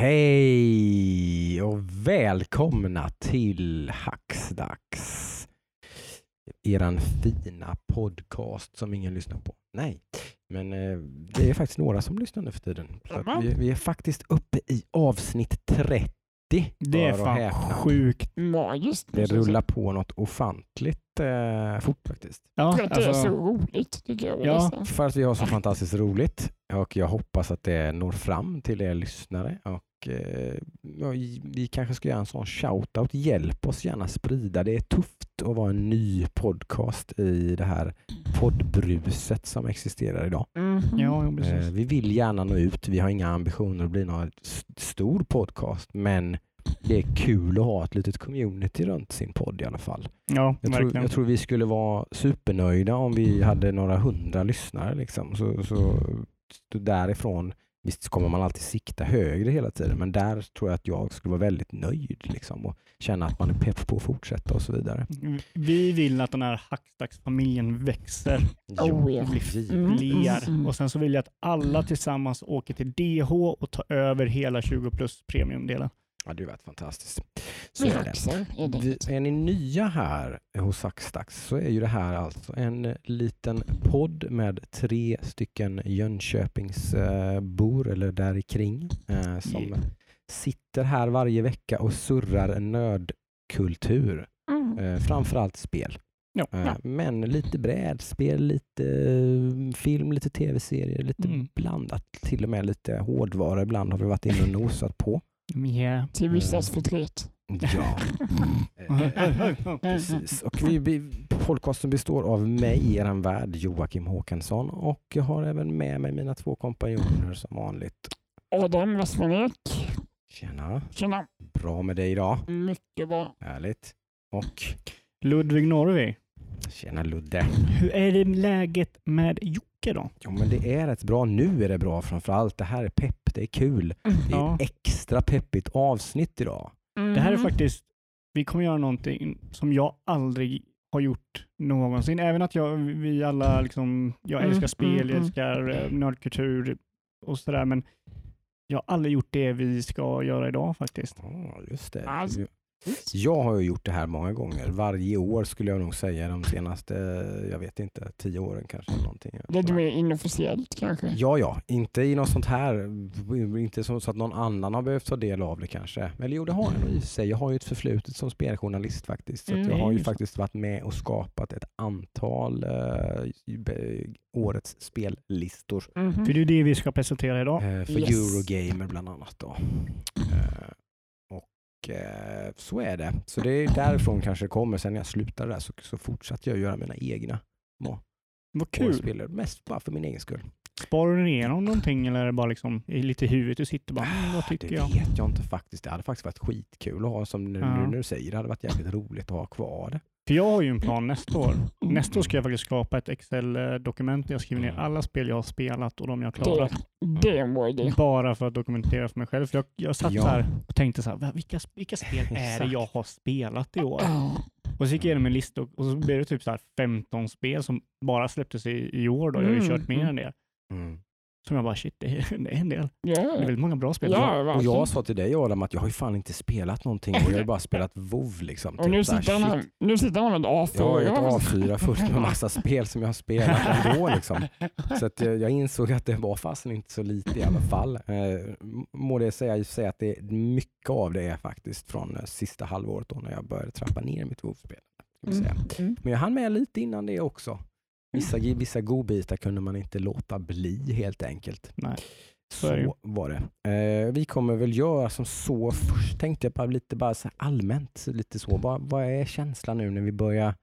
Hej och välkomna till Hacksdags. Eran fina podcast som ingen lyssnar på. Nej, men eh, det är faktiskt några som lyssnar nu för tiden. Så vi, vi är faktiskt uppe i avsnitt 30. Det är fan häpna. sjukt. Magiskt. Det rullar på något ofantligt eh, fort faktiskt. Ja, För att det är så alltså, roligt tycker jag. Ja. För att vi har så fantastiskt roligt och jag hoppas att det når fram till er lyssnare. Och, ja, vi kanske ska göra en sån shoutout. Hjälp oss gärna sprida. Det är tufft att vara en ny podcast i det här poddbruset som existerar idag. Mhm. ja, Eh, vi vill gärna nå ut. Vi har inga ambitioner att bli någon stor podcast, men det är kul att ha ett litet community runt sin podd i alla fall. Ja, Jag tror, jag tror vi skulle vara supernöjda om vi hade några hundra lyssnare. Liksom. Så, så, så därifrån, visst kommer man alltid sikta högre hela tiden, men där tror jag att jag skulle vara väldigt nöjd liksom, och känna att man är pepp på att fortsätta och så vidare. Vi vill att den här Hackstacks-familjen växer Oh, och blir fler. mm. Och sen så vill jag att alla tillsammans åker till DH och tar över hela 20 plus premiumdelen. Det har varit fantastiskt. Så är det. Är ni nya här hos Saxdags så är ju det här alltså en liten podd med tre stycken Jönköpingsbor eller där kring eh, som sitter här varje vecka och surrar nördkultur. Mm. Eh, framförallt spel. Ja. Eh. Men lite brädspel, lite eh, film, lite tv-serier, lite Mm. blandat. Till och med lite hårdvara ibland har vi varit inne och nosat på. Yeah. Till vissas förtret. Ja. Eh, Precis. Och vi, vi, podcasten består av mig, er värd Joakim Håkansson och jag har även med mig mina två kompanjoner som vanligt. Adam Westmanek. Tjena, Tjena. bra med dig idag. Mycket bra. Härligt. Och Ludvig Norvi. tjena Ludde. Hur är det läget med Jocke då? Jo men det är rätt bra. Nu är det bra framförallt. Det här är pepp, det är kul. Det är Ja. ett extra peppigt avsnitt idag. Det här är Mhm. faktiskt, vi kommer göra någonting som jag aldrig har gjort någonsin. Även att jag, vi alla, liksom, jag Mm, älskar spel, mm, jag mm. älskar eh, nördkultur och sådär, men jag har aldrig gjort det vi ska göra idag faktiskt. Ja, just det. Alltså. Jag har ju gjort det här många gånger. Varje år skulle jag nog säga de senaste, jag vet inte, tio åren kanske. Någonting. Det du är inofficiellt kanske? Ja, ja, inte i något sånt här, inte så att någon annan har behövt ta del av det kanske. Eller jo, det har jag nog i sig. Jag har ju ett förflutet som speljournalist faktiskt. Så att jag Mm, har ju faktiskt varit med och skapat ett antal be- årets spellistor. Mhm. För det är det vi ska presentera idag. Eh, för Yes. Eurogamer bland annat. Då. Eh, och eh, så är det. Så det är därifrån kanske det kommer. Sen när jag slutade där så, så fortsatte jag göra mina egna Vad kul. Mest bara för min egen skull. Sparar du igenom någonting eller är det bara liksom i lite huvudet du sitter bara, mm, vad tycker det jag? vet jag inte faktiskt. Det hade faktiskt varit skitkul att ha som nu, Ja. nu du säger det. hade varit jävligt roligt att ha kvar det. För jag har ju en plan nästa år. Nästa år ska jag faktiskt skapa ett Excel-dokument där jag skriver ner alla spel jag har spelat och de jag har klarat. Det, det bra idé. Bara för att dokumentera för mig själv. För jag, jag satt Ja. här och tänkte så här, "Va, vilka, vilka spel är det jag har spelat i år? Och så gick jag igenom en lista och, och så blev det typ så här 15 spel som bara släpptes i, i år. Då. Jag har ju Mm, kört mer mm. än det. Mm. Som jag bara, shit, det är, det är en del. Ja, Det är väldigt många bra spel. ja Och jag sa till dig Adam att jag har ju fan inte spelat någonting. Och jag har ju bara spelat WoW liksom. Och nu Typ här, sitter, han, här- nu sitter han med ett A4. Jag har ett A4 fullt med massa spel som jag har spelat ändå. Liksom. Så att jag, jag insåg att det var fasen inte så lite i alla fall. Eh, må det säga, sig att det, är- mycket av det är faktiskt från eh, sista halvåret då när jag började trappa ner mitt WoW-spel. säga. Mm. Mm. Men jag hann med lite innan det också. Vissa, vissa godbitar kunde man inte låta bli helt enkelt. Nej. Så var det. Eh, vi kommer väl göra som så. Först tänkte jag bara lite bara så allmänt, lite så. Vad, vad är känslan nu när vi börjar?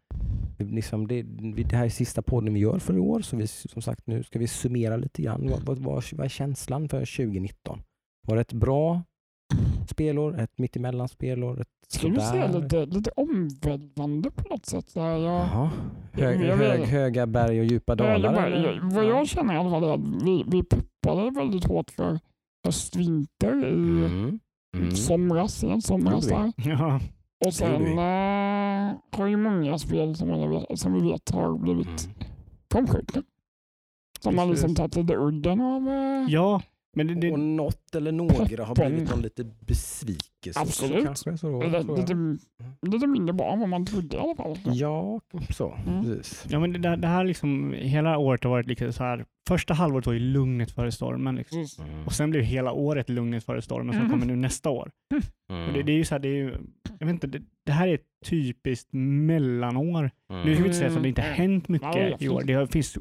Liksom det, det här är sista podden vi gör för i år, så vi, som sagt nu ska vi summera lite grann. Vad, vad, vad, vad är känslan för 2019? Var det ett bra spelår, ett mittemellan spelår, ett Skulle du säga lite, lite omvälvande på något sätt? Så här, jag, Jaha. Hög, Jag vet- hög, höga berg och djupa dalar? jag, vad jag känner i alla fall är att vi, vi peppade väldigt hårt för höst-vinter i Mm. Mm. somras, sen somras där. Ja, Och sen vi. äh, har ju många spel som, jag som vi vet har blivit Mm. framskjutna. Som har liksom tagit lite udden av... äh, ja Men det, det, Och något eller några har blivit någon lite besvikelse. Absolut. Så lite, lite mindre bra än vad man trodde i alla fall. Ja, så. Mm. Precis. ja, men det, det här liksom, hela året har varit lite så här. Första halvåret var ju lugnet före stormen. Liksom. Mm. Och sen blev hela året lugnet före stormen som Mhm. kommer nu nästa år. Mm. Och det, det är ju så här, det är ju, jag vet inte, det, det här är ett typiskt mellanår. Mm. Nu ska vi inte säga att det inte Mm. hänt mycket i år. Det finns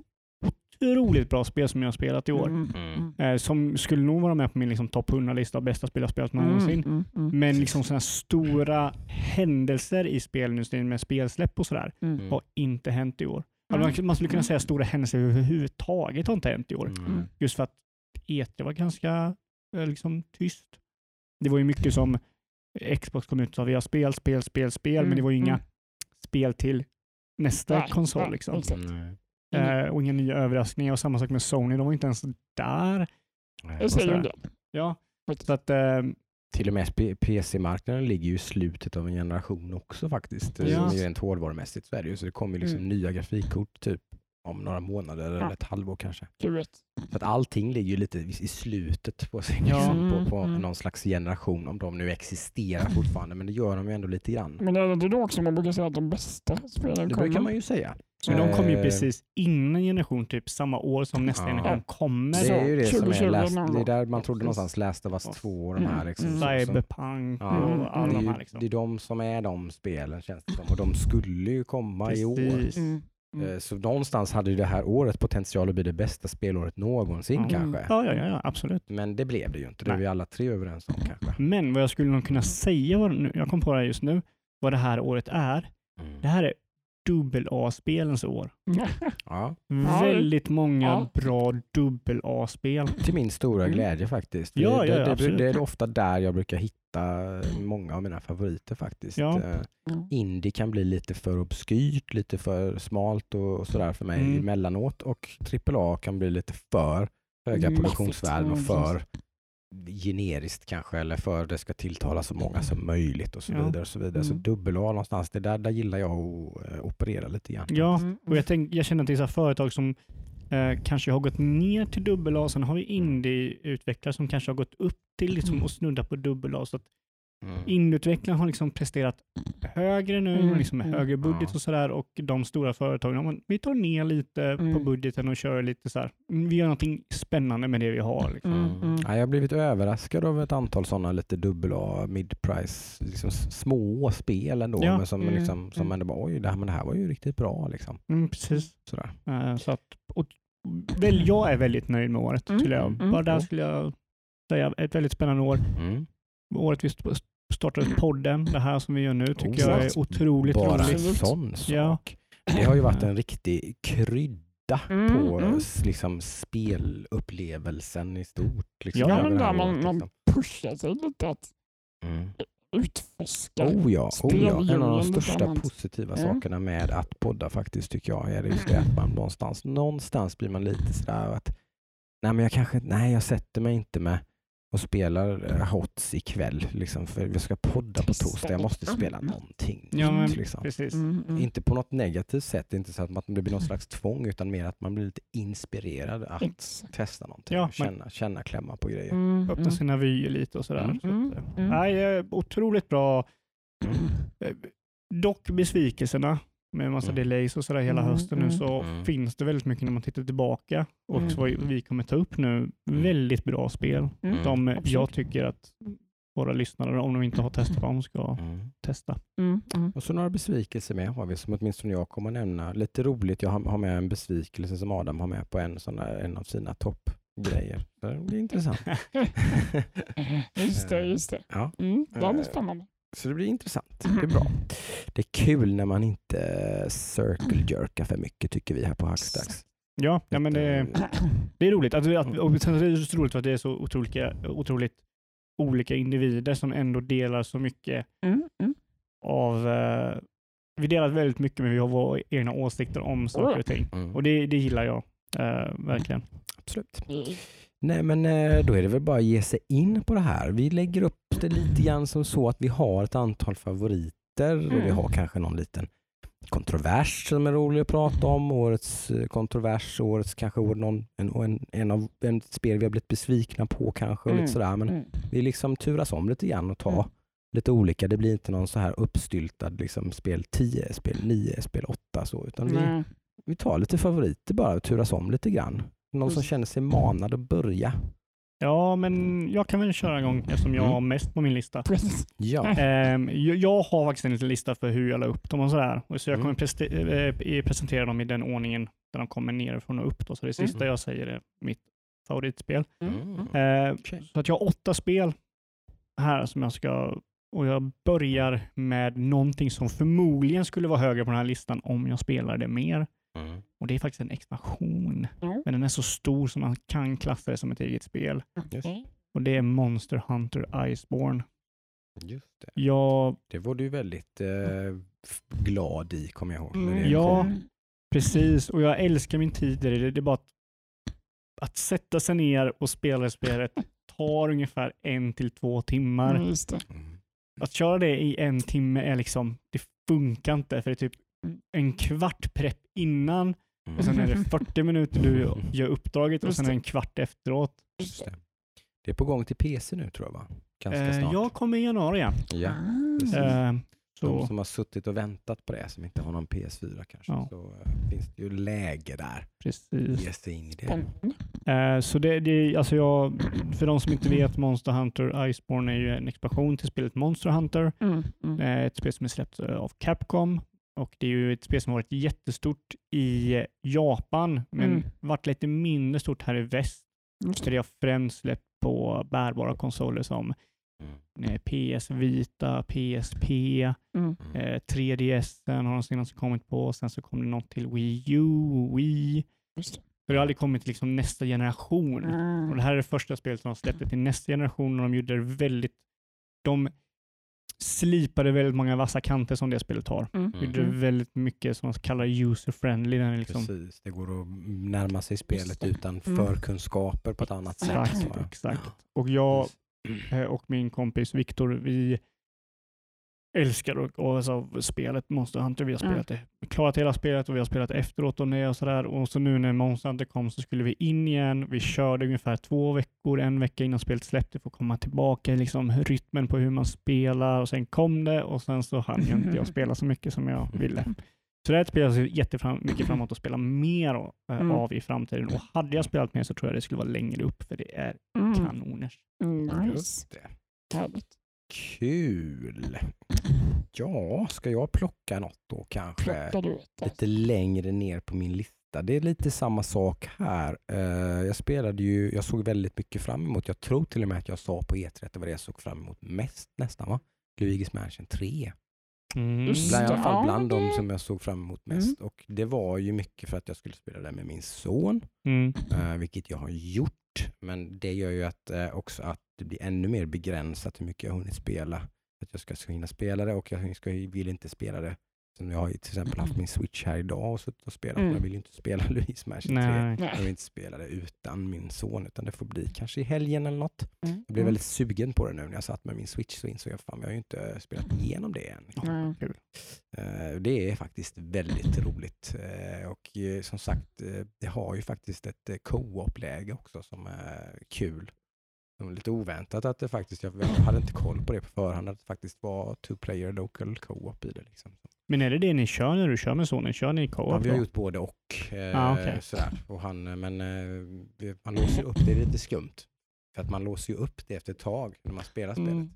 otroligt bra spel som jag har spelat i år. Mm, Mm. Eh, som skulle nog vara med på min liksom, topp 100-lista av bästa spel jag spelat mm, någonsin. mm, mm, Men liksom sådana stora händelser i spelindustrin med spelsläpp och sådär mm. har inte hänt i år. Mm. Alltså man, man skulle kunna säga stora händelser överhuvudtaget har inte hänt i år. Mm. Just för att E3 var ganska eh, liksom, tyst. Det var ju mycket som Xbox kom ut och sa vi har spel, spel, spel, spel, men det var ju inga Mm. spel till nästa Nej, konsol. nej, Liksom. Nej. Eh, och inga nya överraskningar. Och samma sak med Sony, de var inte ens där. Det säger del. Ja, så att, eh, Till och med PC-marknaden ligger ju i slutet av en generation också faktiskt. Ja. Ja. Rent hårdvarumässigt så är det ju. Så det kommer ju liksom Mm. nya grafikkort typ om några månader Ja. eller ett halvår kanske. Q1. Så att allting ligger ju lite i slutet på, sin, Ja. liksom, Mm, på, på mm. någon slags generation. Om de nu existerar fortfarande. Men det gör de ju ändå lite grann. Men är det inte då också man brukar säga att de bästa spelen Det kommer? brukar man ju säga. Men de kom ju Eh, precis innan generation, typ samma år som nästa Ja. generation kommer. Det är ju det som 2020 är någon det är där man trodde Precis. någonstans Us Ja. 2 och de här Mm, liksom. mm. Cyberpunk Ja, och Mm, alla det, är de här. Liksom. det är de som är de spelen känns det som. Och de skulle ju komma i år. Precis. Mm. Mm. Eh, Så någonstans hade ju det här året potential att bli det bästa spelåret någonsin Ja. kanske. Ja, ja, ja, ja, absolut. Men det blev det ju inte. Det är vi alla tre överens om kanske. Men vad jag skulle nog kunna säga, jag kom på det här just nu, vad det här året är. Det här är dubbel-A-spelens år. Ja, Ja, Väldigt många ja. bra dubbel-A-spel. till min stora Mm. glädje faktiskt. Ja, det, ja, det, det, absolut. det är ofta där jag brukar hitta många av mina favoriter faktiskt. Ja. Eh, Mm. Indie kan bli lite för obskyrt, lite för smalt och, och sådär för mig Mm. emellanåt. Och AAA kan bli lite för höga produktionsvärden och Mm, för generiskt kanske eller för det ska tilltala så många som möjligt och så Ja. vidare. Och så vidare. Så Mm. dubbel A någonstans, det där, där gillar jag att eh, operera lite grann. Ja, Mm. och jag, tänk, jag känner att det är så här företag som eh, kanske har gått ner till dubbel-A. Sen har vi indie-utvecklare som kanske har gått upp till liksom, och snuddar på dubbel-A. Så att Mm. indie-utvecklarna har liksom presterat högre nu, Mm, liksom med mm. högre budget och sådär. Och de stora företagen, vi tar ner lite på Mm. budgeten och kör lite så här. Vi gör någonting spännande med det vi har. Liksom. Mm, Mm. mm. Ja, jag har blivit överraskad av ett antal sådana lite dubbel A, mid-price, liksom små spel ändå. Ja. Men som, Mm, liksom, som ändå bara, oj, det här, men det här var ju riktigt bra. Liksom. Mm, precis. Sådär. Eh, så att, och, väl, jag är väldigt nöjd med året. Mm, Skulle jag. mm, Bara där skulle jag säga. Ett väldigt spännande år. Mm. Året vi st- startade podden, det här som vi gör nu, tycker Oh, jag är otroligt Bara en roligt. Absolut. sån Ja. sak. Det har ju varit en riktig krydda Mm, på mm. s- liksom, spelupplevelsen i stort. Liksom, Ja, Ja, men där man, året, man liksom. pushar sig lite att Mm. utforska. Oh ja, oh ja, en av de största positiva Mm. sakerna med att podda faktiskt tycker jag är just det att man någonstans, någonstans blir man lite sådär att nej men jag kanske, nej jag sätter mig inte med och spelar eh, HOTS ikväll liksom för vi ska podda på torsdag, jag måste spela någonting. Ja, men liksom. Precis. Mm, mm. Inte på något negativt sätt, inte så att man- det blir någon slags tvång utan mer att man blir lite inspirerad att Exakt. testa någonting, Ja, och känna, känna klämma på grejer. Mm, Öppna mm. sina vyer lite och sådär. Mm. Så att, Mm. Nej, eh, otroligt bra. Mm. Eh, Dock besvikelserna med massa Mm. delays och sådär hela Mm, hösten nu mm. så Mm. finns det väldigt mycket när man tittar tillbaka och Mm. så vad vi kommer ta upp nu. Väldigt bra spel Mm. som eh, absolut. jag tycker att våra lyssnare, om de inte har testat dem, ska Mm. testa. Mm, mm. Och så några besvikelser med har vi som åtminstone jag kommer nämna. Lite roligt, jag har, med en besvikelse som Adam har med på en, sån där, en av sina toppgrejer. Det blir intressant. Just det, just det. Ja, Mm, det är Eh, spännande. Så det blir intressant. Det blir bra. Det är kul när man inte circle jerkar för mycket tycker vi här på Hackstacks. Ja, ja men det, Eh, det är roligt. Att, att, och sen är det så roligt för att det är så otroligt, otroligt olika individer som ändå delar så mycket Mm, mm. av... Eh, vi delar väldigt mycket men vi har våra egna åsikter om saker och ting. Mm, Och det, det gillar jag eh, verkligen. absolut. Mm. Nej men eh, då är det väl bara att ge sig in på det här. Vi lägger upp det lite grann som så att vi har ett antal favoriter och vi Mm. har kanske någon liten kontrovers som är rolig att prata om. Årets eh, kontrovers, årets kanske någon, en, en, en av en spel vi har blivit besvikna på kanske. Och Mm. lite sådär. Men Mm. vi liksom turas om lite grann och ta Mm. lite olika. Det blir inte någon så här uppstyltad liksom, spel 10, spel 9, spel 8 så. Utan vi, vi tar lite favoriter bara och turas om lite grann. Någon som Precis. känner sig manad att börja. Ja, men jag kan väl köra igång eftersom jag Mm. har mest på min lista. Precis. Ja. Ehm, jag, jag har faktiskt en liten lista för hur jag la upp dem och sådär. Och Så jag kommer Mm. preste- eh, presentera dem i den ordningen där de kommer nerifrån och upp. Då. Så det sista Mm. jag säger är mitt favoritspel. Mm. Eh, Okej. Så att jag har åtta spel här som jag ska och jag börjar med någonting som förmodligen skulle vara högre på den här listan om jag spelar det mer. Mm. Och det är faktiskt en expansion. Ja. Men den är så stor som man kan klassa det som ett eget spel. Okej. Och det är Monster Hunter Iceborne. Just det. Jag, Det var du väldigt eh, glad i, kommer jag ihåg. Mm, ja. kom. Mm. precis, och jag älskar min tid i det. Det är bara att, att sätta sig ner och spela det spelet tar ungefär en till två timmar. Mm, just det. Mm. Att köra det i en timme är liksom, det funkar inte för det är typ Mm. En kvart prepp innan Mm. och sen är det 40 minuter du gör uppdraget och sen är det. det en kvart efteråt. Det. det är på gång till PC nu tror jag va? Ganska Eh, snart. jag kommer i januari igen. Ja. Ah. Eh, De som har suttit och väntat på det, som inte har någon PS4 kanske, Ja. så eh, finns det ju läge där. precis. Ge sig in i det. Så det, det, alltså jag, för de som inte vet, Monster Hunter Iceborne är ju en expansion till spelet Monster Hunter. Mm. Mm. Ett spel som är släppt av Capcom. Och det är ju ett spel som har varit jättestort i eh, Japan, men Mm. varit lite mindre stort här i väst. Just Så det. det har främst släppt på bärbara konsoler som Mm. eh, PS Vita, PSP, Mm. Mm. eh, 3DS har de senaste kommit på. Sen så kom det något till Wii U, Wii. Just det. Så det har aldrig kommit till liksom nästa generation. Mm. Och det här är det första spelet som de släppte till nästa generation och de gjorde det väldigt... De slipade väldigt många vassa kanter som det spelet har. Mm. Mm. Gjorde det väldigt mycket som de kallar user-friendly. Liksom, Precis, det går att närma sig spelet utan Mm. förkunskaper på ett annat sätt. exakt, ja. exakt. Och jag eh, och min kompis Viktor, vi älskar och, och alltså, spelet Monster Hunter. Vi har Mm. spelat det, klarat hela spelet och vi har spelat efteråt och det och sådär. Och så nu när Monster Hunter kom så skulle vi in igen. Vi körde ungefär två veckor, en vecka innan spelet släppte för att komma tillbaka i liksom rytmen på hur man spelar och sen kom det och sen så hann jag inte jag spela så mycket som jag ville. Så det här är ett spel jag ser jättemycket fram emot att spela mer av, eh, Mm. av i framtiden. Och hade jag spelat mer så tror jag det skulle vara längre upp för det är Mm. kanoners. Mm. Nice. Just det. Härligt. Kul. Ja, ska jag plocka något då kanske? Lite längre ner på min lista. Det är lite samma sak här. Eh, jag spelade ju, jag såg väldigt mycket fram emot, jag tror till och med att jag sa på E3 att det var det jag såg fram emot mest nästan va? Luigi's Mansion 3. Mm. Bland, I alla fall bland de som jag såg fram emot mest. Och det var ju mycket för att jag skulle spela det med min son, Mm. eh, vilket jag har gjort. Men det gör ju att, eh, också att det blir ännu mer begränsat hur mycket jag har hunnit spela. Att jag ska, hinna spela det och jag ska, vill inte spela det. Som jag har till exempel haft min switch här idag och suttit och spelat. Mm. Men jag vill ju inte spela Luigi's Mansion 3. Nej. Jag vill inte spela det utan min son, utan det får bli kanske i helgen eller något. Mm. Jag blev väldigt sugen på det nu när jag satt med min switch så insåg jag fan, jag har ju inte spelat igenom det än. Mm. Eh, Det är faktiskt väldigt roligt och och eh, som sagt, eh, det har ju faktiskt ett eh, co-op-läge också som är kul. Lite oväntat att det faktiskt, jag hade inte koll på det på förhand, att det faktiskt var two-player local co-op i det. Liksom. Men är det det ni kör när du kör med sonen? Kör ni co-op Ja, vi har då? gjort både och. Eh, Ah, okej. sådär. och han, eh, men eh, man låser upp, det är lite skumt. För att man låser ju upp det efter ett tag när man spelar spelet. Mm.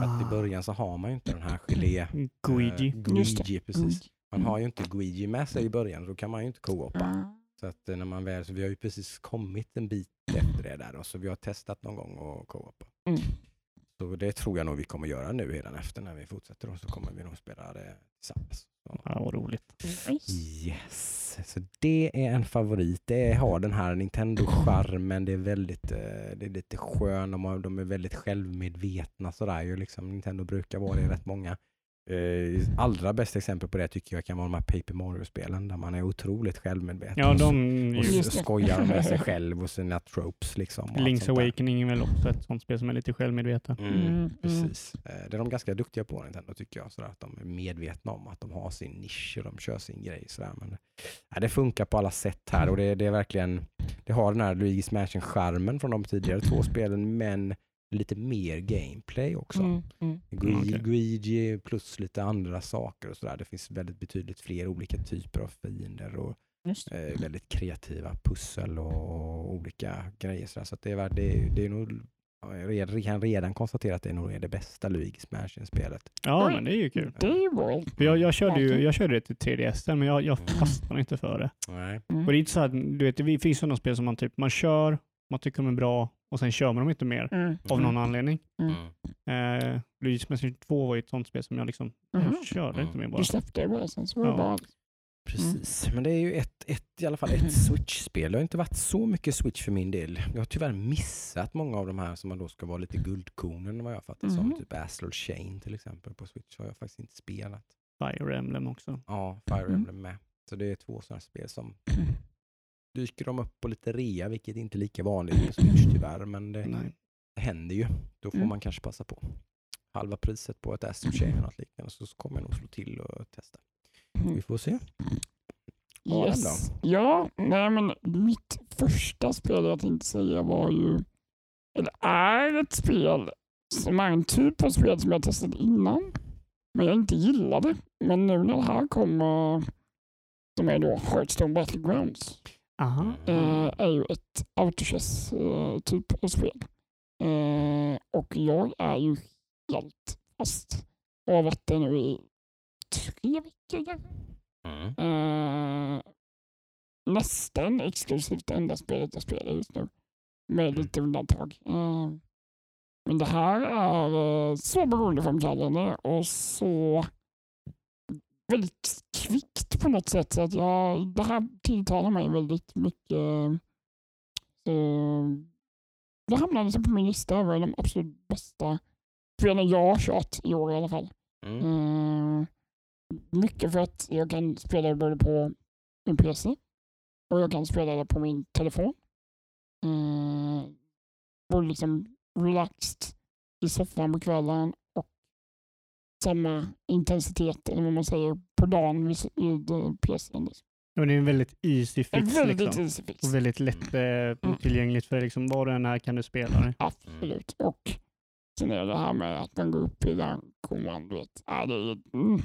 För att i Ah, början så har man ju inte den här gelé... Guigi. Eh. Guigi, precis. Man har ju inte Guigi med sig i början, då kan man ju inte co-opa. Så att eh, när man väl, så vi har ju precis kommit en bit efter det där och så vi har testat någon gång och co-opa. Mm. Så det tror jag nog vi kommer göra nu redan efter när vi fortsätter och så kommer vi nog spela det tillsammans. Så. Ja, vad roligt. Yes, så det är en favorit. Det har den här Nintendo-charmen. Det är väldigt, eh, det är lite skön. De, har, de är väldigt självmedvetna sådär ju liksom. Nintendo brukar vara det i rätt många Eh, allra bästa exempel på det tycker jag kan vara de här Paper Mario-spelen där man är otroligt självmedveten. Ja, och, de... och s- det. skojar med sig själv och sina tropes. Liksom, och Link's. Awakening är väl också ett sånt spel som är lite självmedveten. Mm, Mm, mm. precis. Eh, Det är de ganska duktiga på Nintendo tycker jag. Sådär, att de är medvetna om att de har sin nisch och de kör sin grej. Sådär. Men, ja, det funkar på alla sätt här och det, det är verkligen, det har den här Luigi's Mansion-charmen från de tidigare två spelen men lite mer gameplay också. Mm, mm. Gui- Okej. Luigi plus lite andra saker och sådär. Det finns väldigt betydligt fler olika typer av fiender och eh, väldigt kreativa pussel och olika grejer. Sådär. Så att det, är, värt- det, är- det är nog, ja, jag redan- kan redan konstatera att det nog är det bästa Luigi's Mansion-spelet. Ja, men det är ju kul. För jag, jag, körde ju, jag körde det till 3DS, men jag, jag Mm. fastnade inte för det. Nej. Mm. Och det är inte så att, du vet, det finns sådana spel som man typ, man kör, man tycker de är bra och sen kör man dem inte mer Mm. av någon anledning. Mm. Eh, Luigi's Mansion 2 var ju ett sånt spel som jag liksom, Mhm. jag körde inte mer bara. Du släppte det bara sen så var det Ja. bara... Precis, men det är ju ett, ett, i alla fall ett Switch-spel. Det har inte varit så mycket Switch för min del. Jag har tyvärr missat många av de här som man då ska vara lite guldkornen vad jag fattar som. Mhm. Typ Astral Chain till exempel på Switch har jag faktiskt inte spelat. Fire Emblem också. Ja, Fire Mm. Emblem med. Så det är två sådana spel som Mm. dyker de upp på lite rea, vilket inte är lika vanligt på Switch tyvärr. Men det, Nej. händer ju. Då får Mm. man kanske passa på. Halva priset på ett Chain eller något liknande så kommer jag nog slå till och testa. Vi Mm. får se. Yes. Ja, nej men mitt första spel jag tänkte säga var ju, eller är ett spel som är en typ av spel som jag testat innan, men jag inte gillade. Men nu när det här kommer, som är då Hearthstone Battlegrounds, Aha. eh, är ju ett autochess eh, typ av spel. Eh, och jag är ju helt fast och har varit det nu i tre veckor. Mm. Eh, nästan exklusivt det enda spelet jag spelar just nu. Med lite undantag. Eh, men det här är eh, så beroendeframkallande och så väldigt kvickt på något sätt. Så att jag, det här tilltalar mig väldigt mycket. Så det hamnade så på min lista över de absolut bästa spelen jag har kört i år i alla fall. Mm. Eh, mycket för att jag kan spela det både på min PC och jag kan spela det på min telefon. Uh, och liksom relaxed i soffan på kvällen samma intensitet, eller vad man säger, på dagen vid, PCn. Liksom. Ja, men det är en väldigt easy fix väldigt liksom. easy fix. Och väldigt lätt eh, tillgängligt för liksom, var du än är kan du spela det. Absolut. Och sen är det här med att man går upp i den kommand. Vet. Ja, det, är, mm,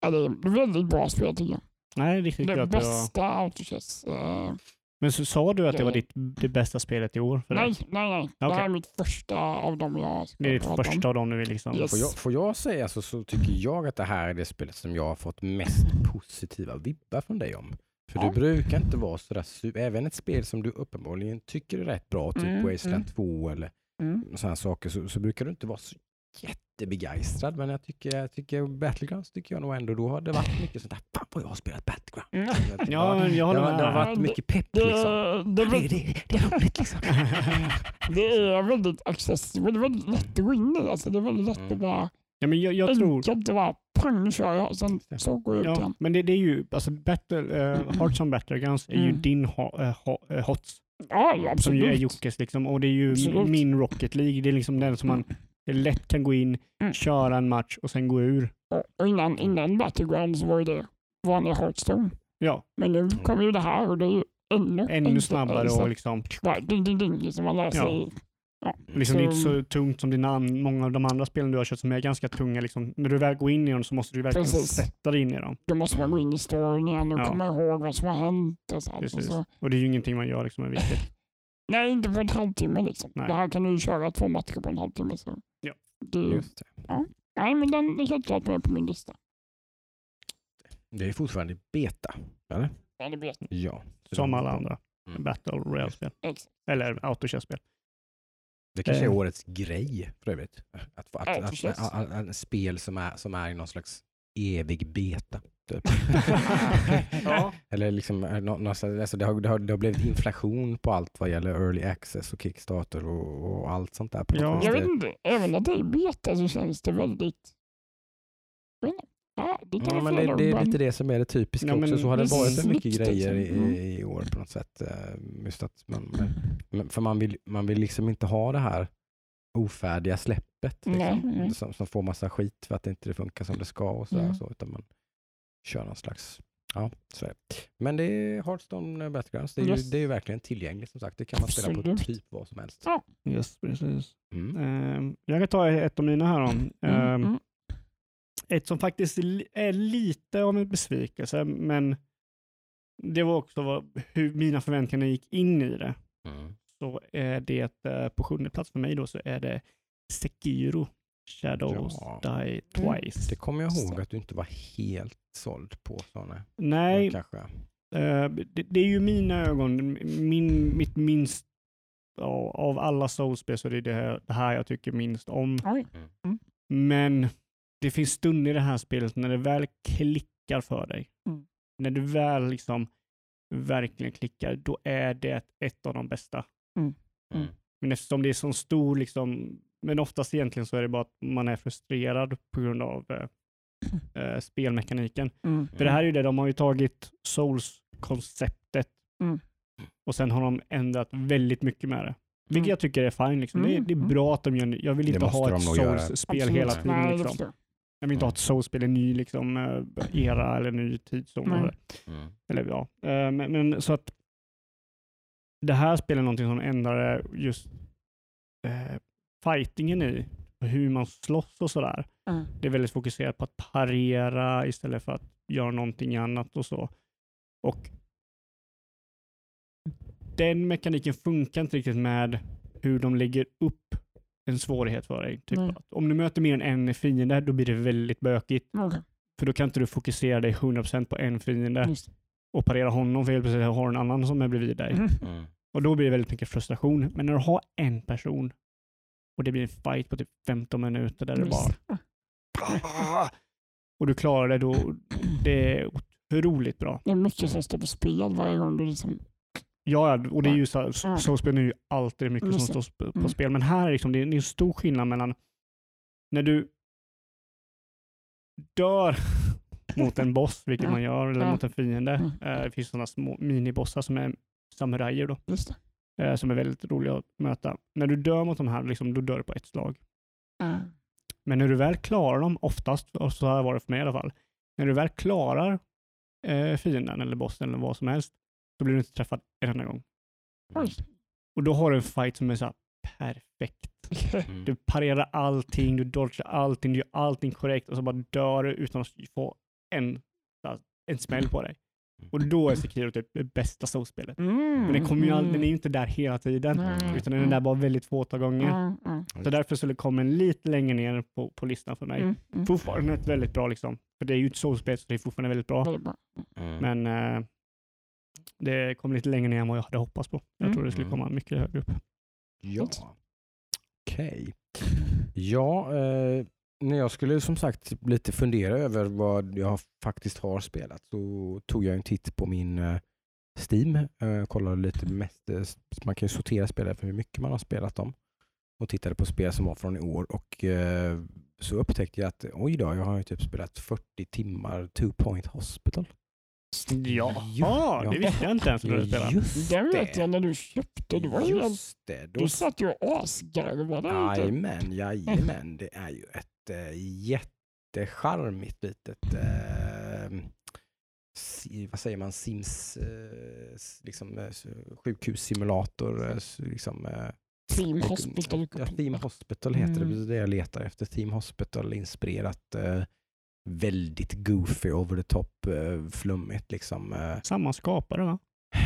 ja, det är väldigt bra spel tycker jag. Nej, riktigt Det. Det var... bästa autochess. eh, Men så sa du att det var ditt det bästa spelet i år? För nej, dig? nej, nej. Det här är mitt första av dem jag ska Det är ditt första av dem du vill liksom... Yes. Får jag, får jag säga så, så tycker jag att det här är det spelet som jag har fått mest positiva vibbar från dig om. För Ja. du brukar inte vara sådär, su- även ett spel som du uppenbarligen tycker är rätt bra, typ Mm, Wasteland mm. 2 eller Mm. sådana saker, så, så brukar du inte vara så jättebegeistrad. Men jag tycker, jag tycker Battlegrounds tycker jag nog ändå, då har det varit mycket sånt där, fan vad jag har spelat Battlegrounds. Mm. Ja, men jag det, håller har, det har varit mycket pepp Det, liksom. det, Det, är det, det är roligt liksom. det är väldigt accessible. Det är väldigt lätt att gå in i. Alltså, det är väldigt lätt Mm. att bara ja, men jag, jag tror... enkelt att bara pang kör jag och sen så går jag ut Ja, igen. men det, det är ju, alltså Battle, uh, Hearthstone Battlegrounds är ju Mm. din ho, eh, ho, eh, HOTS. Ja, Som ju är absolut. Jockes liksom. Och det är ju Absolut. min Rocket League. Det är liksom den som man lätt kan gå in, Mm. köra en match och sen gå ur. Och- innan, innan Battlegrounds var ju det vanliga Hearthstone. Ja, Men nu kommer ju det här och det är ju ännu, ännu snabbare och liksom, bara Ding, ding, ding, liksom man lär Ja. sig. liksom det är inte Så- tungt som dina, många av de andra spelen du har kört som är ganska tunga. Liksom. När du väl går in i dem så måste du verkligen Precis. sätta dig in i dem. Då måste man gå in i storyn igen och Ja. komma ihåg vad som har hänt. Och så, och så. Och det är ju ingenting man gör liksom är viktigt. Nej, inte på en halvtimme liksom. Nej. Det här kan du ju köra två matcher på en halvtimme. Så. Ja. Det, Just det. nej, men den är helt klart med på min lista. det är fortfarande beta, eller? Ja, det vet jag. Ja. Som alla andra Mm. Battle Royale-spel. Eller autochess-spel. Det kanske är Eh. årets grej för övrigt. Att, få- att, Ja, att, förstås. att, att, att, spel som är, som är i någon slags evig beta. Typ. Ja. Eller liksom, någonstans- alltså det, har, det, har, det har blivit inflation på allt vad gäller early access och Kickstarter och, och allt sånt där. På något Ja. Jag Det- vet inte, även när det är beta så känns det väldigt Ja, det kan Ja, men det, det är lite det som är det typiska Ja, också. Så har det det varit så mycket grejer i, liksom. Mm. i år på något sätt. eh, Just att man, men- för man vill, man vill liksom inte ha det här ofärdiga släppet liksom, Nej, nej. Som, som får massa skit för att det inte funkar som det ska och sådär, Mm. så, utan man kör någon slags Ja, så är det. Men det är Hearthstone Battlegrounds. Det är, Yes. ju, det är ju verkligen tillgängligt som sagt. Det kan man spela på Absolut. typ vad som helst. Yes, precis. Mm. Ehm, jag kan ta ett av mina här. Mm, Ehm, mm. Ett som faktiskt är lite av en besvikelse, men det var också vad, hur mina förväntningar gick in i det. Mm. Så är det eh, på sjunde plats för mig då så är det Sekiro Shadows Ja. Die Twice. Det kommer jag ihåg att du inte var helt såld på. Såna. Nej, Kanske. eh, det, det är ju mina ögon, min, mitt minst ja, av alla Souls-spel så är det det här, det här jag tycker minst om. Oj. Men det finns stunder i det här spelet när det väl klickar för dig. Mm. När du väl liksom verkligen klickar, då är det ett av de bästa. Mm. Mm. Men eftersom det är så stor, liksom, men oftast egentligen så är det bara att man är frustrerad på grund av eh, eh, spelmekaniken. Mm. För det här är ju det, de har ju tagit Souls-konceptet Mm. och sen har de ändrat väldigt mycket med det. Vilket Mm. jag tycker är fine. Liksom. Det, är- Mm, det är mm. bra att de gör Jag vill Det inte ha ett. Souls-spel Absolut. hela tiden. Nej, det liksom. jag. Vill inte ha ett Souls-spel i ny liksom, eh, era eller ny tidszon. Nej. eller- Mm. Eller, ja. Eh, men, men så att det här spelet är någonting som ändrar just eh, fightingen i, och hur man slåss och sådär. Mm. Det är väldigt fokuserat på att parera istället för att göra någonting annat och så. Och den mekaniken funkar inte riktigt med hur de lägger upp en svårighet för dig. Typ att om du möter mer än en fiende, då blir det väldigt bökigt. Okej, För då kan inte du fokusera dig 100% på en fiende just och parera honom för helt plötsligt har du en annan som är bredvid dig. Mm. Mm. Och då blir det väldigt mycket frustration. Men när du har en person och det blir en fight på typ 15 minuter där du bara Just. och du klarar det då, det är otroligt bra. Det är mycket som står på spel varje gång du liksom... Ja, ja, och det är ju så, så spel ju alltid mycket som står det. på Mm. spel. Men här är liksom, det är det en stor skillnad mellan när du dör mot en boss, vilket man gör, eller mot en fiende. Mm. Eh, Det finns sådana små minibossar som är samurajer då, Just det. Eh, som är väldigt roliga att möta. När du dör mot de här, liksom, då dör du på ett slag. Mm. Men när du väl klarar dem, oftast, och så har det varit för mig i alla fall, när du väl klarar eh, fienden eller bossen eller vad som helst, då blir du inte träffad en enda gång. Oj. Och då har du en fight som är så här perfekt. Mm. Du parerar allting, du dodgar allting, du gör allting korrekt och så bara dör du utan att få en, en smäll på dig. Och då är Sekiro typ det bästa Souls-spelet. Mm. Men den, kommer ju all, mm. den är ju inte där hela tiden, Nej. utan den är där bara väldigt fåtal gånger. Mm, mm, Så därför så kommer den lite längre ner på, på listan för mig. mm, mm. Fortfarande ett väldigt bra liksom. För det är ju ett soulspel så det är fortfarande väldigt bra. Mm. Men eh, det kom lite längre ner än vad jag hade hoppats på. Jag Mm. tror det skulle Mm. komma mycket högre upp. Ja. Okej. Ja, eh, när jag skulle som sagt lite fundera över vad jag faktiskt har spelat så tog jag en titt på min eh, Steam. Eh, kollade lite mest, eh, man kan ju sortera spel efter hur mycket man har spelat dem. Och tittade på spel som var från i år och eh, så upptäckte jag att oj då, jag har ju typ spelat 40 timmar Two Point Hospital. Ja, Ja, det visste jag inte ens när du spelade. Just Den vet det. jag när du köpte. Du var ju. Just det. Då Du satt ju och asgarvade. Jajamän, jajamän. Det är ju ett äh, jättecharmigt litet, äh, si, vad säger man, Sims, äh, liksom, äh, sjukhussimulator. Äh, liksom, äh, Team Hospital. Ja, Team Hospital heter det, Mm. det är det jag letar efter. Team Hospital inspirerat, väldigt goofy, over the top, flummigt liksom. Samma skapare va?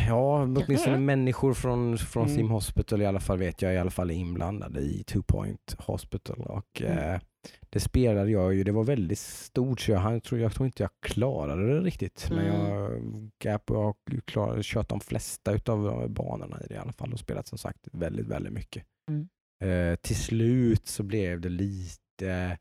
Ja, åtminstone människor från, från Mm. Sim Hospital i alla fall vet jag i alla fall är inblandade i Two Point Hospital. Och, Mm. eh, det spelade jag ju, det var väldigt stort så jag, han, tror, jag tror inte jag klarade det riktigt. Men Mm. jag, gap, jag har klar, kört de flesta av banorna i det i alla fall och spelat som sagt väldigt, väldigt mycket. Mm. Eh, till slut så blev det lite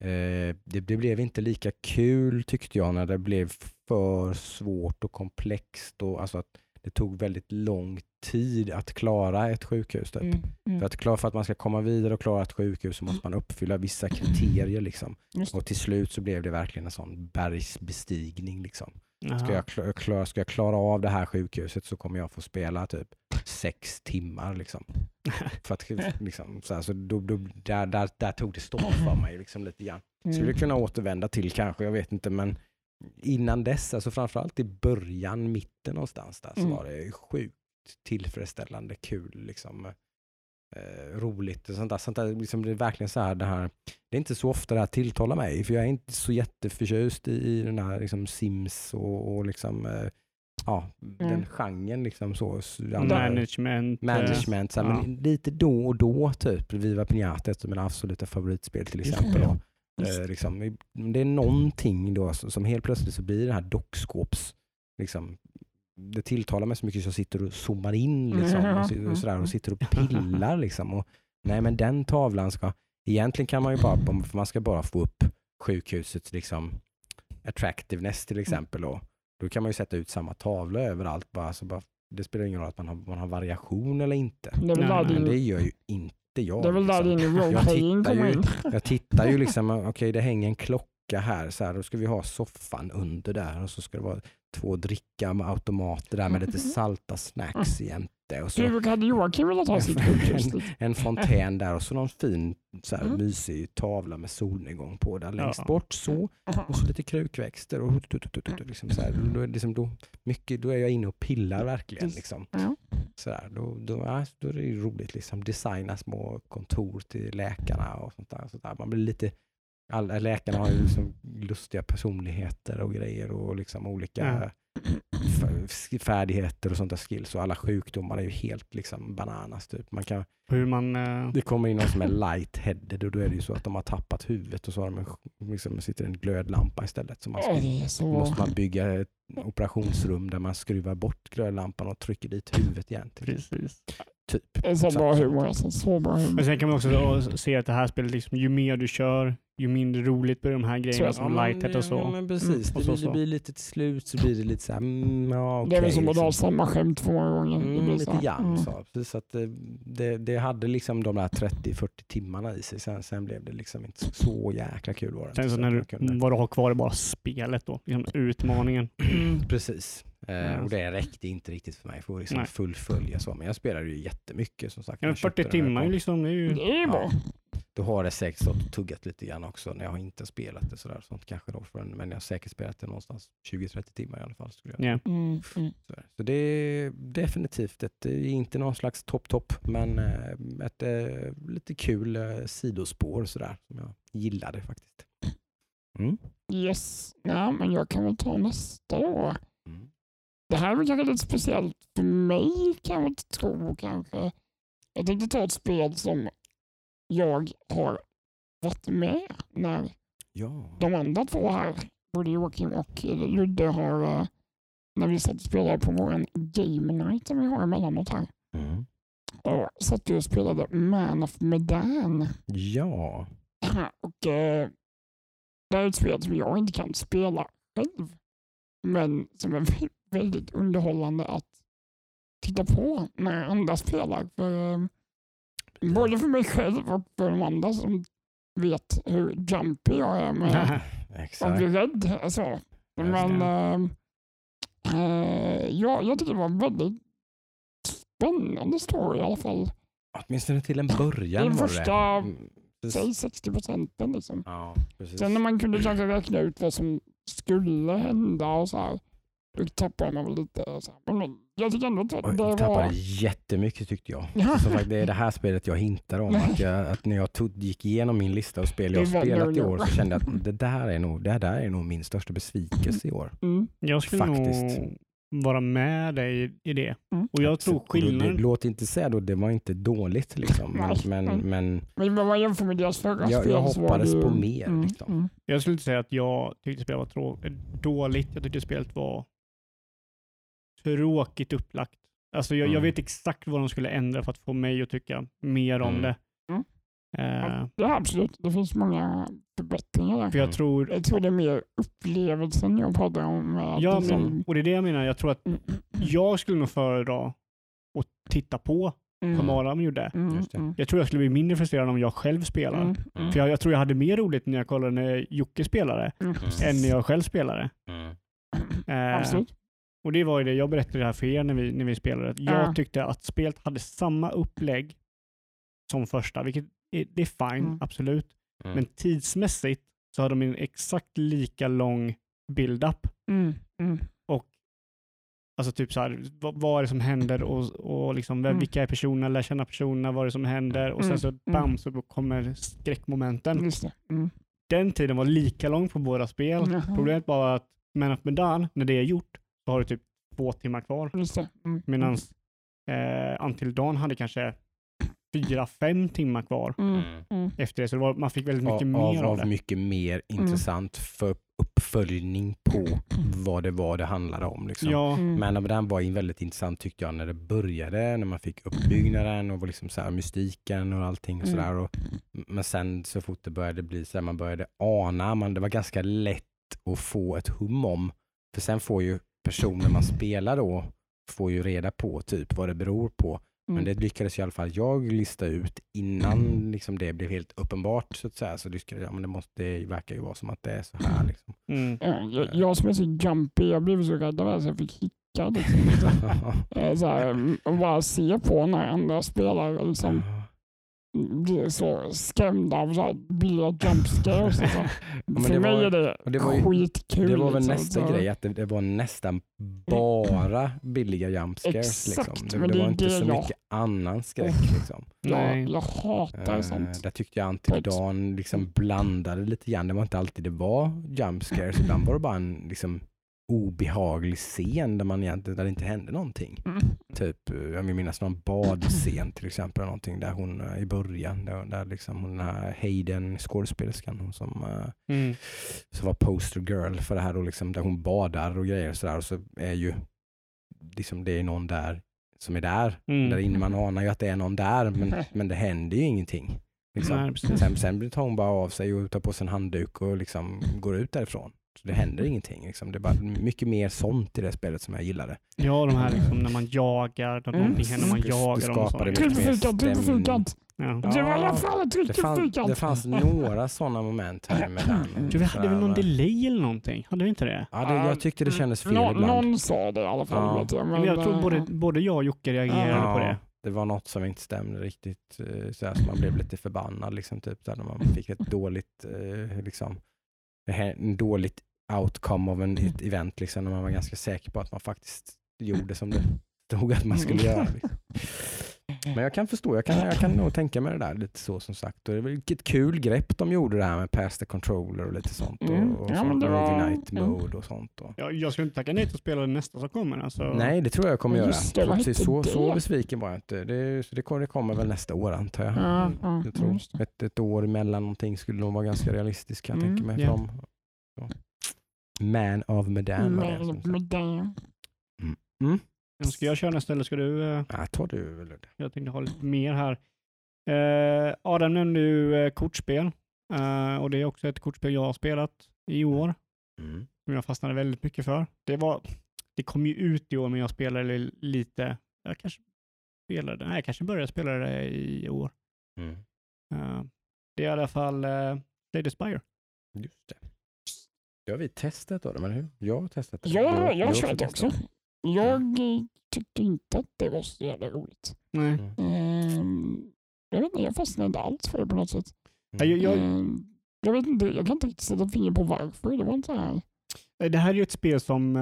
Eh, det, det blev inte lika kul tyckte jag när det blev för svårt och komplext. Och, alltså att det tog väldigt lång tid att klara ett sjukhus. Typ. Mm, mm. För, att klara, för att man ska komma vidare och klara ett sjukhus så måste man uppfylla vissa kriterier. Liksom. Och till slut så blev det verkligen en sån bergsbestigning. Liksom. Ska, jag kla- klara, ska jag klara av det här sjukhuset så kommer jag få spela typ sex timmar. Liksom. För att, liksom, så här, så då, då, där, där, där tog det stopp för mig liksom, lite grann. Skulle Mm. kunna återvända till kanske, jag vet inte. Men innan dess, alltså framförallt i början, mitten någonstans där, så Mm. var det sjukt tillfredsställande, kul. Liksom, eh, roligt och sånt där. Sånt där liksom, det är verkligen så här, det här, det är inte så ofta det här tilltalar mig, för jag är inte så jätteförtjust i, i den här liksom, Sims och, och liksom, eh, ja, den Mm. genren. Liksom, så, så, Management. eh, management, så här, ja. men lite då och då typ. Viva Pinata är ett av mina absoluta favoritspel till exempel. Då. Just Eh, liksom, det är någonting då som som helt plötsligt så blir det här dockskåps, liksom, det tilltalar mig så mycket så jag sitter och zoomar in liksom, och, och, sådär, och sitter och pillar. Liksom, och, nej men den tavlan ska, egentligen kan man ju bara, man ska bara få upp sjukhusets liksom, attractiveness till exempel. Då. då kan man ju sätta ut samma tavla överallt. Bara, så bara, det spelar ingen roll att man har, man har variation eller inte. Det där men Men det din, gör ju inte jag. det är väl där liksom. din Jag roleplaying tittar kommer ju- in. Jag tittar ju liksom, okej det hänger en klocka här, så här, då ska vi ha soffan under där och så ska det vara två dricka med automater där med lite salta snacks jämte. Och så hade Joakim velat ha sitt en fontän där och så någon fin så här, Mm. mysig tavla med solnedgång på där längst bort så. Och så lite krukväxter och liksom så här, då, liksom, då, mycket, då är jag inne och pillar verkligen. Liksom. Så där, då, då, då är det roligt liksom designa små kontor till läkarna och sånt där. Så där. Man blir lite, alla läkarna har ju liksom lustiga personligheter och grejer och liksom olika f- färdigheter och sånt där skills och alla sjukdomar är ju helt liksom bananas typ. Man kan, Hur man... eh, det kommer in någon som är light-headed och då är det ju så att de har tappat huvudet och så har de liksom, sitter en glödlampa istället. Så man ska, så... måste man bygga ett operationsrum där man skruvar bort glödlampan och trycker dit huvudet igen. Typ. Precis. Typ. Det är så Så- bra humor. Alltså, så bra humor. Men sen kan man också se att det här spelet, liksom, ju mer du kör, ju mindre roligt blir de här grejerna Så- som men lighthead och så. Ja, men precis. Mm, och det, så- blir, så. det blir lite till slut så blir det lite så här, mm, ja, det är väl som att dra liksom. samma skämt två gånger. Det Mm, blir lite så grann mm. så. Precis att det, det, det hade liksom de där 30-40 timmarna i sig. Sen, sen blev det liksom inte så, så jäkla kul var det Sen så Så när du, vad du har kvar är bara spelet då. Liksom utmaningen. Precis. Ja. och det räckte inte riktigt för mig för att liksom Nej. fullfölja så. Men jag spelade ju jättemycket som sagt. Ja, jag köpte 40 det när det timmar liksom, det är ju... Det är bra. Då har det säkert stått och tuggat lite grann också när jag inte spelat det sådär. Sånt kanske då för en, men jag har säkert spelat det någonstans 20-30 timmar i alla fall. Skulle jag. Ja. Mm, mm. Så, så det är definitivt ett, det är inte någon slags topp-topp, men eh, ett eh, lite kul sidospår sådär som jag gillade faktiskt. Mm. Yes. Ja, men jag kan väl ta nästa då. Det här är kanske lite speciellt för mig kan jag inte tro kanske. Jag tänkte ta ett spel som jag har varit med när Ja. de andra två här, både Joakim och Ludde har, eh, när vi satt och spelade på vår game night som vi har emellanåt här. Mm. Och satt vi och spelade Man of Medan. Ja. Och eh, det är ett spel som jag inte kan spela själv. Men som är vä- väldigt underhållande att titta på när andra spelar. För, eh, både för mig själv och för de andra som vet hur jumpy jag är med att bli rädd. Alltså. Men eh, eh, ja, jag tycker det var en väldigt spännande story i alla fall. Åtminstone till en början Den var första, det. Mm. Säg 60 procenten liksom. Ja, precis. Sen när man kunde kanske räkna ut vad som skulle hända och så här, då tappade man väl lite. Så här. Men jag tycker ändå att det jag var... tappade jättemycket tyckte jag. Ja. Som sagt, det är det här spelet jag hintar om. Att, jag, att när jag tog, gick igenom min lista av spel jag spelat i år så kände jag att det där är nog, det där är nog min största besvikelse i år. Mm. Jag skulle Faktiskt. nog vara med dig i det. Mm. Och jag tror skillnaden... låt inte säga då, det var inte dåligt liksom. Men, Nej, men, men Men om man jämför med deras förra Jag- spel jag hoppades det på mer, Mm, liksom. mm. Jag skulle inte säga att jag tyckte spelet var trå- dåligt. Jag tyckte spelet var tråkigt upplagt. Alltså jag, jag Mm. vet exakt vad de skulle ändra för att få mig att tycka mer om Mm. det. Eh, Ja, absolut. Det finns många förbättringar där. för jag tror... Jag tror det är mer upplevelsen jag pratar om. Ja, liksom- men, och det är det jag menar. Jag tror att Mm, Jag skulle nog föredra att titta på Mm. som Adam gjorde. Mm, mm, Jag tror jag skulle bli mindre frustrerad om jag själv spelar. mm, Mm. För jag, jag tror jag hade mer roligt när jag kollade när Jocke spelade mm. än när jag själv spelade. Mm. Eh, Absolut. och det var ju det, jag berättade det här för er när vi, när vi spelade. Jag Ja. tyckte att spelet hade samma upplägg som första, vilket det är fine, Mm. absolut. Mm. Men tidsmässigt så har de en exakt lika lång build-up. Mm, mm, Alltså typ så här, vad, vad är det som händer och, och liksom, vem- Mm. vilka är personerna, lär känna personerna, vad är det som händer och sen så bam så kommer skräckmomenten. Just det. Mm. Den tiden var lika lång på båda spel. Problemet var att Man of Medan, när det är gjort, så har du typ två timmar kvar. Mm. Medan eh, Until Dawn hade kanske fyra, fem timmar kvar Mm. Mm. Mm. efter det. Så det var, man fick väldigt mycket av, mer av av det. mycket mer intressant för uppföljning på vad det var det handlade om. Liksom. Ja, Mm. Men den var ju väldigt intressant tyckte jag när det började, när man fick uppbyggnaden och liksom så här mystiken och allting. Och Mm. så där. Och, men sen så fort det började bli så här, man började ana, man, det var ganska lätt att få ett hum om. För sen får ju personen man spelar då, får ju reda på typ vad det beror på. Men Mm. det lyckades i alla fall jag lista ut innan liksom det blev helt uppenbart så att säga. Så lyckades jag, men det, måste, det verkar ju vara som att det är så här. Liksom. mm. Ja, jag, jag som är så jumpy, jag blev så rädd av det här så jag fick hicka. Liksom. Eh, så här, mm, och bara se på när andra spelare liksom blir så skrämda av så här billiga jumpscares. och så. men För det mig var- är det, det var ju- skitkul. Det var väl liksom, nästa så. grej, att det, det var nästan bara billiga jumpscares. Liksom. Exakt, Det, men det det var inte det så jag- mycket annan skräck. Liksom. Jag, jag hatar Eh, sånt. där tyckte jag Until Dawn liksom blandade lite grann. Det var inte alltid det var jumpscares. Ibland var det bara en liksom, obehaglig scen där, man egentligen, där det inte hände någonting. Mm. Typ, eh, jag vill minnas någon badscen till exempel, någonting där hon eh, i början, där, där liksom hon den här Hayden, skådespelerskan, hon som, eh, Mm. som var poster girl för det här och liksom, där hon badar och grejer och sådär. Och så är ju liksom, det är någon där som är där. Mm. Där inne man anar ju att det är någon där, men, men det händer ju ingenting. Liksom. Nej. Sen, sen tar hon bara av sig och tar på sig en handduk och liksom går ut därifrån. Det händer ingenting. Liksom. Det är bara mycket mer sånt i det spelet som jag gillade. Ja, de här liksom när man jagar, när Mm. någonting händer, man Det- jagar och skapade mycket mer stämning. Ja. Det var i alla fall fann, det fanns några sådana moment här med den. Du, vi hade väl någon delay eller någonting? Hade vi inte det? Ja, det, jag tyckte det kändes fel Nå- ibland. Någon sa det i alla fall. Ja. Men jag tror eh, både, både jag och Jocke reagerade Ja. på det. det var något som inte stämde riktigt. eh, Så, så man blev lite förbannad. Liksom, typ, där, när man fick ett dåligt, eh, liksom, en dåligt outcome av en, ett event. Liksom, när man var ganska säker på att man faktiskt gjorde som det stod att man skulle göra. Liksom. Men jag kan förstå, jag kan, jag kan nog tänka mig det där lite så som sagt. Och det var vilket kul grepp de gjorde det här med pass the controller och lite sånt. Mm. Och, och Ja, sånt, var- Overnight mm. mode och sånt. Och. Jag, jag skulle inte tacka nej till att spela det nästa som kommer. Alltså. Nej, det tror jag kommer Men göra. just det, Precis, så, så besviken var jag inte. Det, det, kommer, det kommer väl nästa år antar jag. Ja, ja, Jag tror just ett, ett år emellan någonting skulle nog vara ganska realistiskt kan jag Mm, tänka mig. ja. Från, så. Man of Medan var det. Som Med, sagt. med det. Ska jag köra nästa eller ska du? eh, Ja, tar du det. Jag tänkte ha lite mer här. Eh, Adam nämnde ju eh, kortspel. Och det är också ett kortspel jag har spelat i år. Mm. Som jag fastnade väldigt mycket för. Det, var, det kom ju ut i år men jag spelade lite. Jag kanske spelade, nej jag kanske började spela det i år. Mm. Det är i alla fall uh, Lady Spire. Just det. Har vi testat då, eller hur? Jag har testat det. Ja, Du- jag har också kört det testat också. Jag tyckte inte att det var så jävla roligt. Nej. Mm. Ehm, jag vet inte, jag fastnade inte alls för det på något sätt. Ja, Jag, jag, Ehm, jag vet inte, jag kan inte riktigt sätta fingret på varför. Det var inte så här. det här är ju ett spel som,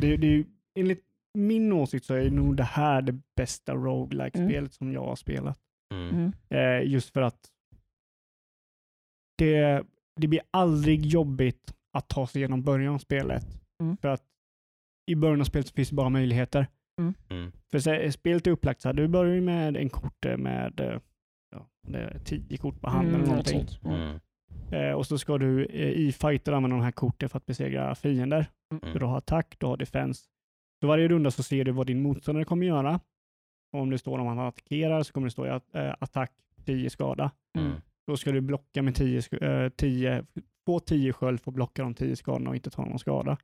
det, det är enligt min åsikt så är nog det här det bästa roguelike-spelet som jag har spelat. Mm. Mm. Eh, just för att det, det blir aldrig jobbigt att ta sig igenom början av spelet. Mm. För att i början av spelet så finns det bara möjligheter. Mm. För så, spelet är upplagt så här, du börjar ju med en kort eh, med eh, ja, det är tio kort på handen Mm, eller någonting. Mm. Mm. Eh, och så ska du eh, i fighter använda de här korten för att besegra fiender. Mm. Så du har attack, du har defense. Så varje runda så ser du vad din motståndare kommer göra. Och om det står om han attackerar så kommer det stå eh, attack 10 skada. Mm. Då ska du blocka med 10, sk- eh, 10 få 10 sköld för att blocka de 10 skadorna och inte ta någon skada.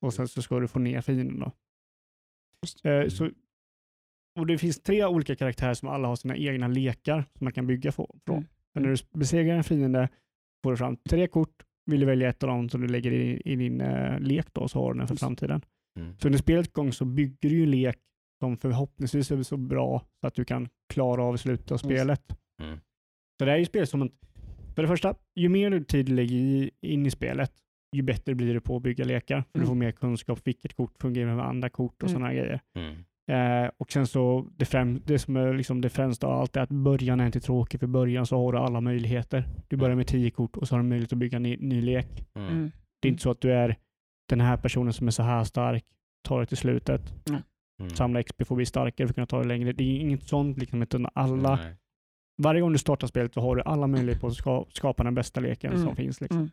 Och sen så ska du få ner fienden då. Eh, så, och det finns tre olika karaktärer som alla har sina egna lekar som man kan bygga från. Mm. Så när du besegrar en fiende får du fram tre kort. Vill du välja ett av dem som du lägger i, i din eh, lek då, så har du den för framtiden. Mm. Så under spelets gång så bygger du ju en lek som förhoppningsvis är så bra så att du kan klara av slutet av spelet. Mm. Så det här är ju spel som att, för det första, ju mer du tid lägger i, in i spelet, ju bättre blir du på att bygga lekar. För Du Mm. får mer kunskap, vilket kort fungerar med andra kort och Mm. sådana grejer. Mm. Eh, och sen så, det, främ, det som är liksom det främsta av allt är att början är inte tråkig. För början så har du alla möjligheter. Du börjar med tio kort och så har du möjlighet att bygga en ny, ny lek. Mm. Mm. Det är inte så att du är den här personen som är så här stark, tar det till slutet, Mm. samlar XP får bli starkare för att kunna ta det längre. Det är inget sånt liksom, utan alla, Nej. Varje gång du startar spelet så har du alla möjligheter på att ska, skapa den bästa leken Mm. som finns. Liksom. Mm.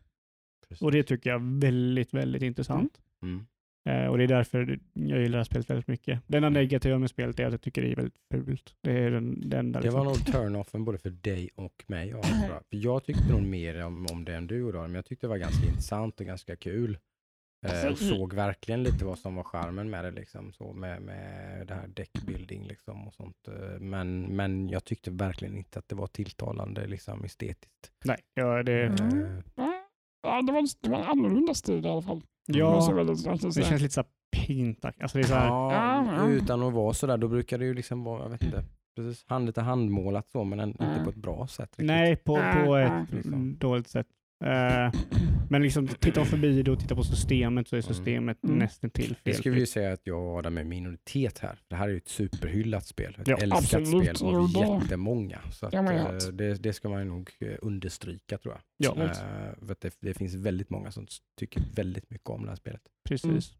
Och det tycker jag är väldigt, väldigt intressant. Mm. Eh, och det är därför jag gillar det här spelet väldigt mycket. Det enda negativa med spelet är att jag tycker det är väldigt fult. Det är den, den där Det liksom. var nog turn-offen både för dig och mig. Jag. För jag tyckte nog mer om, om det än du gjorde, men jag tyckte det var ganska intressant och ganska kul. Eh, och Alltså, såg verkligen lite vad som var charmen med det, liksom, så med, med det här deckbuilding liksom, och sånt. Eh, Men, men jag tyckte verkligen inte att det var tilltalande liksom, estetiskt. Nej, ja, det, Mm. Eh, Ja, det, var, det var en annorlunda stil i alla fall. ja, det säga. känns lite så här pintaktigt. Alltså det är så här, Ja, utan att vara sådär, då brukar det ju liksom vara, jag vet inte, precis, hand, lite handmålat så, men en, inte Mm. på ett bra sätt. Riktigt. nej, på, på ett liksom. dåligt sätt. Eh, men liksom tittar man förbi det och tittar på systemet så är Mm. systemet Mm. nästan till Det fel. ska vi ju säga att jag och Adam är minoritet här. Det här är ju ett superhyllat spel. Ett Ja, älskat absolut. spel av det- jättemånga. Så att, Ja, eh, det, det ska man nog eh, understryka tror jag. Ja, för att det, det finns väldigt många som tycker väldigt mycket om det här spelet. precis.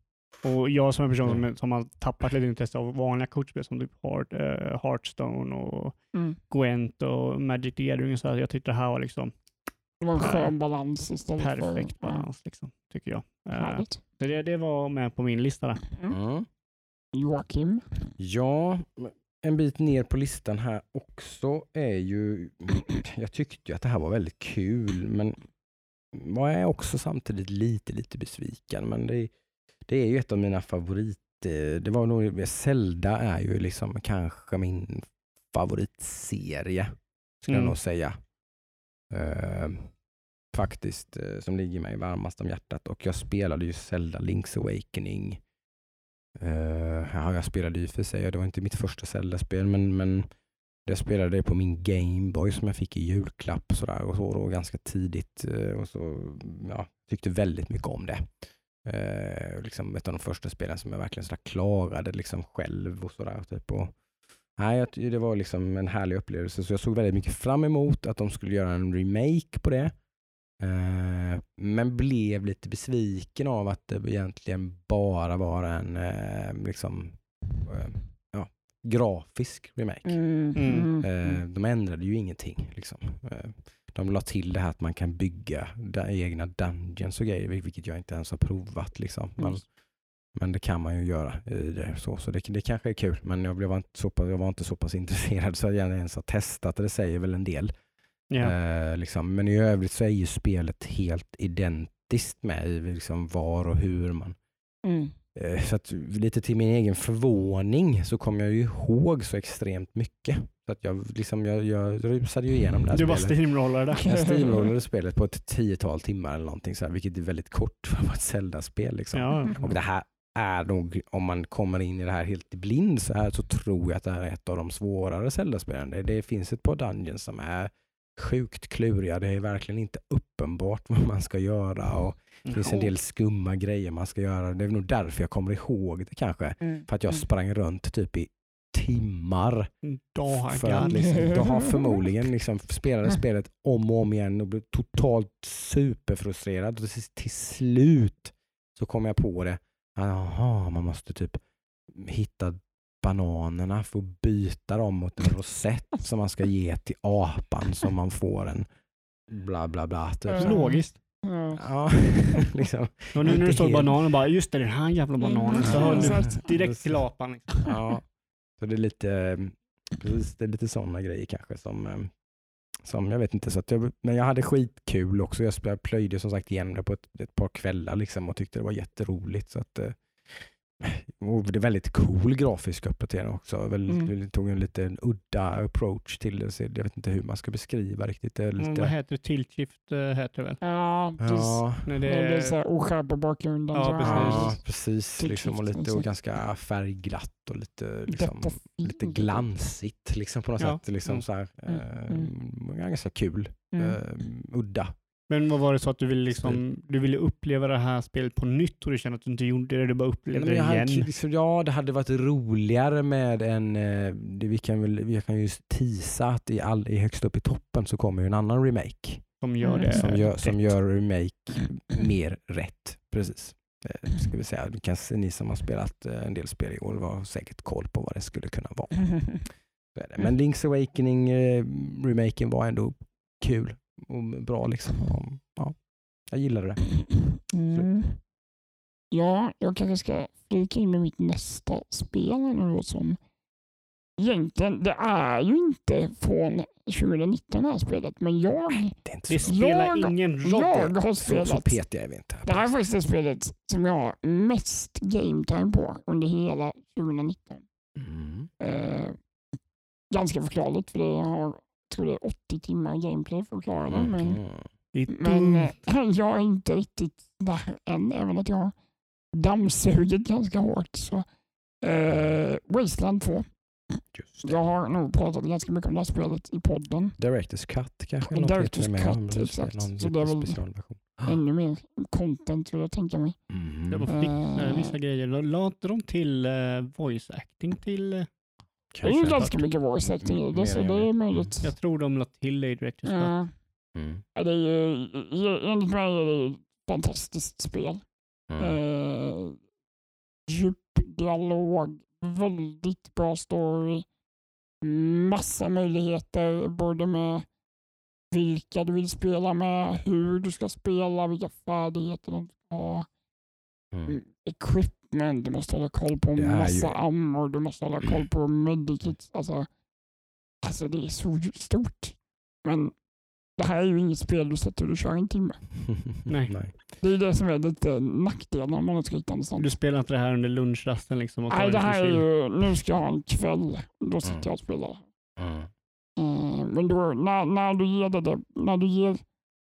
Och jag som en person Mm. som, som har tappat lite intresse av vanliga kortspel som typ Heart, eh, Hearthstone och Mm. Gwent och Magic the Gathering och så här. Jag tyckte det här var liksom Det var en skön balans istället perfekt för... balans, liksom, tycker jag. Ja, Eh, så det, det var med på min lista där. Mm. Joakim. Ja, en bit ner på listan här också är ju, jag tyckte ju att det här var väldigt kul, men var jag också samtidigt lite, lite besviken. Men det, det är ju ett av mina favorit, eh, det var nog, Zelda är ju liksom kanske min favoritserie, skulle Mm. jag nog säga. Eh, faktiskt, eh, som ligger mig varmast om hjärtat. Och jag spelade ju Zelda Link's Awakening Uh, ja, jag spelade ju för sig, det var inte mitt första Zelda-spel, men, men jag spelade det på min Gameboy som jag fick i julklapp sådär, och så då, ganska tidigt. eh, och så, ja, Tyckte väldigt mycket om det. Uh, liksom ett av de första spelen som jag verkligen sådär klarade liksom själv. och sådär, typ. och, nej, Det var liksom en härlig upplevelse, så jag såg väldigt mycket fram emot att de skulle göra en remake på det. Eh, men blev lite besviken av att det egentligen bara var en eh, liksom, eh, ja, grafisk remake. Mm. Mm. Eh, de ändrade ju ingenting. Liksom. De la till det här att man kan bygga egna dungeons och grejer, vil- vilket jag inte ens har provat. Liksom. Man, Mm. Men det kan man ju göra. I det, så, så det, det kanske är kul, men jag, blev inte så pass, jag var inte så pass intresserad så jag ens har testat det. Det säger väl en del. Ja. Eh, liksom. Men i övrigt så är ju spelet helt identiskt med i liksom var och hur man... Mm. Eh, så att lite till min egen förvåning så kom jag ju ihåg så extremt mycket. Så att jag, liksom, jag, jag rusade ju igenom det här Du bara steamrollade där. Jag steamrollade spelet på ett tiotal timmar eller någonting så här, vilket är väldigt kort för att vara ett Zelda-spel. Liksom. Ja. Och det här är nog, om man kommer in i det här helt i blind så här så tror jag att det här är ett av de svårare Zelda-spelen. Det, det finns ett par dungeons som är sjukt kluriga. Det är verkligen inte uppenbart vad man ska göra och det finns en del skumma grejer man ska göra. Det är nog därför jag kommer ihåg det kanske. Mm. För att jag sprang runt typ i timmar för Dagar. att liksom, då har förmodligen liksom spelade spelet om och om igen och blev totalt superfrustrerad. Och till, till slut så kom jag på det. Jaha, man måste typ hitta bananerna för att byta dem mot en rosett som man ska ge till apan som man får en bla bla bla. Typ. Mm. så. Logiskt. Ja. Ja, liksom. Och nu när står helt. bananen bara, just det, den här jävla bananen. Mm. Så Ja, hör du direkt till apan. Liksom. Ja, så det är lite, precis, det är lite sådana grejer kanske som, eh, som jag vet inte. Så att jag, men jag hade skitkul också. Jag plöjde som sagt igenom det på ett, ett par kvällar liksom och tyckte det var jätteroligt. Så att, eh, det är väldigt cool grafisk uppdatering också. Väldigt, Mm. Det tog en lite udda approach till det. Så jag vet inte hur man ska beskriva riktigt. Det är Mm, lite, vad heter det? Tilt shift eh, heter det väl? Ja, precis. ja, När Det det är så är, här oskärpt på bakgrunden. Ja, så här. ja precis. precis. Liksom, och lite och så. ganska färgglatt och lite, liksom, lite glansigt liksom, på något Ja. sätt. Liksom, Mm. så här, Mm. eh, Ganska kul. Mm. Eh, udda. Men vad var det så att du ville, liksom, du ville uppleva det här spelet på nytt och du kände att du inte gjorde det, du bara Nej, upplevde men jag det hade, igen? liksom, ja, det hade varit roligare med en... Eh, det, vi, kan väl, vi kan ju tisa att i, all, i högst upp i toppen så kommer ju en annan remake. Som gör Mm. det Som gör, som gör remake mer rätt. Precis. Eh, ska vi säga. Du kan se, ni som har spelat eh, en del spel i år har säkert koll på vad det skulle kunna vara. Men Link's Awakening eh, remaken var ändå kul och bra liksom. Och, Ja, jag gillade det. Mm. Ja, jag kanske ska flika in med mitt nästa spel som egentligen, det är ju inte från 2019 det här spelet, men jag, Det är inte Det så, spelar Jag- ingen roll. jag har så, så spelat. petiga är vi inte. Det här är faktiskt det spelet som jag har mest game time på under hela 2019. Mm. Eh, ganska förklarligt för det har, tror det är 80 timmar gameplay för att klara det. Men, är men eh, jag är inte riktigt där än, även att jag har dammsugit ganska hårt. Så, eh, Wasteland 2. Just det. Jag har nog pratat ganska mycket om det här spelet i podden. Directors cut kanske? Director's cut, om exakt. Så det är väl- specialversion. Ännu mer content vill jag tänka mig. Mhm. Jag fick Eh. eh, vissa grejer. Lade de till eh, voice acting till... eh, Det är ju ganska att- mycket voice acting i det, så det är möjligt. Jag tror de lade till det i Directors. Ja. Mm. Ja, det är ju, enligt mig är det ett fantastiskt spel. Mm. Eh, djup dialog, väldigt bra story, massa möjligheter både med vilka du vill spela med, hur du ska spela, vilka färdigheter de ska ha, Mm. Equipment, du måste hålla koll på är massa ju- ammor, du måste hålla koll på medikits. Alltså, alltså det är så stort. Men det här är ju inget spel du sätter och kör en timme. Nej. Nej. Det är det som är lite nackdelen om man ska hitta en sån. Du spelar inte det här under lunchrasten liksom? Och Nej, det här är ju, nu ska jag ha en kväll. Då sitter Mm. jag och spelar. Mm. Eh, men då, när, när, du ger det, det, när du ger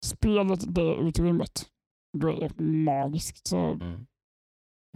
spelet det utrymmet, då är det magiskt. Så, Mm.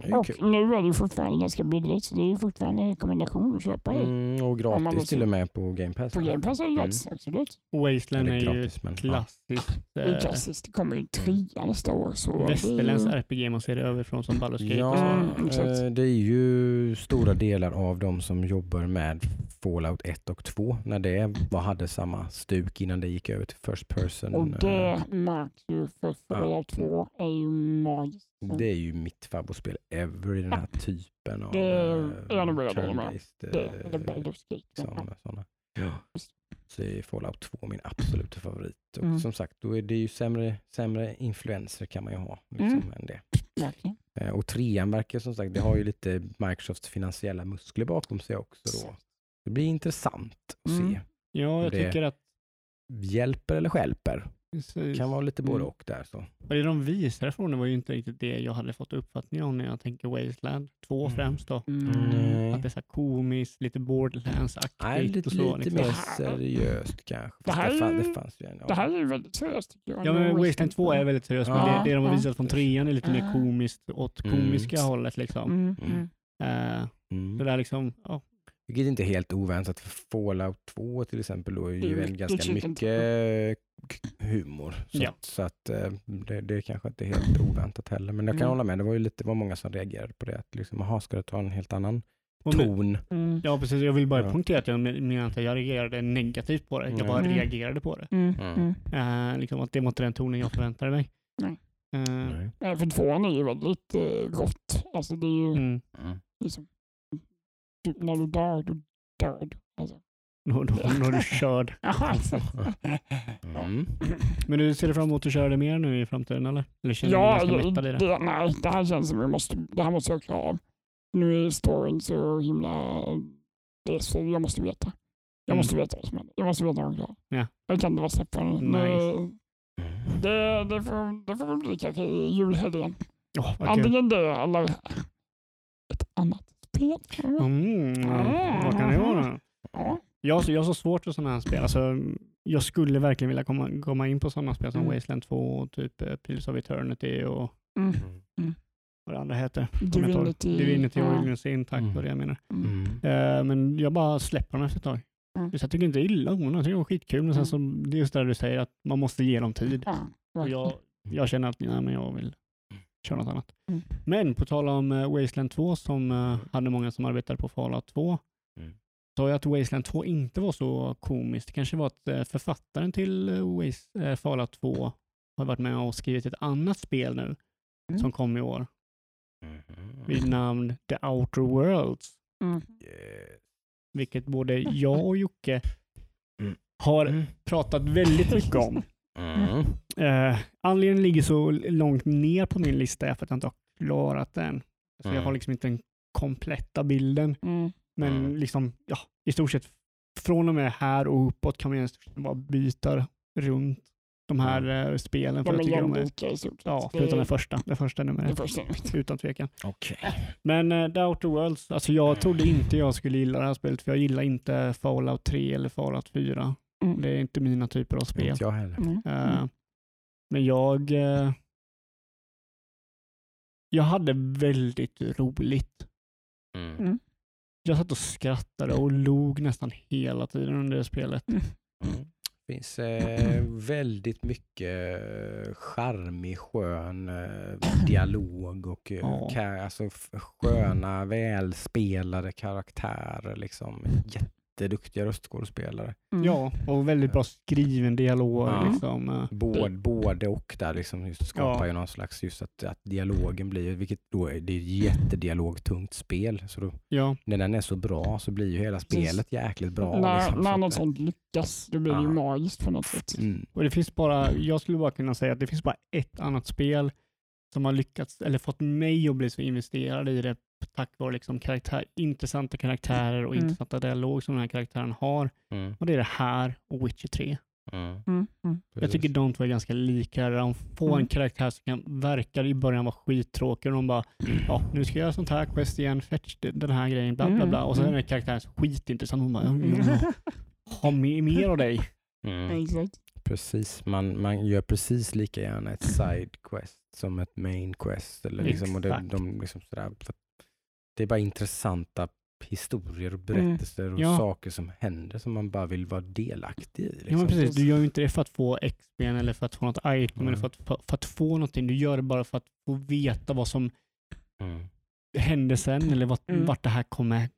Är och kul. nu är det ju fortfarande ganska billigt, så det är ju fortfarande en rekommendation att köpa det. Mm, och gratis till och med på Game Pass. På Game Pass är det Mm. gratis, absolut. Wasteland Eller är ju men, ja. klassiskt. Det är Eh, klassiskt. Det kommer ju trea nästa år. Så är Västerländsk ju- RPG man ser det överifrån som Baldur's Gate. och så. Ja, Mm, eh, det är ju stora delar av de som jobbar med Fallout 1 och 2 när det var, hade samma stuk innan det gick över till First Person. Och eh, det märks ju för Fallout 2 är ju magiskt. Det är ju mitt favoritspel ever i den här typen av Det är eh, mer än med. Det eh, är sådana, sådana. Ja. Så är Fallout 2 min absoluta favorit. Och Mm. som sagt, då är det ju sämre, sämre influenser kan man ju ha. Liksom, Mm. än det. Verkligen. Eh, Och trean verkar som sagt, det har ju lite Microsofts finansiella muskler bakom sig också. Då. Det blir intressant att Mm. se. Ja, jag Det- tycker att Hjälper eller skälper? Precis. Kan vara lite både Mm. och där. Så. Och det de visade från det var ju inte riktigt det jag hade fått uppfattning om när jag tänker Wasteland 2 Mm. främst då. Nej. Att det är så här komiskt, lite Nej, Borderlands-aktigt lite, och så. lite liksom. mer seriöst kanske. Det här det, fan, det fanns ju en. Ja. Det här är ju väldigt seriöst tycker jag. Ja, men Wasteland 2 är väldigt seriöst, men Ja, det, det de har ja. visat från trean är lite mer Ja. komiskt åt Mm. komiska hållet liksom. Mm, Mm. mm. Mm. det där liksom, ja. Vilket inte är helt oväntat för Fallout 2 till exempel då är ju är mycket ganska mycket humor. Så, Ja. att, så att eh, det, det är kanske inte helt oväntat heller. Men jag kan Mm. hålla med, det var ju lite, var många som reagerade på det. Att liksom, aha, ska det ta en helt annan ton? Mm. Ja, precis. Jag vill bara Ja. poängtera att jag men- menar inte att jag reagerade negativt på det. Jag bara Mm. reagerade på det. Mm. Mm. Mm. Eh, liksom att det var inte den tonen jag förväntade mig. Nej. Eh, Nej. Ja, för tvåan är ju väldigt eh, rått. Alltså det är ju mm. Mm. liksom, typ när du dör, då dör du. Alltså. Då, då, då är du körd. Alltså. Mm. Men du ser fram emot att köra det mer nu i framtiden eller? Eller känner du Ja, dig ganska det, mättad i det? det, nej, det här känns som jag måste, det här måste jag klara av. Nu är storyn så himla, det är så, jag måste veta. Jag Mm. måste veta vad som händer. Jag måste veta vad jag klarar. Ja. Jag kan inte vara släppa den. Nice. Det, det, får, det får bli kanske i julhelgen. Vad kul. Antingen det eller ett Mm, vad kan det vara? Ja. Jag, har så- jag har så svårt för sådana här spel. Alltså, jag skulle verkligen vilja komma, komma in på sådana spel som Mm. Wasteland 2 och typ eh, Pillars of Eternity och Mm. vad det andra heter. Divinity. Divinity Ja. Origins Intact Mm. var det jag menar. Mm. Mm. Eh, men jag bara släpper dem efter ett tag. Mm. Så jag tycker inte illa om dem, jag tycker de är skitkul. Men sen så, det är just det du säger att man måste ge dem tid. Ja, Och jag, jag känner att nej, men jag vill köra något annat. Mm. Men på tal om eh, Wasteland 2 som eh, hade många som arbetade på Fallout 2 Mm. sa jag att Wasteland 2 inte var så komiskt. Det kanske var att eh, författaren till Waste, Fallout 2 har varit med och skrivit ett annat spel nu Mm. som kom i år Mhm. vid namn The Outer Worlds. Mm. Yes. Vilket både jag och Jocke Mm. har Mm. pratat väldigt mycket om. Mm. Eh, anledningen ligger så långt ner på min lista är för att jag inte har klarat den. Så jag Mm. har liksom inte den kompletta bilden. Mm. Men Mm. liksom, ja, i stort sett från och med här och uppåt kan man i stort sett bara byta runt de här eh, spelen. För De jag tycker de är, jämlika i stort sett. ja, Det förutom det första. Det första det numret. Utan tvekan. Okej. Men uh, The Outer Worlds, alltså jag trodde inte jag skulle gilla det här spelet för jag gillar inte Fallout 3 eller Fallout 4. Mm. Det är inte mina typer av spel. Inte jag heller. Mm. Eh, Men jag eh, jag hade väldigt roligt. Mm. Mm. Jag satt och skrattade och log nästan hela tiden under det spelet. Mm. Det finns eh, väldigt mycket eh, charmig, skön eh, dialog och eh, Ja. ka- alltså, sköna, välspelade karaktärer. Liksom. Jätteduktiga röstskådespelare. Mm. Ja, och väldigt bra skriven dialog. Ja. Liksom. eh. Både, både och där liksom just skapar Ja. ju någon slags, just att, att dialogen blir, vilket då är, det är ett jättedialogtungt spel. Så då, Ja, när den är så bra så blir ju hela spelet jäkligt bra. när liksom, när så något sånt lyckas, då blir det ju Ja. magiskt på något sätt. Mm. och det finns bara, jag skulle bara kunna säga att det finns bara ett annat spel som har lyckats, eller fått mig att bli så investerad i det tack vare liksom karaktär, intressanta karaktärer och Mm. intressanta dialog som den här karaktären har. Mm. Och det är det här och Witcher 3. Mm. Mm. Mm. Jag tycker de två är ganska lika. De får en Mm. karaktär som kan, verkar i början vara skittråkig och de bara, ja nu ska jag göra sånt här quest igen, fetch den här grejen, bla bla bla. Och sen är den karaktären skitintressant. Hon bara, jag vill ha, mer, mer av dig. Mm. Exakt. Precis, man, man gör precis lika gärna ett side quest som ett main quest. Eller liksom, och det, de, liksom sådär, för att det är bara intressanta historier och berättelser och Ja. saker som händer som man bara vill vara delaktig i. Liksom. Ja men precis, du gör ju inte det för att få XP eller för att få något item eller Mm. för att, för, för att få någonting. Du gör det bara för att få veta vad som Mm. händer sen eller vart, Mm. vart det här kommer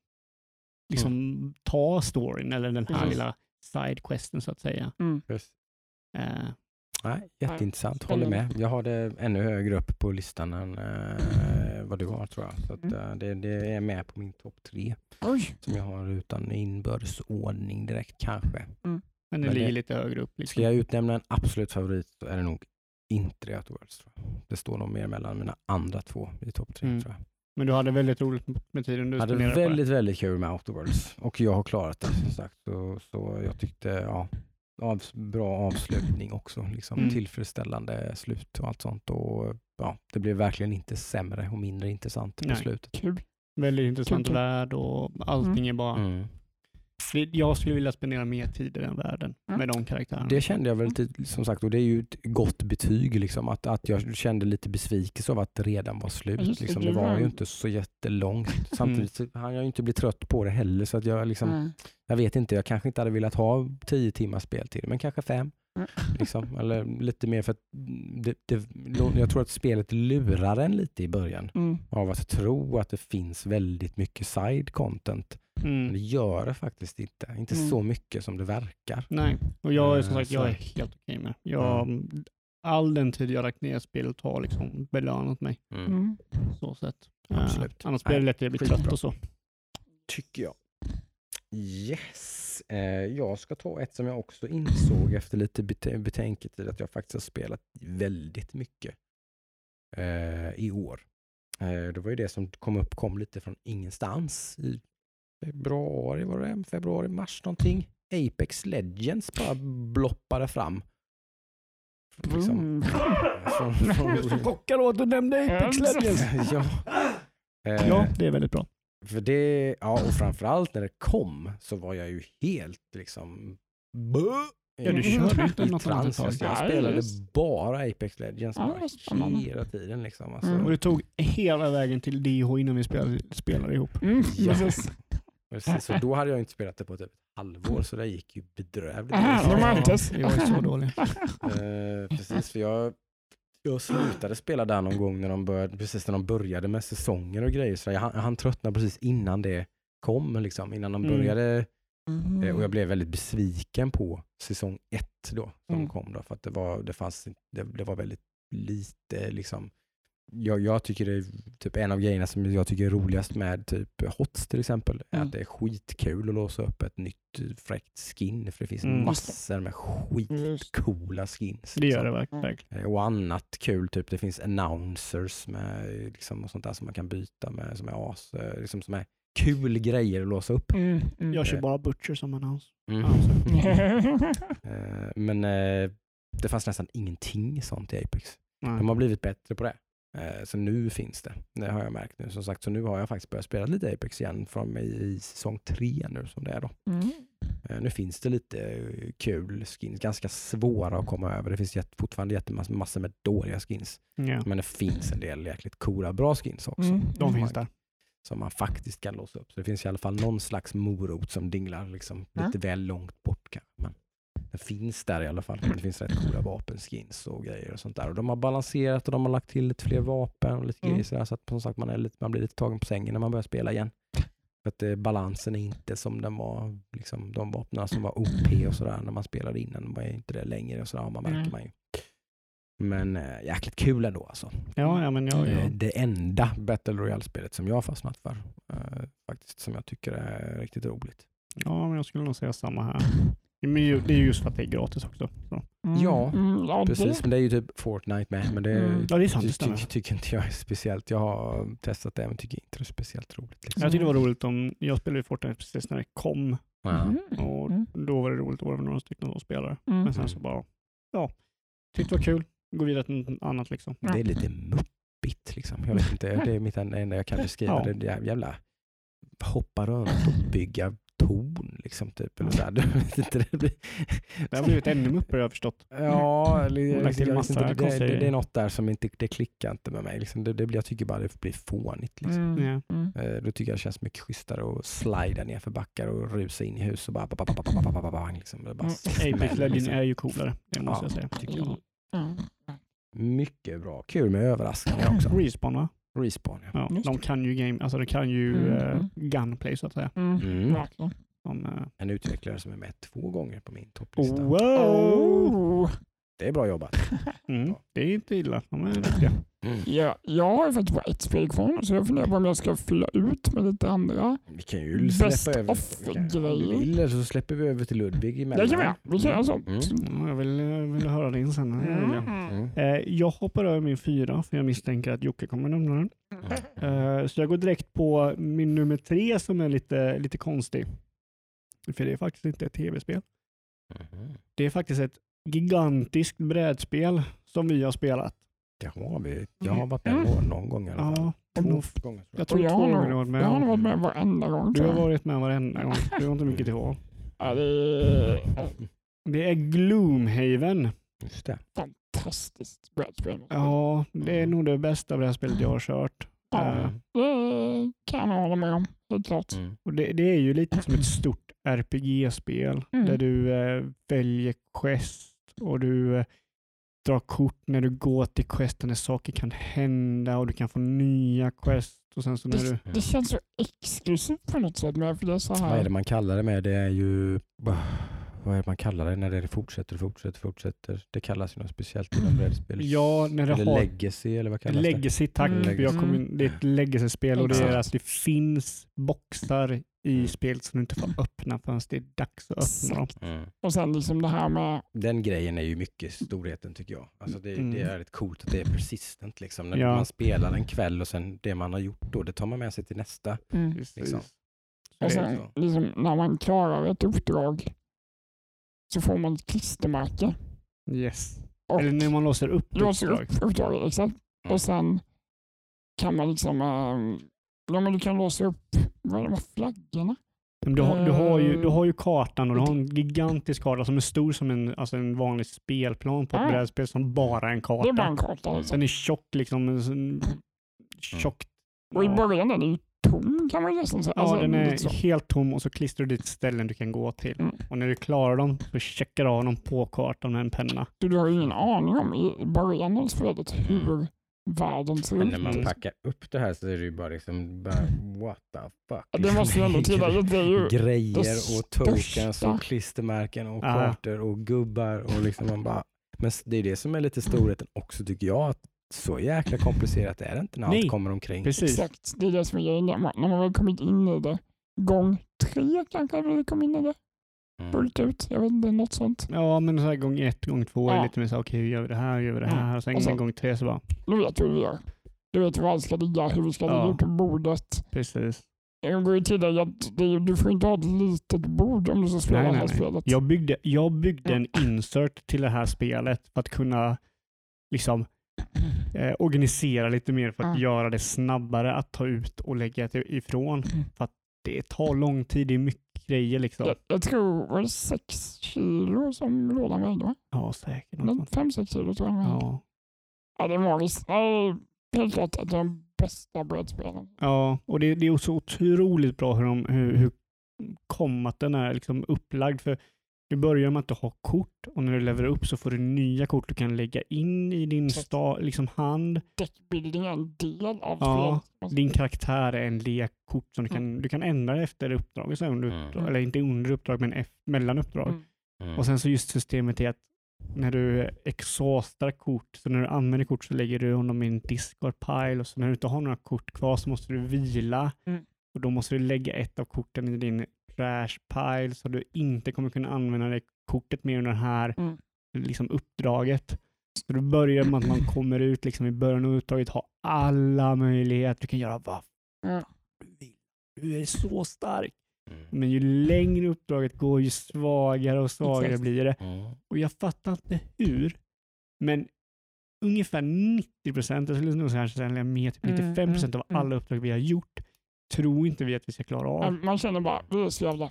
liksom ta storyn eller den här Precis. lilla sidequesten så att säga. Mm. Eh, Nej, jätteintressant, håller med. Jag har det ännu högre upp på listan än eh, vad du har tror jag. Så att, Mm. eh, det, det är med på min topp tre Oj. som jag har utan inbördesordning direkt kanske. men det Men ligger det- lite högre upp. Liksom. Ska jag utnämna en absolut favorit så är det nog inte Outer Worlds. Tror jag. Det står nog mer mellan mina andra två i topp tre Mm. tror jag. Men du hade väldigt roligt med tiden du Jag hade det. väldigt, väldigt kul med Outer Worlds och jag har klarat det som sagt. Så, så jag tyckte, ja, av, bra avslutning också. Liksom, Mm. Tillfredsställande slut och allt sånt. Och, ja, det blev verkligen inte sämre och mindre intressant på Nej. slutet. Kul. Väldigt intressant Kul, värld och allting är bara... Mm. Jag skulle vilja spendera mer tid i den världen Mm. med de karaktärerna. Det kände jag väl lite, som sagt, och det är ju ett gott betyg, liksom, att, att jag kände lite besvikelse av att det redan var slut. Just det, liksom. det var ju inte så jättelångt. Samtidigt så hann jag ju inte bli trött på det heller, så att jag, liksom, Mm. jag vet inte, jag kanske inte hade velat ha tio timmars speltid, men kanske fem. Mm. Liksom. Eller lite mer för att det, det, jag tror att spelet lurar en lite i början Mm. av att tro att det finns väldigt mycket side content. Men Mm. det gör det faktiskt inte. Inte Mm. så mycket som det verkar. Nej, och jag är som Eh, sagt, jag är så- helt okej med. Jag, All den tid jag lagt ner spelet har liksom belönat mig. Mm. Mm. Så sätt. Eh, Absolut. annars blir det lätt att jag blir skitbra. trött och så. Tycker jag. Yes. Eh, jag ska ta ett som jag också insåg efter lite betänketid att jag faktiskt har spelat väldigt mycket eh, i år. Eh, det var ju det som kom upp, kom lite från ingenstans i februari, var det februari, mars någonting. Apex Legends bara bloppade fram. Liksom, Mm. från, från, chockad av att du nämnde Apex Legends. ja. Eh, Ja, det är väldigt bra. För det, ja och framförallt när det kom så var jag ju helt liksom Bö! Ja, du körde inte i något annat. Jag spelade just. bara Apex Legends Ja, hela tiden. Liksom. Alltså, Mm. Och det tog hela vägen till DH innan vi spelade, spelade ihop. Mm, Ja. Precis. Så då hade jag inte spelat det på typ ett halvår så det gick ju bedrövligt. Inte- Jag var ju så dålig. Eh, precis, för jag, jag slutade spela där någon gång när de började, precis när de började med säsonger och grejer. Så jag, hann- jag hann tröttna precis innan det kom, liksom, innan de Mm. började. Mm. Eh, och jag blev väldigt besviken på säsong ett då, som Mm. kom. Då, för att det var, det fanns, det, det var väldigt lite liksom. Jag, jag tycker det är typ en av grejerna som jag tycker är roligast med typ HOTS till exempel, är Mm. att det är skitkul att låsa upp ett nytt eh, fräckt skin. För det finns Mm. massor med skitcoola skins. Det gör liksom. det verk- verkligen. Eh, Och annat kul, typ det finns announcers med, eh, liksom, och sånt där som man kan byta med, som är as, eh, liksom, som är kul grejer att låsa upp. Mm, mm. Jag kör bara Butcher som annons. Mm. Eh, Men eh, det fanns nästan ingenting sånt i Apex. Nej. De har blivit bättre på det. Eh, Så nu finns det. Det har jag märkt nu. Som sagt, så nu har jag faktiskt börjat spela lite Apex igen från i, i säsong tre nu som det är då. Mm. Eh, Nu finns det lite eh, kul skins, ganska svåra att komma över. Det finns jätt, fortfarande jättemassor massor med dåliga skins. Ja. Men det finns en del jäkligt coola, bra skins också. Mm. De Mm. finns där. Som man faktiskt kan låsa upp. Så det finns i alla fall någon slags morot som dinglar liksom, Ja. lite väl långt bort. Men den finns där i alla fall. Det finns rätt coola vapenskins och grejer och sånt där. Och de har balanserat och de har lagt till lite fler vapen och lite Mm. grejer sådär. Så att som sagt man, är lite, man blir lite tagen på sängen när man börjar spela igen. För att eh, balansen är inte som den var, liksom, de vapnen som var OP och sådär när man spelade innan. De var inte det längre och sådär, man märker Mm. man ju. Men äh, jäkligt kul ändå alltså. Ja, ja, men jag, Eh, jag, Det enda Battle Royale-spelet som jag har fastnat för. eh, faktiskt, som jag tycker är riktigt roligt. ja, men jag skulle nog säga samma här. Men ju- det är ju just för att det är gratis också. Så. Mm. Ja, Mm, ja, Precis, men det är ju typ Fortnite med. Men det Mm. Ja, det är sant, ty, stämmer. ty, tycker inte jag är speciellt. Jag har testat det men tycker inte det är speciellt roligt. Liksom. Jag tyckte det var roligt om, jag spelade ju Fortnite precis när det kom. Mm. och Mm. då var det roligt, då var det några stycken som spelade. Mm. Men sen så bara, ja, tyckte det var kul. Gå vidare till något annat liksom. Det är lite muppigt liksom. Jag vet inte, det är mitt enda jag kan beskriva. Ja. Det jävla hoppa runt och bygga ton. Liksom, typ, eller så det har blivit ännu muppigare har jag förstått. Ja, eller, jag, det, det, det, det, är något där som inte det klickar inte med mig. Liksom. Det, det, jag tycker bara det blir fånigt. Liksom. Mm, mm. Eh, då tycker jag det känns mycket schysstare att slida ner för backar och rusa in i hus och bara... Ba, ba, ba, liksom. mm. Legend liksom. är ju coolare, det måste ja, jag säga. Tycker jag. Mm. Mycket bra. Kul med överraskningar också. Respawn va? Respawn ja. Ja, de kan ju game, alltså de kan ju Mm, mm. gunplay så att säga. Mm. Mm. De, eh, En utvecklare som är med två gånger på min topplista. wow! Det är bra jobbat. Mm, det är inte illa, de är duktiga. Mm. Ja, jag har ju faktiskt bara ett spel kvar så jag funderar på om jag ska fylla ut med lite andra. Vi kan ju Best släppa över. of vi Om vill så släpper vi över till Ludvig emellan. Jajamän, vi kan göra så. Mm. Ja, jag vill, jag vill höra din sen. Jag. Mm. Eh, jag hoppar över min fyra för jag misstänker att Jocke kommer nämna den. Eh, så jag går direkt på min nummer tre som är lite, lite konstig. För det är faktiskt inte ett tv-spel. Mhm. Det är faktiskt ett gigantiskt brädspel som vi har spelat. Det har vi. Jag har varit med någon, någon gång fall. Ja, Två gånger tror jag jag. tror jag två har gånger har varit med. Jag har varit med varenda gång. Du har varit med varenda gång. Du har inte mycket till val. Det är Gloomhaven. Just det. fantastiskt brädspel. Ja, det är nog det bästa brädspelet jag har kört. Ja. Eh, Det kan jag hålla med om, helt klart. Mm. Och det, det är ju lite som ett stort RPG-spel Mm. där du eh, väljer quest och du eh, drar kort när du går till questen när saker kan hända och du kan få nya quest och sen så när du... Det, det känns så exklusivt på något sätt med för det är så Vad är här. det man kallar det med? Det är ju... Vad är det man kallar det när det fortsätter, fortsätter, fortsätter? Det kallas ju något speciellt inom brädspel. Ja, när det Eller har... legacy eller vad kallas det? Legacy, tack. Mm. för Jag kom in, det är ett legacy-spel och det är att det finns boxar i Mm. spelet som du inte får öppna förrän det är dags att öppna dem. Mm. Och sen liksom det här med Den grejen är ju mycket storheten tycker jag. Alltså det, Mm. det är rätt coolt att det är persistent. Liksom. När Ja. man spelar en kväll och sen det man har gjort då, det tar man med sig till nästa. mm. Liksom. Och sen så. liksom, när man klarar ett uppdrag så får man ett klistermärke. Yes. Och Eller när man låser upp låser uppdrag. upp uppdraget. Exakt. Mm. Och sen kan man liksom, ehm, Ja, men du kan låsa upp vad är de här flaggorna. Men du, har, du, har ju, du Eh. har ju kartan och du har en gigantisk karta som är stor som en, alltså en vanlig spelplan på ett Ah. brädspel som bara en Det är bara karta. en karta. Alltså. Den är tjock liksom. en sån- Tjockt. Och i Ja. början är den ju tom kan man ju nästan säga. Ja, Alltså, den är helt tom och så klistrar du dit ställen du kan gå till. Mm. Och när du klarar dem så checkar du av dem på kartan med en penna. Så du har ju ingen aning om i början av spelet hur världen ser Men när man packar upp det här så är det ju bara liksom, bara, what the fuck. Ja, Det måste jag ändå tillägga. Det är ju Grejer och tokens och klistermärken och kartor och gubbar och liksom man bara, men det är det som är lite storheten också tycker jag, att så jäkla komplicerat är det inte när Nej, allt kommer omkring. Precis. exakt det är det som är grejen. När man, väl kommit in i det. Gång tre kanske vi kom in i det. Fullt ut. Jag vet inte, något sånt. Ja, men så här gång ett, gång två är Ja. lite mer så okej, hur gör vi det här, hur gör vi det Mm. här? Och sen Och så- gång tre så bara, Nu vet hur vi gör. Du vet var allt ska ligga, hur vi ska Ja. ligga på bordet. precis. Jag går ju tillägga att det, är- du får inte ha ett litet bord om du ska spela Nej, det här nej. spelet. Jag byggde, jag byggde en insert till det här spelet för att kunna liksom eh, organisera lite mer för att Ja. göra det snabbare att ta ut och lägga det ifrån. Mm. För att det tar lång tid, det är mycket grejer liksom. Jag, jag tror, var det sex kilo som lådan vägde? va? Ja, säkert. Fem, sex kilo tror jag den. Ja. Ja, det är magiskt. Helt klart att de bästa brädspelen. ja, och det, det är så otroligt bra hur, de, hur, hur kommaten är liksom upplagd. För du börjar med att du har kort och när du levererar upp så får du nya kort du kan lägga in i din sta, liksom hand. Deckbuilding är en del av Ja. Din karaktär är en lekkort som du kan, du kan ändra efter uppdrag. Så under Mm. uppdrag eller inte under uppdrag, men efter, mellan uppdrag. Mm. Mm. Och sen så just systemet är att när du exhaustar kort, så när du använder kort så lägger du honom i en discard pile och så när du inte har några kort kvar så måste du vila Mm. och då måste du lägga ett av korten i din trash pile så du inte kommer kunna använda det kortet mer under det här Mm. liksom uppdraget. Så då börjar med att man kommer ut liksom i början av uppdraget, har alla möjligheter, du kan göra vad Ja. du vill. Du är så stark. Mm. Men ju längre uppdraget går, ju svagare och svagare Exakt. blir det. Mm. Och jag fattar inte hur, men ungefär 90 procent, jag skulle nog säga mer, typ Mm, 95 procent mm, av mm. alla uppdrag vi har gjort tror inte vi att vi ska klara av. Man känner bara, vi är så jävla...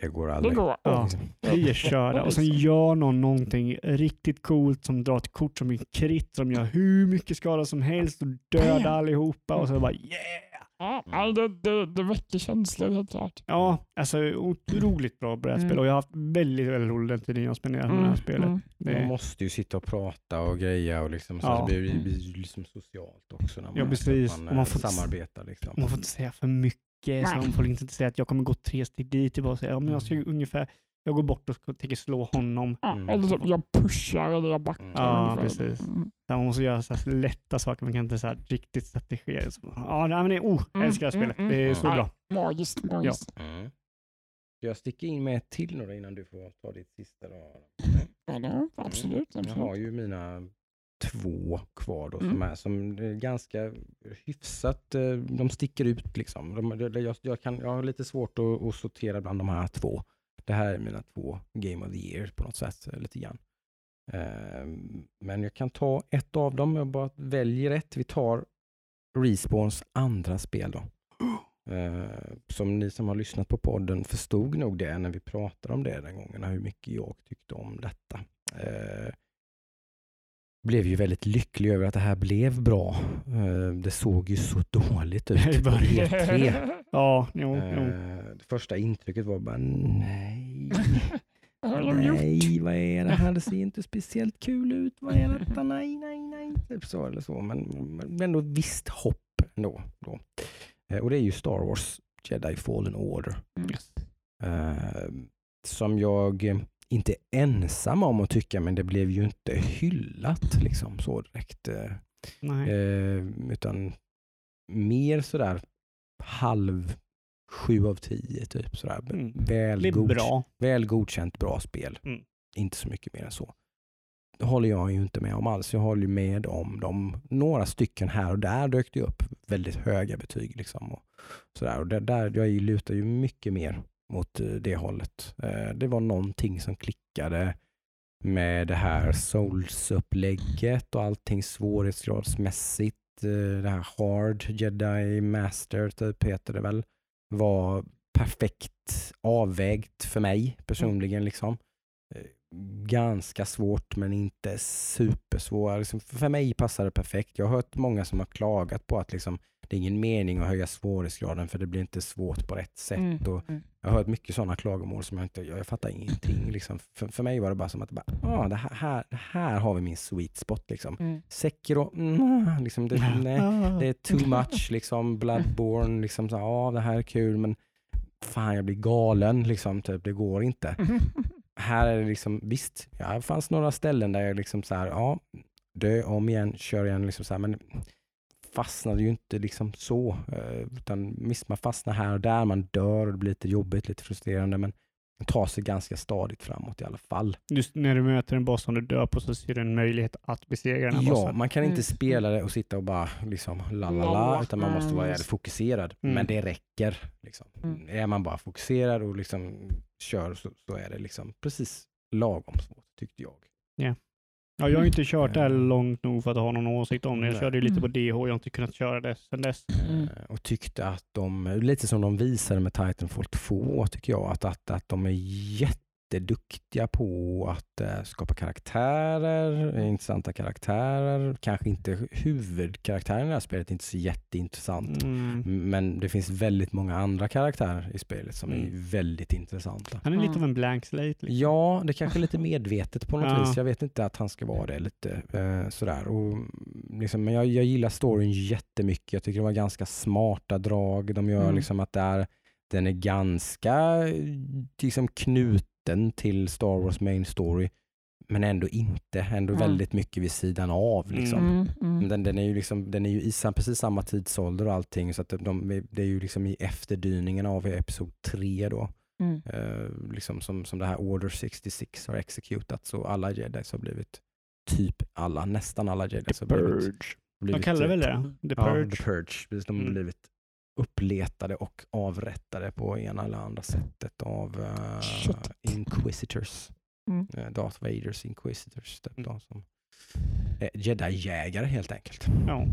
Det går Det aldrig. går. Ja. Vi är körda och sen gör någon någonting riktigt coolt som drar ett kort som är krit som gör hur mycket skada som helst och dödar allihopa och så bara yeah! Ja, nej, det, det, det väcker känslor helt klart. Ja, alltså otroligt bra brädspel Mm. och jag har haft väldigt, väldigt roligt den tiden jag spenderat med det här spelet. mm. Det, Man måste ju sitta och prata och greja och liksom, så Ja. det blir, det blir ju liksom socialt också. När man, Ja, precis. Man, man eh, får- samarbetar liksom. Man får inte säga för mycket, så man får inte säga att jag kommer gå tre steg dit och bara säga ja, men jag ska ju ungefär, jag går bort och tänker slå honom. Ja, Mm. Eller typ, jag pushar eller jag backar. Ja, ungefär. precis. Mm. Så man måste göra så här lätta saker, man kan inte så här riktigt strategera. Så, Ja, nej, men det, oh, jag Mm, älskar det här mm, spelet. Det är så Ja. bra. Magiskt, magiskt. Mm. Jag sticker in med ett till nu innan du får ta ditt sista. Då. Ja, det, absolut. Jag absolut. har ju mina två kvar då som Mm. är som är ganska hyfsat, eh, de sticker ut liksom. De, jag, jag, kan, jag har lite svårt att, att sortera bland de här två. Det här är mina två Game of the Year på något sätt, lite grann. Eh, Men jag kan ta ett av dem, jag bara väljer ett. Vi tar Respawns andra spel då. Eh, Som ni som har lyssnat på podden förstod nog det när vi pratade om det den gången, hur mycket jag tyckte om detta. Blev ju väldigt lycklig över att det här blev bra. Eh, det såg ju så dåligt ut på början. E3. Ja, jo, jo. Eh, det första intrycket var bara nej, nej, vad är det här? Det ser inte speciellt kul ut. Vad är detta? Nej, nej, nej. Typ så eller så. Men, men ändå visst hopp ändå. Då. Eh, och det är ju Star Wars Jedi Fallen Order. Yes. Eh, som jag inte är ensam om att tycka, men det blev ju inte hyllat liksom så direkt. Eh, eh, utan mer sådär halv sju av tio typ. Sådär. Mm. Väl, godk- bra. väl godkänt bra spel. Mm. Inte så mycket mer än så. Det håller jag ju inte med om alls. Jag håller med om dem. Några stycken här och där dök det upp väldigt höga betyg. Liksom och sådär. Och det, där, jag lutar ju mycket mer mot eh, det hållet. Eh, det var någonting som klickade med det här Souls-upplägget och allting svårighetsgradsmässigt. Eh, det här Hard Jedi Master typ heter det väl, var perfekt avvägt för mig personligen. liksom. Ganska svårt men inte supersvårt. Liksom, för mig passar det perfekt. Jag har hört många som har klagat på att liksom, det är ingen mening att höja svårighetsgraden för det blir inte svårt på rätt sätt. Mm. Och Mm. jag har hört mycket sådana klagomål som jag inte, jag, jag fattar ingenting. Liksom. För, för mig var det bara som att bara, ah, det, här, här, här har vi min sweet spot. Liksom. Mm. Sekiro, mm, liksom, det, nej, det är too much. Liksom, Bloodborne, liksom, så, ah, det här är kul men fan jag blir galen. Liksom, typ, det går inte. Här är det liksom, visst, ja, det fanns några ställen där jag liksom så här, ja, dö om igen, kör igen, liksom så här, men fastnade ju inte liksom så. eh, Utan visst, man fastnar här och där, man dör och det blir lite jobbigt, lite frustrerande, men man tar sig ganska stadigt framåt i alla fall. Just när du möter en boss som du dör på så ser du en möjlighet att besegra den här Ja, bossen. man kan inte Mm. spela det och sitta och bara liksom la la la, utan man måste vara Mm. jävligt fokuserad. Mm. Men det räcker. Liksom. Mm. Är man bara fokuserad och liksom kör så, så är det liksom precis lagom svårt, tyckte jag. Ja, jag har inte kört det här långt nog för att ha någon åsikt om det. Jag körde ju lite Mm. på DH, jag har inte kunnat köra det sedan dess. Mm. Eh, Och tyckte att de, lite som de visade med Titanfall 2, tycker jag, att, att, att de är jätteduktiga på att eh, skapa karaktärer, eh, intressanta karaktärer. Kanske inte huvudkaraktären i det här spelet, är inte så jätteintressant. Mm. Men det finns väldigt många andra karaktärer i spelet som är Mm. väldigt intressanta. Han är lite Mm. av en blank slate. Liksom. Ja, det kanske är lite medvetet på något Ja. vis. Jag vet inte att han ska vara det lite eh, sådär. Och, liksom, men jag, jag gillar storyn jättemycket. Jag tycker det var ganska smarta drag. De gör Mm. liksom att det är, den är ganska eh, liksom, knuten till Star Wars main story. Men ändå inte. Ändå Mm. väldigt mycket vid sidan av. Liksom. Mm. Mm. Den, den är ju, liksom, den är ju i sam- precis samma tidsålder och allting. Så att de, det är ju liksom i efterdyningen av episod 3 då. Mm. Eh, liksom som, som det här Order 66 har exekutat. Så alla jedis har blivit, typ alla, nästan alla jedis har blivit, De blivit kallar det väl eh, det? The Ja, Purge. The Purge. Precis, de har Mm. blivit uppletade och avrättade på ena eller andra sättet av Shit. Inquisitors. Mm. Eh, Darth Vaders Inquisitors. Typ, Mm. som, eh, Jedi-jägare helt enkelt. Ja.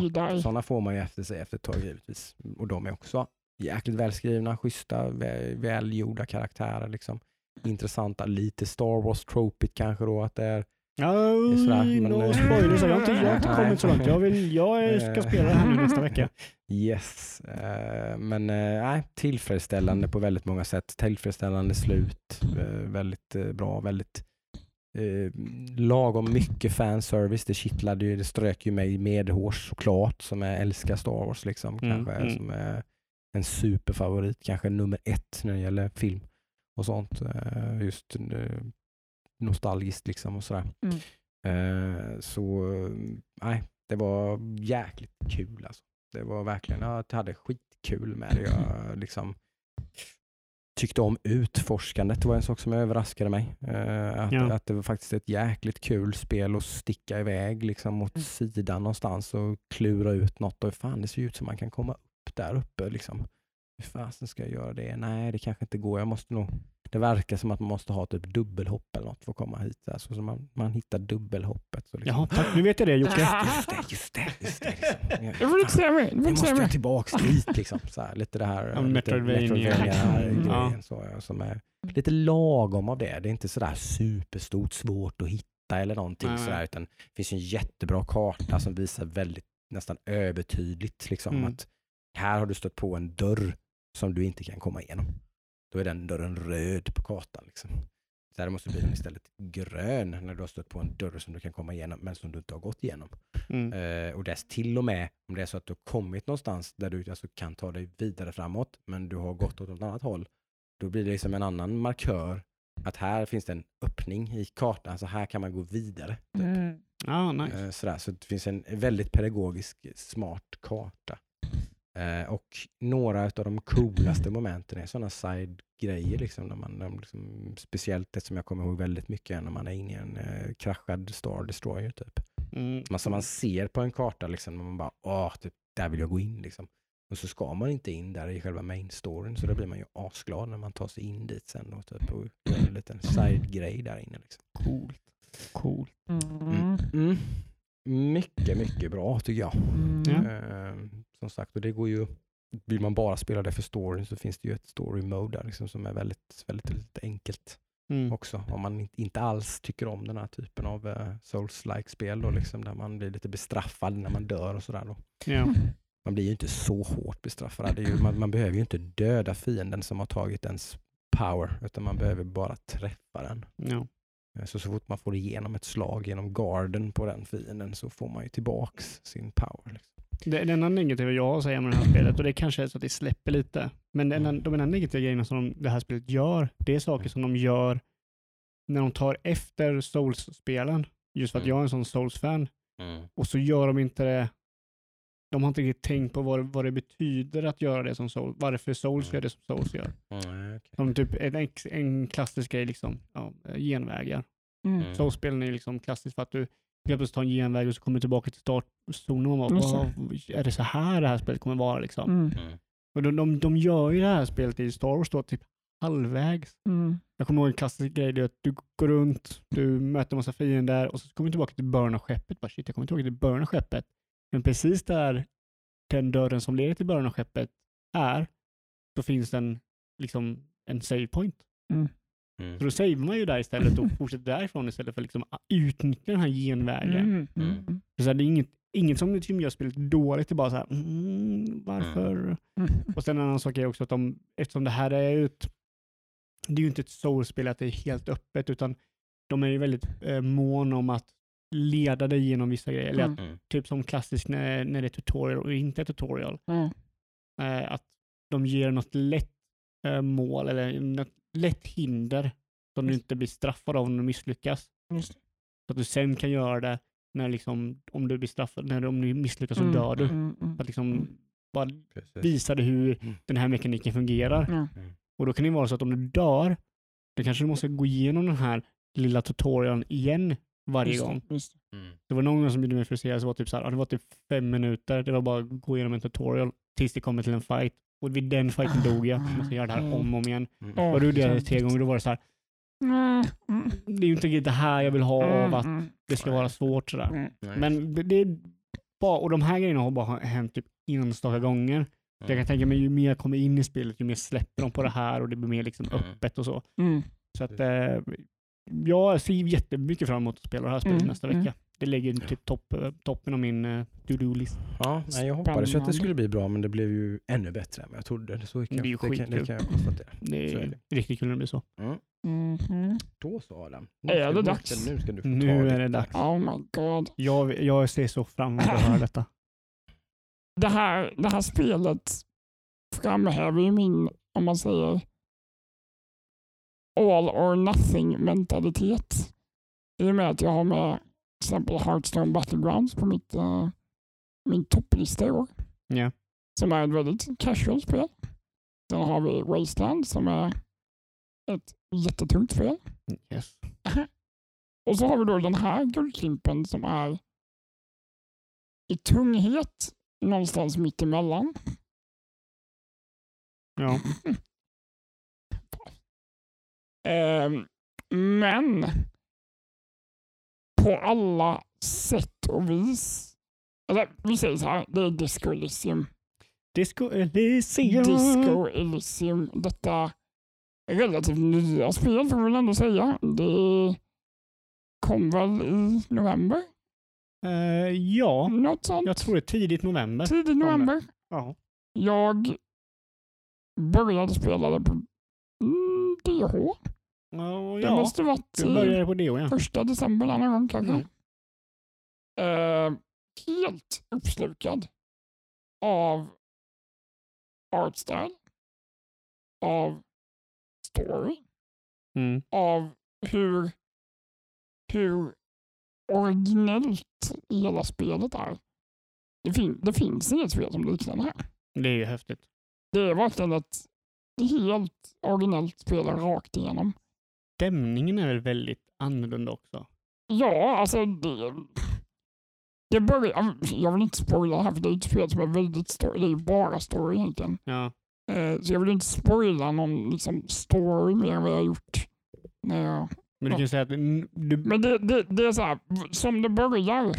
Jedi. Sådana får man ju efter sig efter ett tag givetvis. Och de är också jäkligt välskrivna, schyssta, vä- välgjorda karaktärer. Liksom. Intressanta, lite Star Wars tropigt kanske då att det är. Ja, sådär, men, no eh, spoilers. Jag har inte, jag har inte kommit så långt. Jag, vill, jag ska spela det här nu nästa vecka. Yes, eh, men eh, nej, tillfredsställande på väldigt många sätt. Tillfredsställande slut, väldigt bra, väldigt eh, lagom mycket fanservice. Det kittlade ju, det strök ju mig medhårs såklart som jag älskar Star Wars liksom. Mm, Kanske mm. som är en superfavorit, kanske nummer ett när det gäller film och sånt. Just nostalgiskt liksom och sådär. Mm. Eh, så nej, det var jäkligt kul alltså. Det var verkligen, jag hade skitkul med det. Jag liksom tyckte om utforskandet. Det var en sak som överraskade mig. Eh, att, Ja. att det var faktiskt ett jäkligt kul spel att sticka iväg liksom åt Mm. sidan någonstans och klura ut något. Och fan, det ser ut som man kan komma upp där uppe. Liksom. Hur fasen ska jag göra det? Nej, det kanske inte går. Jag måste nog det verkar som att man måste ha typ dubbelhopp eller något för att komma hit. Så som man, man hittar dubbelhoppet. Så liksom, Jaha, tack. Nu vet jag det Jocke. Just det, just det. Just det liksom. Du inte säga mer. Nu måste jag mer. tillbaks dit. Liksom. Så här, lite det här Ja. Metroidvania-grejen. Ja. Så, ja, som är lite lagom av det. Det är inte sådär superstort, svårt att hitta eller någonting. Nej. Sådär, utan det finns en jättebra karta som visar väldigt nästan övertydligt liksom, Mm. att här har du stött på en dörr som du inte kan komma igenom. Då är den dörren röd på kartan. Liksom. Här måste bli den istället grön när du har stött på en dörr som du kan komma igenom men som du inte har gått igenom. Mm. Eh, och dess till och med om det är så att du har kommit någonstans där du alltså kan ta dig vidare framåt men du har gått åt ett annat håll. Då blir det liksom en annan markör att här finns det en öppning i kartan så här kan man gå vidare. Typ. Mm. Ja, nice. Eh, sådär. Så det finns en väldigt pedagogisk smart karta. Eh, och några av de coolaste momenten är sådana side-grejer. Liksom, när man, när man liksom, speciellt det som jag kommer ihåg väldigt mycket är när man är inne i en eh, kraschad Star Destroyer. Typ. Mm. Man, som man ser på en karta, liksom, när man bara åh, typ, där vill jag gå in. Liksom. Och så ska man inte in där i själva main storyn, så då blir man ju asglad när man tar sig in dit sen då, typ, och gör en liten side-grej där inne. Liksom. Coolt. Coolt. Mm. Mm. Mycket, mycket bra tycker jag. Mm. Eh, som sagt, och det går ju, vill man bara spela det för storyn så finns det ju ett story mode där liksom, som är väldigt, väldigt, väldigt enkelt Mm. också. Om man inte- inte alls tycker om den här typen av uh, souls-like spel då, liksom, där man blir lite bestraffad när man dör och sådär. Då. Ja. Man blir ju inte så hårt bestraffad. Det är ju, man, man behöver ju inte döda fienden som har tagit ens power, utan man behöver bara träffa den. Ja. Eh, Så, så fort man får igenom ett slag genom garden på den fienden så får man ju tillbaks sin power. Liksom. Det, det enda negativa jag har att säga med det här spelet, och det kanske är så att det släpper lite, men den, de enda negativa grejerna som de, det här spelet gör, det är saker som de gör när de tar efter Souls-spelen. Just för att Mm. jag är en sån Souls-fan. Och så gör de inte det, de har inte riktigt tänkt på vad, vad det betyder att göra det som Souls, varför Souls gör det som Souls gör. Mm, okej. Som typ en, en klassisk grej, liksom, ja, genvägar. Mm. Mm. Souls-spelen är liksom klassiskt för att du helt plötsligt tar en genväg och så kommer du tillbaka till startzonen och bara. "Vad- är det så här det här spelet kommer vara liksom? Mm. Mm. Och de, de, de gör ju det här spelet i Star Wars då typ halvvägs. Mm. Jag kommer ihåg en klassisk grej, det är att du går runt, du möter en massa fiender och så kommer du tillbaka till början av skeppet. Bara, shit, jag kommer tillbaka till början av skeppet. Men precis där den dörren som leder till början av skeppet är, så finns en, liksom, en save point. Mm. Så då savear man ju där istället och fortsätter därifrån istället för att liksom utnyttja den här genvägen. Mm. Mm. Mm. Så det är inget, inget som liksom gör spelet dåligt, det är bara så här, mm, varför? Mm. Och sen en annan sak är också att de, eftersom det här är ett, det är ju inte ett soulspel att det är helt öppet, utan de är ju väldigt eh, mån om att leda dig genom vissa grejer. Eller att, Mm. Mm. typ som klassiskt när, när det är tutorial och inte är tutorial. Mm. Eh, att de ger något lätt eh, mål eller något lätt hinder som du inte blir straffad av om du misslyckas. Just. Så att du sen kan göra det när liksom, om du blir straffad, när du, om du misslyckas så Mm. dör du. Mm. Mm. Att liksom bara Precis. visa dig hur Mm. den här mekaniken fungerar. Och då kan det vara så att om du dör, då kanske du måste gå igenom den här lilla tutorialen igen varje Just gång. just det. Mm. Det var någon gång som gjorde mig frustrerad, så var typ så här, ja, det var typ fem minuter, det var bara att gå igenom en tutorial tills det kommer till en fight. Och vid den fighten dog jag. Jag måste göra det här om och om igen. Mm. Och då gjorde jag det tre gånger, då var det så här, Mm. Mm. det är ju inte riktigt det här jag vill ha av att Mm. det ska vara svårt sådär. Mm. Men det, det är bara, och de här grejerna har bara hänt typ enstaka gånger. Så jag kan tänka mig ju mer jag kommer in i spelet, ju mer släpper de på det här och det blir mer liksom Mm. öppet och så. Mm. Så att eh, jag ser jättemycket fram emot att spela det här spelet Mm, nästa mm. vecka. Det ligger typ topp, eh, toppen av min uh, to-do-list. Ja, nej, jag hoppades ju att det skulle bli bra, men det blev ju ännu bättre än vad jag trodde. Så kan, Det är ju det, kan, det kan jag konstatera. Det är är det. riktigt kul när det blir så. Mm. Mhm. Då så Adam. Är ska det dags? Nu ska du få Nu ta är det dags. Oh my god. Jag, jag ser så fram emot att höra detta. Det här, det här spelet framhäver ju min, om man säger, all or nothing mentalitet. I och med att jag har med till exempel Hearthstone Battlegrounds på mitt, eh, min topplista i år. Ja. Som är ett väldigt casual spel. Sen har vi Wasteland som är ett jättetungt spel. Yes. Och så har vi då den här guldklimpen som är i tunghet någonstans mitt emellan. Ja. Ehm, men på alla sätt och vis. Eller vi säger så här, det är Disco Elysium. Disco Elysium. Disco Elysium. Detta relativt nya spel får vi väl ändå säga. Det kom väl i november? Eh, ja, Något sånt. jag tror det är tidigt november. Tidig november. Ja. Jag började spela det på mm, DH. Ja, Det måste varit du i började på det ja. första december denna gång kanske. Mm. Eh, helt uppslukad av artstyle, av story, Mm. av hur, hur originellt hela spelet är. Det, fin- det finns inget spel som liknar det här. Det är ju häftigt. Det är verkligen ett helt originellt spel rakt igenom. Stämningen är väl väldigt annorlunda också. Ja, alltså det... Det börjar, jag vill inte spoila här för det är ett spel som är väldigt story, det är bara story egentligen. Ja. Eh, så jag vill inte spoila någon liksom, story mer än vad jag har gjort. När jag, Men du Ja. kan ju säga att du... men det, det, det är så här, som det börjar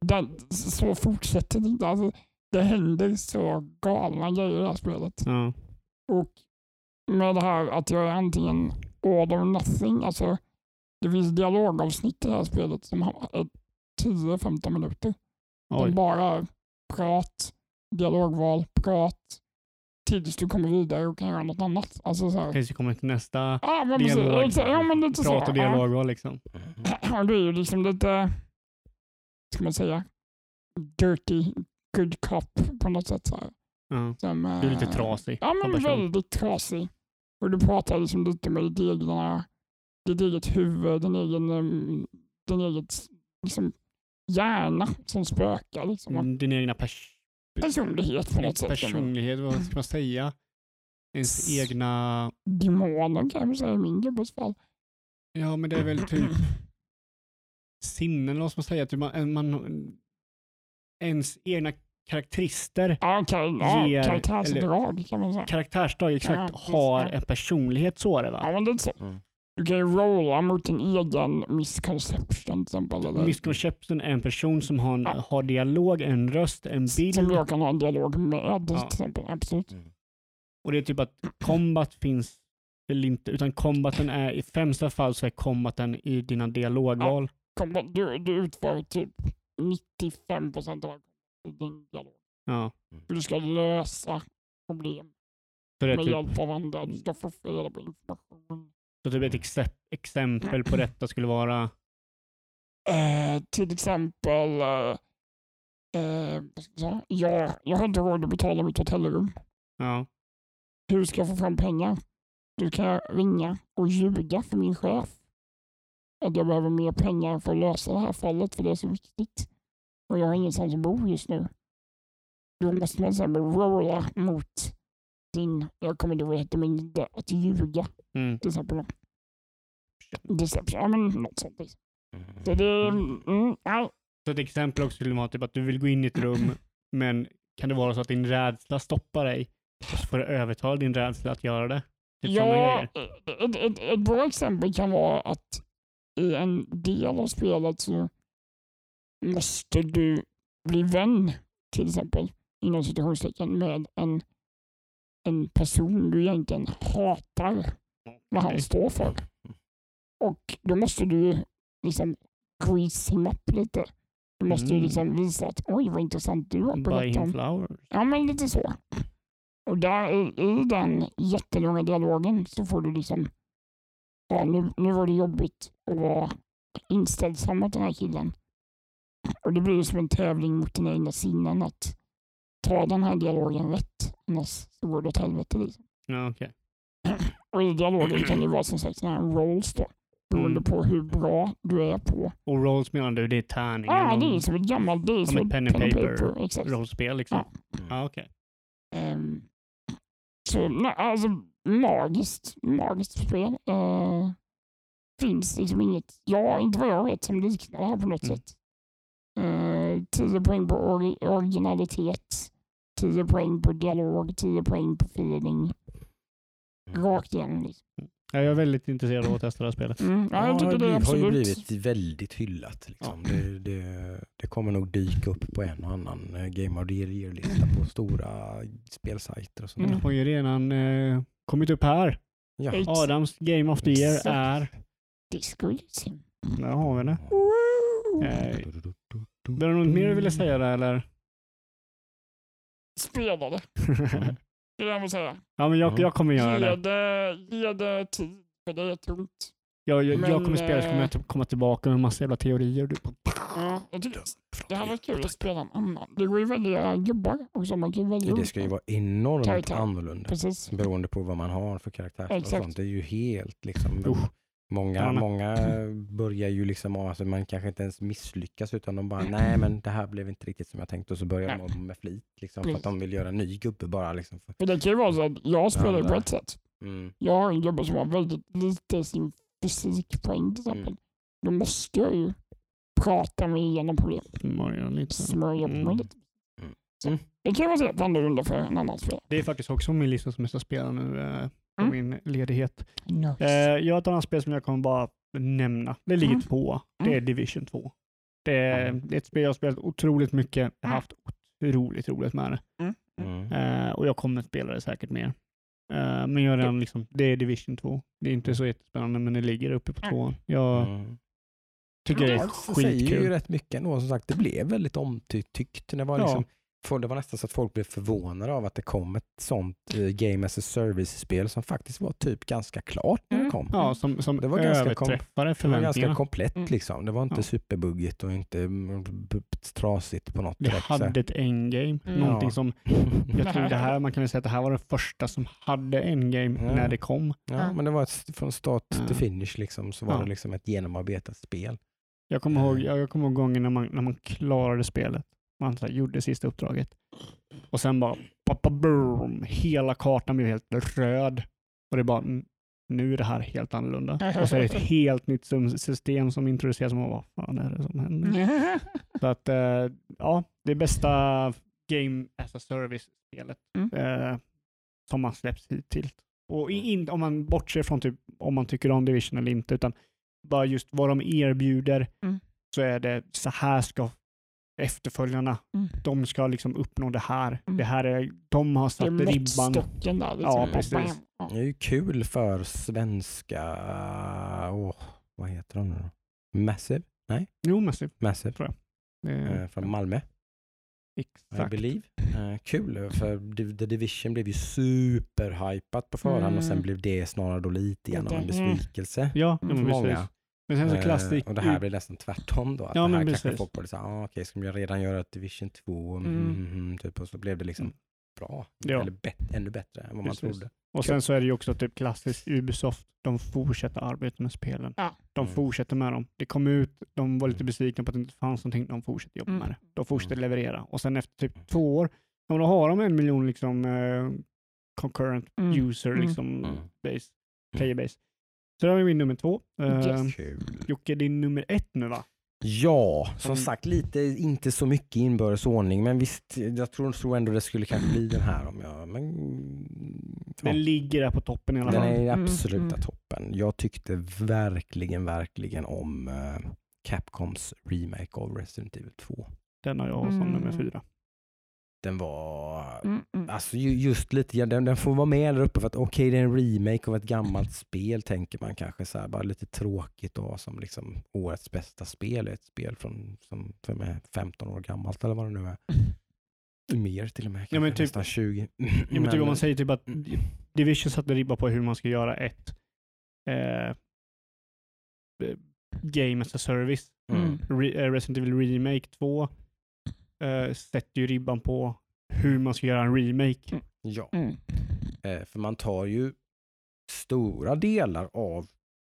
den, så fortsätter det inte. Alltså, det händer så galna grejer i det här spelet. Ja. Och med det här att jag är antingen all or nothing. Alltså, det finns dialogavsnitt i det här spelet som har är 10-15 minuter. Oj. De bara är prat, dialogval, prat, tills du kommer vidare och kan göra något annat. Alltså så här. Tills vi kommer till nästa Ja, men precis. dialog. Exakt. Ja, men lite prat och Ja. dialogval liksom. Ja, det är ju liksom lite, ska man säga, dirty good cop på något sätt. Så här. Som, Du är lite eh, trasig Ja, men väldigt trasig. Och du pratar liksom lite med ditt, egna, ditt eget huvud, din egen, um, din eget liksom, hjärna som spökar. Liksom. Mm, Din egna pers Personlighet på något sätt. personlighet, vad ska man säga? Ens egna... Demoner kan man säga i min gubbes fall. Ja, men det är väl typ sinnen, eller vad ska man säga? Typ man, man, ens egna karaktärister, Ja, okej. Ja, Ger- karaktärsdrag kan man säga. karaktärsdrag exakt, Ja, har ja. en personlighet så är det va? Ja, men det är så. Mm. Du kan ju rolla mot din egen misconception till exempel. Eller, Misconception är en person som har, en, Ja. har dialog, en röst, en bild. som jag kan ha en dialog med Ja. till exempel. Absolut. Och det är typ att combat finns väl inte, utan combaten är i främsta fall så är combaten i dina dialogval. Kom, du, du utför typ 95 procent av din dialog. Ja. Du ska lösa problem Så med typ, hjälp av andra. Du ska få reda på information. så typ ett exe- exempel på detta skulle vara Eh, till exempel, eh, eh, jag, jag, har inte råd att betala mitt hotellrum. ja, Hur ska jag få fram pengar? Då kan ringa och ljuga för min chef. Att jag behöver mer pengar för att lösa det här fallet, för det är så viktigt. Och jag har ingenstans att bo just nu. Då måste man exempel rolla mot din, jag kommer inte ihåg vad det heter, men det- att ljuga mm. till exempel. Deception, ja men något sånt. liksom. Mm. Så det, mm, nej. Så ett exempel också skulle vara typ att du vill gå in i ett rum men kan det vara så att din rädsla stoppar dig och så får du övertala din rädsla att göra det? Typ Ja, ett, ett, ett bra exempel kan vara att i en del av spelet så måste du bli vän, till exempel, inom citationstecken, med en, en person du egentligen hatar vad han står för. Och då måste du liksom grease him up lite. Du måste Mm. liksom visa att oj vad intressant du har berättat om. flowers. Ja, men lite så. Och där i, i den jättelånga dialogen så får du liksom, ja, nu, nu var det jobbigt att vara inställsam mot den här killen. Och det blir ju som en tävling mot dina egna sinnen att ta den här dialogen rätt, annars så går det åt helvete. Liksom. Ja, okej. Och i dialogen kan det vara som sagt sådana här rolls då, beroende Mm. på hur bra du är på. Och rolls menar du, det är tärningar? Ja, ah, det är som ett gammalt, det är Som ett pen and paper. exakt. rollspel liksom? Ja. Ja, okej. Ehm, så alltså magiskt, magiskt spel. Uh, finns liksom inget, ja inte vad jag vet, som liknar det här på något Mm. sätt. Uh, 10 poäng på ori- originalitet, 10 poäng på dialog, 10 poäng på feeling. Rakt igenom. Liksom. Ja, jag är väldigt intresserad av att testa det här spelet. Mm, ja, jag tycker det är har ju blivit väldigt hyllat. Liksom. Det, det, det kommer nog dyka upp på en och annan eh, Game of the Year-lista på stora spelsajter och sånt. Mm. Det har ju redan eh, kommit upp här. Ja. Adams Game of the Year Exakt. är... Disco Elysium. Där har vi det. Woo! Eh, Var det något mer du ville säga där eller? Spelade, det jag säga. ja, men jag, jag kommer göra Ge det. ge det tid, för det är tungt. Jag, jag, jag Men, kommer spela så kommer jag eh, typ komma tillbaka med massa jävla teorier. Du, Ja, jag tycker det hade varit kul att spela en annan. Det går ju välja gubbar också. Man kan välja Det ska ju vara enormt Karaktär. annorlunda. Precis. Beroende på vad man har för karaktär. Exakt. sånt. Det är ju helt liksom... Usch. Många, många börjar ju liksom, alltså man kanske inte ens misslyckas utan de bara, nej men det här blev inte riktigt som jag tänkte och så börjar de med flit liksom, för att de vill göra en ny gubbe bara. Liksom. För, För det kan ju vara så att jag spelar ju på ett sätt. mm, Jag har en gubbe som har väldigt lite i sin fysikpoäng till exempel. Mm. Då måste jag ju prata mig igenom problem. Smörja lite. Smörja på mig Mm. lite. Mm. Så Mm. Det kan vara helt annorlunda för en annan spelare. Det är faktiskt också min lista som jag ska spela nu eh, på Mm. min ledighet. Nice. Eh, jag har ett annat spel som jag kommer bara nämna. Det ligger Mm. två. Det är Mm. Division 2. Det är, det är ett spel jag har spelat otroligt mycket. Jag har Mm. haft otroligt roligt med det. Mm. Eh, och jag kommer spela det säkert mer. Eh, men jag är redan liksom, det är Division 2. Det är inte så jättespännande, men det ligger uppe på Mm. tvåan. Jag Mm. tycker det är Det säger ju skitkul. rätt mycket ändå. Som sagt, det blev väldigt omtyckt. Det var, Ja. liksom, folk- det var nästan så att folk blev förvånade av att det kom ett sånt eh, Game as a Service-spel som faktiskt var typ ganska klart när det Mm. kom. Ja, som, som Det var ganska kom- överträffade Det var förväntningarna. ganska komplett Mm. liksom. Det var inte Ja. superbuggigt och inte mm, trasigt på något Det så här. hade ett endgame. Mm. Någonting Ja. som, jag tror det här, man kan väl säga att det här var det första som hade endgame Ja. när det kom. Ja, men det var ett, från start Ja. till finish liksom, så var Ja. det liksom ett genomarbetat spel. Jag kommer ihåg, jag, jag kommer ihåg gången när man, när man klarade spelet. Man så här, gjorde sista uppdraget. Och sen bara, ba, ba, boom, hela kartan blev helt röd. Och det är bara, "N- nu är det här helt annorlunda. Och så är det ett helt nytt system som introduceras. Och man bara, vad fan är det som händer? Så att, eh, ja, det är bästa Game as a Service-spelet Mm. eh, som har släppts hittills. Och i- in, om man bortser från typ om man tycker om Division eller inte, utan bara just vad de erbjuder, Mm. så är det så här ska efterföljarna, Mm. de ska liksom uppnå det här. Mm. Det här är, de har Det satt är ribban. där. Liksom. Ja, Och precis. Det är ju kul för svenska, åh, vad heter de nu då? Massive? Jo, Massive. Massive, Tror Eh, eh, från Malmö. I Exakt. believe. Eh, kul, för The Division blev ju superhypat på förhand och sen Mm. blev det snarare då lite grann av en mm. besvikelse Ja, för ja men precis. Men sen så Eh, klassik. och det här blir nästan tvärtom då. Att Ja, det här kanske folk borde säga, ah, okej, ska vi redan göra ett Division 2? Mm. Mm. Mm, mm, typ, och så blev det liksom Mm. bra. Ja. Eller bet- ännu bättre än vad man Precis. trodde. Och sen så är det ju också typ klassiskt Ubisoft. De fortsätter arbeta med spelen. Ja. De Mm. fortsätter med dem. Det kom ut, de var lite besvikna på att det inte fanns någonting. De fortsätter jobba Mm. med det. De fortsätter Mm. leverera. Och sen efter typ två år, ja, då har de en miljon liksom eh, concurrent Mm. user liksom Mm. base, player base. Så det var min nummer två. Eh, Yes. Kul. Jocke, din nummer ett nu va? Ja, som Mm. sagt lite, inte så mycket inbördes ordning men visst, jag tror, tror ändå det skulle kanske bli den här om jag, men ja, Den ligger där på toppen i alla den fall. är i Mm, absoluta mm. toppen. Jag tyckte verkligen, verkligen om eh, Capcoms remake av Resident Evil 2. Den har jag som Mm. nummer fyra. Den var, Mm, mm. alltså ju- just lite, den, den får vara med där uppe för att okej det är en remake av ett gammalt spel tänker man kanske så här, bara lite tråkigt då som liksom årets bästa spel, ett spel från, som, som är 15 år gammalt eller vad det nu är. Mer till och med, kanske Ja, men typ- nästan 20. Ja, men typ om man säger typ att Division satte ribba på hur man ska göra ett eh, eh, Game as a Service. Mm. Re- eh, Resident Evil Remake 2 eh, sätter ju ribban på hur man ska göra en remake. Ja, Mm. eh, för man tar ju stora delar av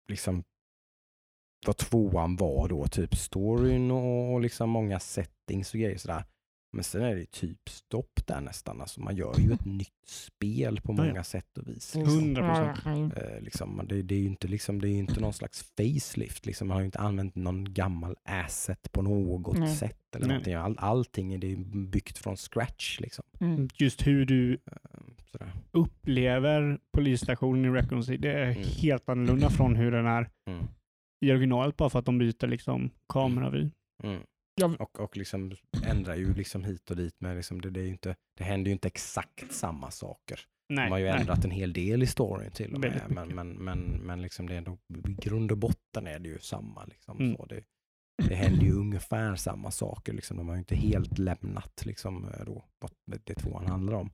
liksom vad tvåan var då, typ storyn och, och liksom många settings och grejer sådär. Men sen är det ju typ stopp där nästan. Alltså man gör ju ett nytt spel på Ja, ja. många sätt och vis. Liksom. 100 procent. Ja, Eh, liksom, det, det är ju inte, liksom, det är inte någon slags facelift. Liksom. Man har ju inte använt någon gammal asset på något Nej. sätt. Eller Nej. någonting. All, allting är det byggt från scratch. Liksom. Mm. Just hur du Eh, upplever polisstationen i Raccoon City, det är Mm. helt annorlunda från hur den är Mm. i originalet bara för att de byter liksom kameravy. Mm. Jag- Och, och liksom ändrar ju liksom hit och dit. Men liksom det, det, är inte, det händer ju inte exakt samma saker. Nej, De har ju nej. ändrat en hel del i storyn till och med. Men, men, men, men liksom det är ändå, i grund och botten är det ju samma. Liksom, Mm. så det, det händer ju ungefär samma saker. Liksom. De har ju inte helt lämnat liksom, eh, då, vad det, det tvåan handlar om.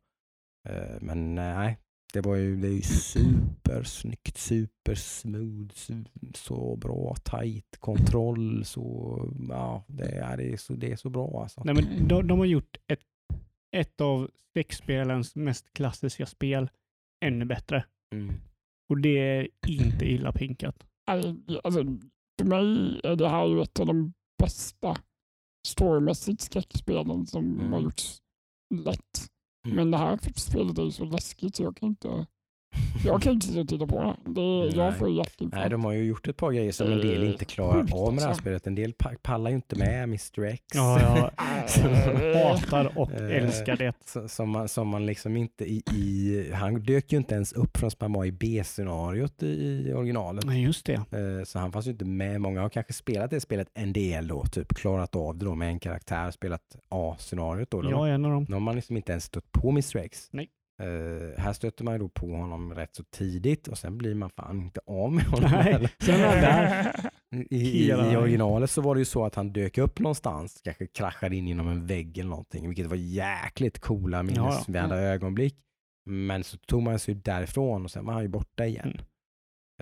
Eh, Men eh, nej, det var ju, det är ju supersnyggt, supersmooth, su- så bra, tight kontroll. Så, ja, det, är, det, är så, det är så bra alltså. Nej, men de, de har gjort ett, ett av skräckspelens mest klassiska spel ännu bättre. Mm. Och det är inte illa pinkat. Alltså, för mig är det här ju ett av de bästa storymässigt skräckspelen som Mm. har gjorts lätt. Men det här spelet är ju så läskigt så jag kan inte jag kan inte sitta och titta på det. det Nej. jag får Nej, hjärtinfarkt. de har ju gjort ett par grejer som en del inte klarar Sjukt, av med det här alltså. spelet. En del pa- pallar ju inte med Mr X. Ja, jag hatar och Eh, älskar det. Som man, som man liksom inte i, i... Han dök ju inte ens upp man var i B-scenariot i, originalet. Nej, just det. Eh, Så han fanns ju inte med. Många har kanske spelat det spelet en del då, typ klarat av det då med en karaktär, spelat A-scenariot då. då. Jag är en av dem. Nu har man liksom inte ens stött på Mr X. Nej. Eh, här stöter man ju då på honom rätt så tidigt och sen blir man fan inte av med honom. Nej, sen där. I, i, originalet så var det ju så att han dök upp någonstans, kanske kraschade in genom en vägg eller någonting, vilket var jäkligt coola minnesvärda ögonblick. Men så tog man sig därifrån och sen var han ju borta igen.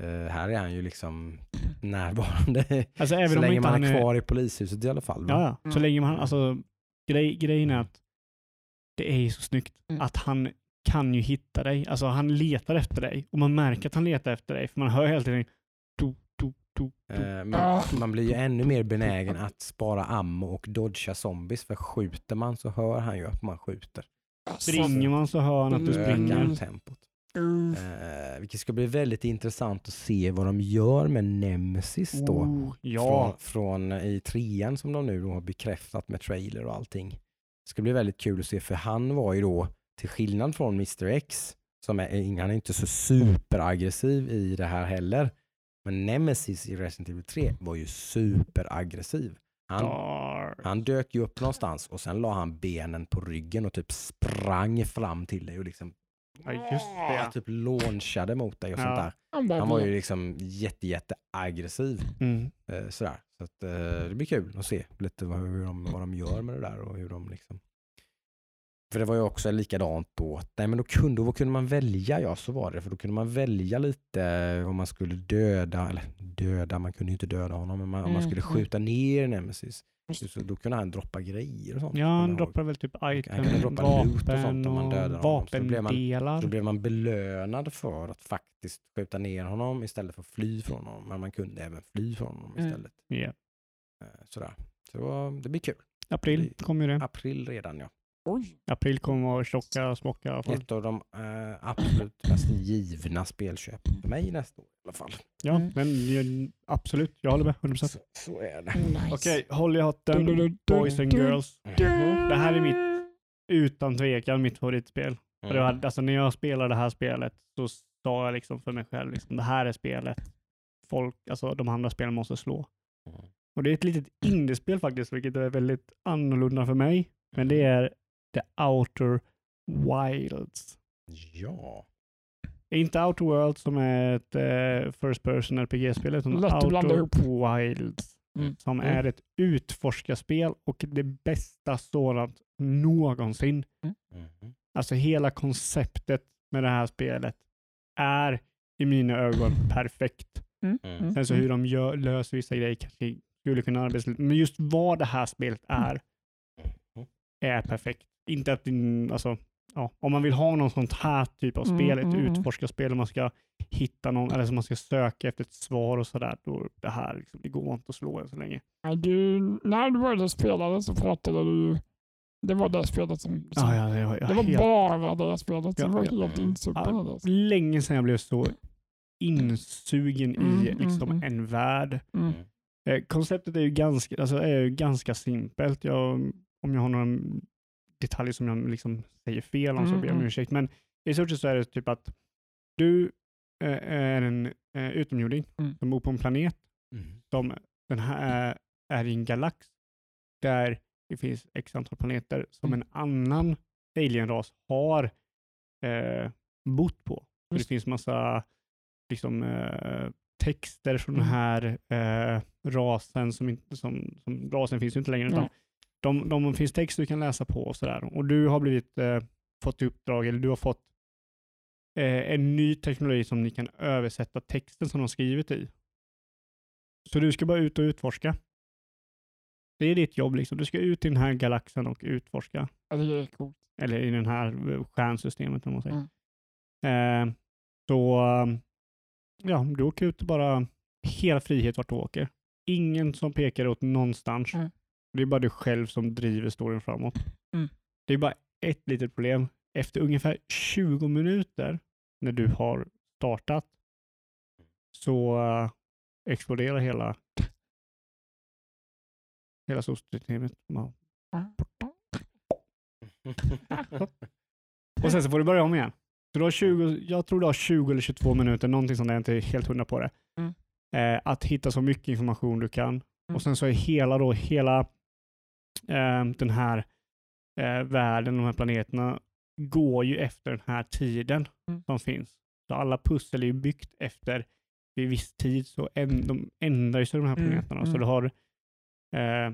Mm. Eh, här är han ju liksom närvarande. Alltså även så om länge inte man han är är... kvar i polishuset i alla fall. Ja, ja. Så Mm. länge man, alltså grej, grejen är att det är ju så snyggt Mm. att han kan ju hitta dig. Alltså han letar efter dig och man märker att han letar efter dig för man hör hela tiden do, do, do, do. Eh, Ah. man blir ju ännu mer benägen att spara ammo och dodga zombies, för skjuter man så hör han ju att man skjuter. Springer man så hör han att du springer. tempot. Eh, vilket ska bli väldigt intressant att se vad de gör med Nemesis då. Oh, ja. Från, från i trean som de nu då har bekräftat med trailer och allting. Det ska bli väldigt kul att se för han var ju då, till skillnad från Mr X, som är, han är inte så superaggressiv i det här heller. Men Nemesis i Resident Evil 3 var ju superaggressiv. Han, han dök ju upp någonstans och sen la han benen på ryggen och typ sprang fram till dig och liksom Ja, just det. ja, typ launchade mot dig och Ja. sånt där. Han, var ju liksom jätte, jätte aggressiv. Mm. Eh, sådär. Så att, eh, det blir kul att se lite vad, hur de, vad de gör med det där och hur de liksom för det var ju också likadant då. Nej men då kunde, vad kunde man välja? Ja så var det. För då kunde man välja lite eh, om man skulle döda, eller döda, man kunde ju inte döda honom, men man, om man Mm, skulle mm. skjuta ner Nemesis. Så då kunde han droppa grejer och sånt. Ja, han droppar väl typ item, kunde droppa loot och vapen sånt om man och dödade honom. Så då blev man- vapendelar. Då blev man belönad för att faktiskt skjuta ner honom istället för att fly från honom. Men man kunde även fly från honom Mm. istället. Ja. Eh, Sådär. Så det, var, det blir kul. April kommer ju det. April redan ja. Oj, April kommer vara tjocka, smocka. fall. Ett av de eh, absolut mest givna spelköpen för mig nästa år i alla fall. Ja, Mm. men absolut. Jag håller med. 100%. Så, så är det. nice. Okej, håll i hatten. Du, du, du, du, Boys and du. girls. Mm. Det här är mitt, utan tvekan, mitt favoritspel. För det var, alltså, när jag spelade det här spelet så sa jag liksom för mig själv, liksom, det här är spelet folk, alltså de andra spelen måste slå. Mm. Och det är ett litet indiespel faktiskt, vilket är väldigt annorlunda för mig. Men det är The Outer Wilds. Ja. Inte Outer Worlds som är ett eh, First Person RPG-spel, utan Outer. Wilds. Mm. Som Mm. är ett utforskarspel och det bästa sådant någonsin. Mhm. Alltså hela konceptet med det här spelet är i mina ögon perfekt. Mm. Mm. Sen så hur de gör, löser vissa grejer kanske skulle kunna arbeta men just vad det här spelet är, är perfekt. Inte att, alltså, ja, om man vill ha någon sånt här typ av Mm, spel, ett mm, mm. utforskarspel, man ska hitta någon, eller så man ska söka efter ett svar och sådär, då det här liksom, det går inte att slå än så länge. Du, när du började spela så pratade du det var det spelet som... som Ja, ja, ja, ja, det var helt- bara det spelet som var helt insupen i det. länge sedan jag blev så insugen i Mm, mm, liksom, mm. en värld. Mm. Eh, konceptet är ju ganska, alltså, är ju ganska simpelt. Jag, om jag har några detaljer som jag liksom säger fel om så Mm, ber jag om mm. ursäkt. Men i stort sett så är det typ att du eh, är en eh, utomjording Mm. som bor på en planet Mm. som den här är, är i en galax där det finns x antal planeter som Mm. en annan alienras har eh, bott på. Det finns massa liksom, eh, texter från den Mm. här eh, rasen som, inte, som, som rasen finns ju inte längre. Utan. De, de finns text du kan läsa på och sådär. Och du har blivit eh, fått i uppdrag, eller du har fått eh, en ny teknologi som ni kan översätta texten som de skrivit i. Så du ska bara ut och utforska. Det är ditt jobb liksom. Du ska ut i den här galaxen och utforska. Ja, det är coolt. Eller i den här eh, stjärnsystemet om man säger. Mm. Eh, så eh, ja, du åker ut och bara hela frihet vart du åker. Ingen som pekar åt någonstans. Mm. Det är bara du själv som driver storyn framåt. Mm. Det är bara ett litet problem. Efter ungefär 20 minuter när du har startat så eh, exploderar hela hela solsystemet. Och sen så får du börja om igen. Så du har 20, jag tror du har 20 eller 22 minuter, någonting sånt jag är inte helt hundra på det. Mm. Eh, att hitta så mycket information du kan. Och sen så är hela då, hela eh, den här eh, världen, de här planeterna, går ju efter den här tiden Mm. som finns. Så alla pussel är ju byggt efter vid viss tid så en, de ändrar sig de här Mm, planeterna. Så mm. du har eh,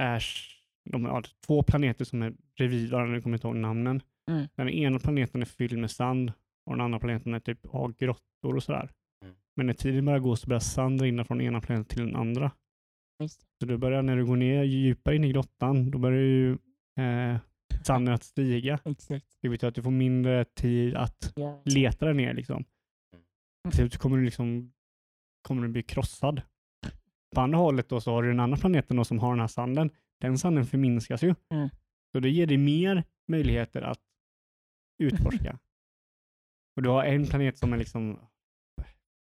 Ash, de har två planeter som är bredvid varandra, jag kommer inte ihåg namnen. Mm. Den ena planeten är fylld med sand och den andra planeten är typ har grottor och sådär. Mm. Men när tiden börjar gå så börjar sand rinna från den ena planeten till den andra. Så du börjar, när du går ner djupare in i grottan, då börjar ju eh, sanden att stiga. Exakt. Det betyder att du får mindre tid att Ja. leta dig ner. Liksom. Mm. Till slut kommer du, liksom, kommer du bli krossad. På andra hållet då så har du den andra planeten då som har den här sanden. Den sanden förminskas ju. Mm. Så det ger dig mer möjligheter att utforska. Och du har en planet som är liksom...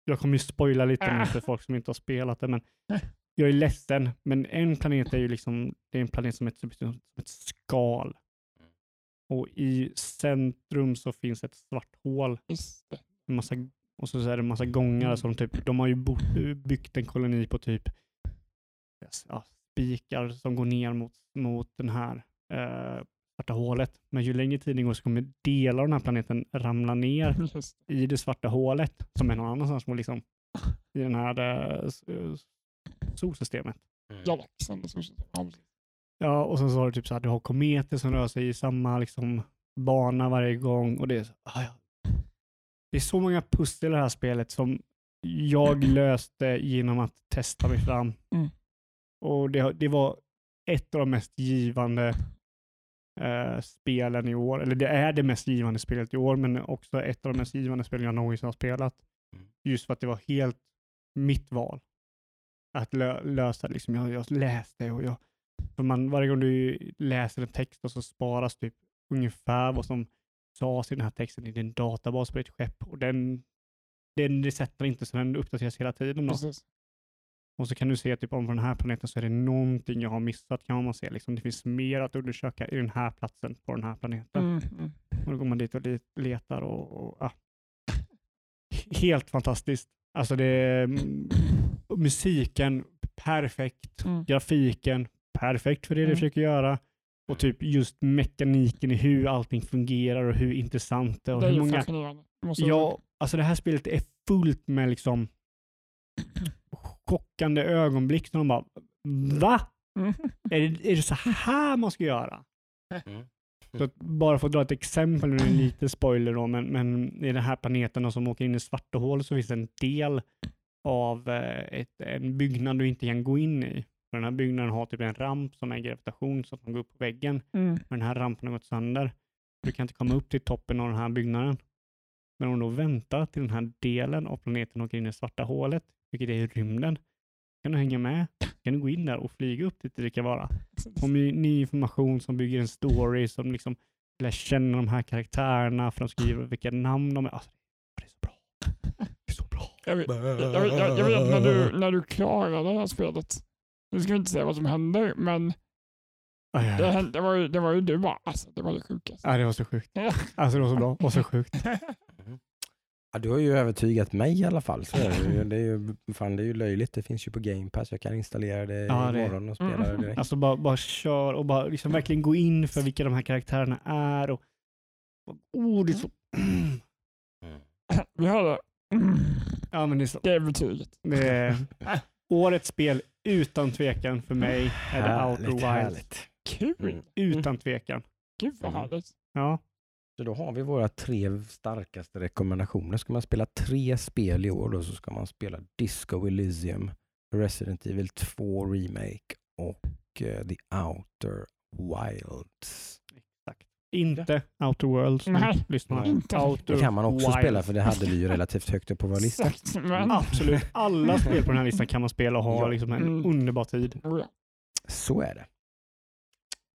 Jag kommer ju spoila lite nu för folk som inte har spelat det, men jag är ledsen. Men en planet är ju liksom, det är en planet som är typ som ett skal. Och i centrum så finns ett svart hål en massa, och så är det en massa gångar. Så de, typ, de har ju bott, byggt en koloni på typ ja, spikar som går ner mot, mot den här eh, svarta hålet. Men ju längre tiden går så kommer delar av den här planeten ramla ner i det svarta hålet som är någon annanstans liksom, i den här eh, eh, solsystemet. Galaxen. så- ja, och sen så har du typ så här, du har kometer som rör sig i samma liksom, bana varje gång. Och det, är så, ah, ja. det är så många pussel i det här spelet som jag löste genom att testa mig fram. Mm. Och det, det var ett av de mest givande eh, spelen i år. Eller det är det mest givande spelet i år, men också ett av de mest givande spelen jag någonsin har spelat. Mm. Just för att det var helt mitt val. Att lö lösa. Liksom. Jag, jag läste och jag för man, varje gång du läser en text och så sparas typ ungefär vad som sades i den här texten i din databas på ett skepp och den, den resetar inte så den uppdateras hela tiden. Och så kan du se typ om på den här planeten så är det någonting jag har missat kan man se. Liksom, det finns mer att undersöka i den här platsen på den här planeten. Mm, mm. Och då går man dit och letar och, och ja. Helt fantastiskt. Alltså det musiken perfekt, Mm. grafiken perfekt för det det Mm. försöker göra och typ just mekaniken i hur allting fungerar och hur intressant det är och Det är hur många... Ja, alltså det här spelet är fullt med liksom chockande ögonblick som de bara Va? Mm. Är det, är det så här man ska göra? Mm. Så att bara för att dra ett exempel, nu är det lite spoiler då, men, men i den här planeten som åker in i svarta hål så finns det en del av eh, ett, en byggnad du inte kan gå in i. För den här byggnaden har typ en ramp som är gravitation så att man går upp på väggen. Mm. Men den här rampen har gått sönder. Du kan inte komma upp till toppen av den här byggnaden. Men om du då väntar till den här delen av planeten åker in i det svarta hålet, vilket är i rymden, kan du hänga med. kan du gå in där och flyga upp dit det kan vara. Ny, ny information som bygger en story, som liksom lär känna de här karaktärerna, för de skriver vilka namn de är. Alltså, det är så bra. Det är så bra. Jag vet, jag, jag, jag, vet när du, när du klarar det här spelet, nu ska vi inte säga vad som händer, men det, hände, det, var, ju- det var ju du bara, alltså det var det sjukaste. Ja, det var så sjukt. Alltså det var så bra och så sjukt. Ja, du har ju övertygat mig i alla fall. Så är det, ju. det, är ju, fan, det är ju löjligt. Det finns ju på Game Pass. Jag kan installera det Ja, imorgon och spela det direkt. Alltså bara, bara kör och bara liksom verkligen gå in för vilka de här karaktärerna är. Och, oh, det är så... Mm. Vi. Mm. Ja, men det är så... Det är betyget. Det är, årets spel utan tvekan för mig är det Outer Wilds. härligt. Kul. Mm. Utan tvekan. Gud vad Mm. härligt. Ja. Så då har vi våra tre starkaste rekommendationer. Ska man spela tre spel i år då så ska man spela Disco Elysium, Resident Evil 2 Remake och eh, The Outer Wilds. Inte Outer Worlds. Nej, Lyssna. inte. Outer Det kan man också Wilds. spela för det hade vi ju relativt högt upp på vår lista. Absolut. Alla spel på den här listan kan man spela och ha Ja. liksom en Mm. underbar tid. Så är det.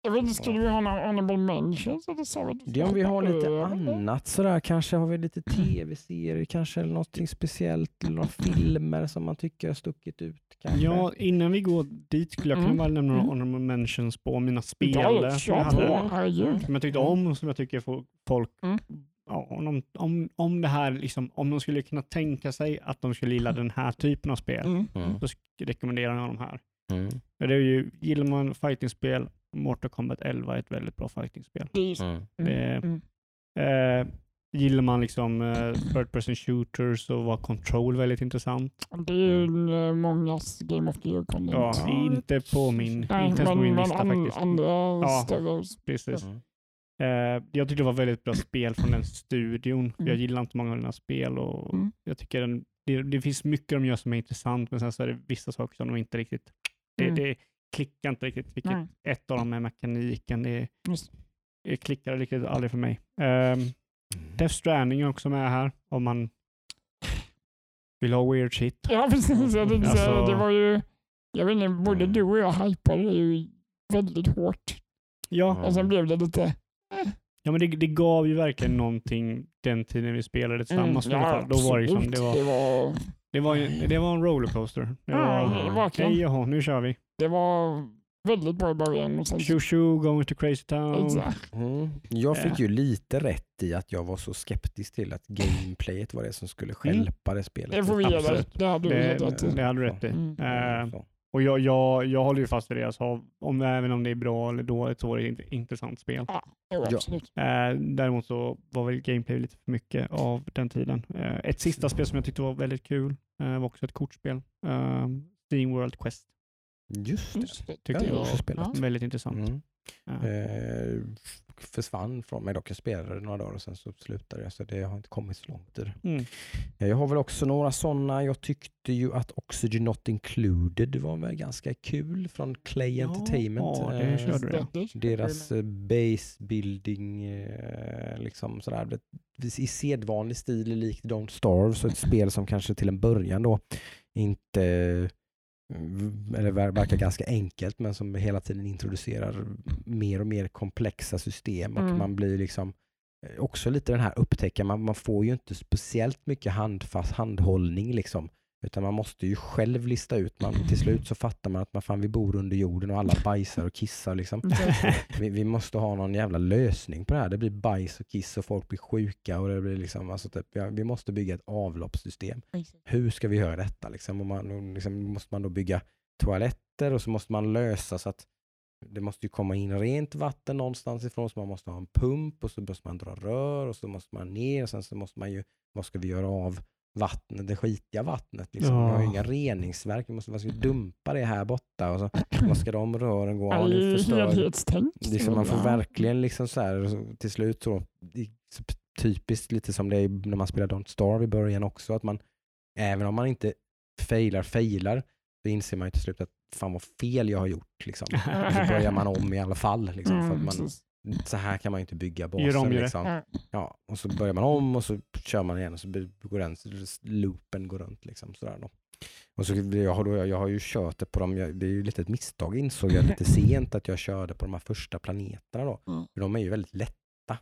Jag vet inte, skulle vi ha några honorable mentions? Eller så? Det är om vi har lite annat sådär, kanske har vi lite tv-serier kanske eller någonting speciellt eller några filmer som man tycker har stuckit ut kanske. Ja, innan vi går dit skulle jag kunna Mm. bara nämna några Mm. honorable mentions på mina spel som jag hade. som jag tyckte om och som jag tycker fo- folk, Mm. ja, om, de, om, om det här, liksom, om de skulle kunna tänka sig att de skulle gilla den här typen av spel, Mm. Mm. så rekommenderar jag de här. Mm. Det är ju, gillar man fightingspel, Mortal Kombat 11 är ett väldigt bra fightingspel. Just- Mm. Det- Mm. Eh, gillar man liksom eh, third person shooters så var Control väldigt intressant. Det är ju eh, mångas Game of the Year content. Ja, inte på min, Nej, inte ens på men, min lista an, faktiskt. andra Ja. Precis. Mm. Eh, jag tyckte det var väldigt bra spel från den studion. Mm. Jag gillar inte många av dina spel och Mm. jag tycker den, det, det finns mycket de gör som är intressant men sen så är det vissa saker som de inte riktigt, det, Mm. det klickar inte riktigt. Vilket Nej. ett av dem är mekaniken. Det, det klickar riktigt aldrig för mig. Um, Death Stranding är också med här om man vill ha weird shit. Ja, precis. Jag tänkte säga, Alltså- det var ju, jag vet inte, både Mm. du och jag hypade det ju väldigt hårt. Ja, Och sen blev det lite... ja men det, det gav ju verkligen någonting den tiden vi spelade tillsammans. Mm, fall. Då var det, liksom, det, var, det var, det, var, ju- det var en rollercoaster. Det ja, var, verkligen. hej jaha, nu kör vi. Det var väldigt bra i början. Och sen, going to crazy town. Exakt. Mm. Jag fick Eh. ju lite rätt i att jag var så skeptisk till att gameplayet var det som skulle stjälpa det spelet. Det får vi ge dig. Absolut. Det hade du helt rätt i. det hade du rätt i. Mm. Så. Och jag, jag, jag håller ju fast vid det jag sa. Om, även om det är bra eller dåligt så var det ett intressant spel. Ja. absolut. Eh, däremot så var väl gameplay lite för mycket av den tiden. Eh, ett sista spel som jag tyckte var väldigt kul eh, var också ett kortspel. Uh, Steam World Quest. Just det. Just det. Det Tyckte jag jag också var spelat. väldigt intressant. Mm. Ja. Försvann från mig dock. Jag spelade några dagar och sen så slutade jag. Så det har inte kommit så långt i det. Mm. Eh, Jag har väl också några sådana. Jag tyckte ju att Oxygen Not Included var väl ganska kul från Clay Ja, Entertainment. det Eh, körde du. Deras eh, base building, eh, liksom sådär. I sedvanlig stil likt Don't Starve, så ett spel som kanske till en början då inte eller ver- verkar ganska enkelt men som hela tiden introducerar mer och mer komplexa system och Mm. man blir liksom eh, också lite den här upptäcka, man, man får ju inte speciellt mycket handfast handhållning liksom utan man måste ju själv lista ut, man, till slut så fattar man att man fan vi bor under jorden och alla bajsar och kissar liksom. Vi, vi måste ha någon jävla lösning på det här. Det blir bajs och kiss och folk blir sjuka och det blir liksom, alltså typ, ja, vi måste bygga ett avloppssystem. Hur ska vi göra detta? Liksom? Och man, och liksom, måste man då bygga toaletter och så måste man lösa så att det måste ju komma in rent vatten någonstans ifrån så man måste ha en pump och så måste man dra rör och så måste man ner och sen så måste man ju, vad ska vi göra av vattnet, det skitiga vattnet? Liksom. Vi har ju Ja. inga reningsverk, vi måste, man ska dumpa det här borta och så vad ska de rören gå? Ja, Ja, nu förstör. Liksom man får Ja. verkligen liksom så här, till slut så, typiskt lite som det är när man spelar Don't Starve i början också, att man även om man inte failar, failar, så inser man ju till slut att fan vad fel jag har gjort. Liksom. Och så börjar man om i alla fall. Liksom, för att Mm, man, precis. Så här kan man ju inte bygga Gör om ju. Liksom. Ja. Ja, och så börjar man om och så kör man igen och så går den loopen går runt. Liksom, sådär då. Och så, jag, har då, jag har ju kört det på dem, jag, det är ju lite ett misstag insåg jag lite sent att jag körde på de här första planeterna då. Mm. För de är ju väldigt lätta.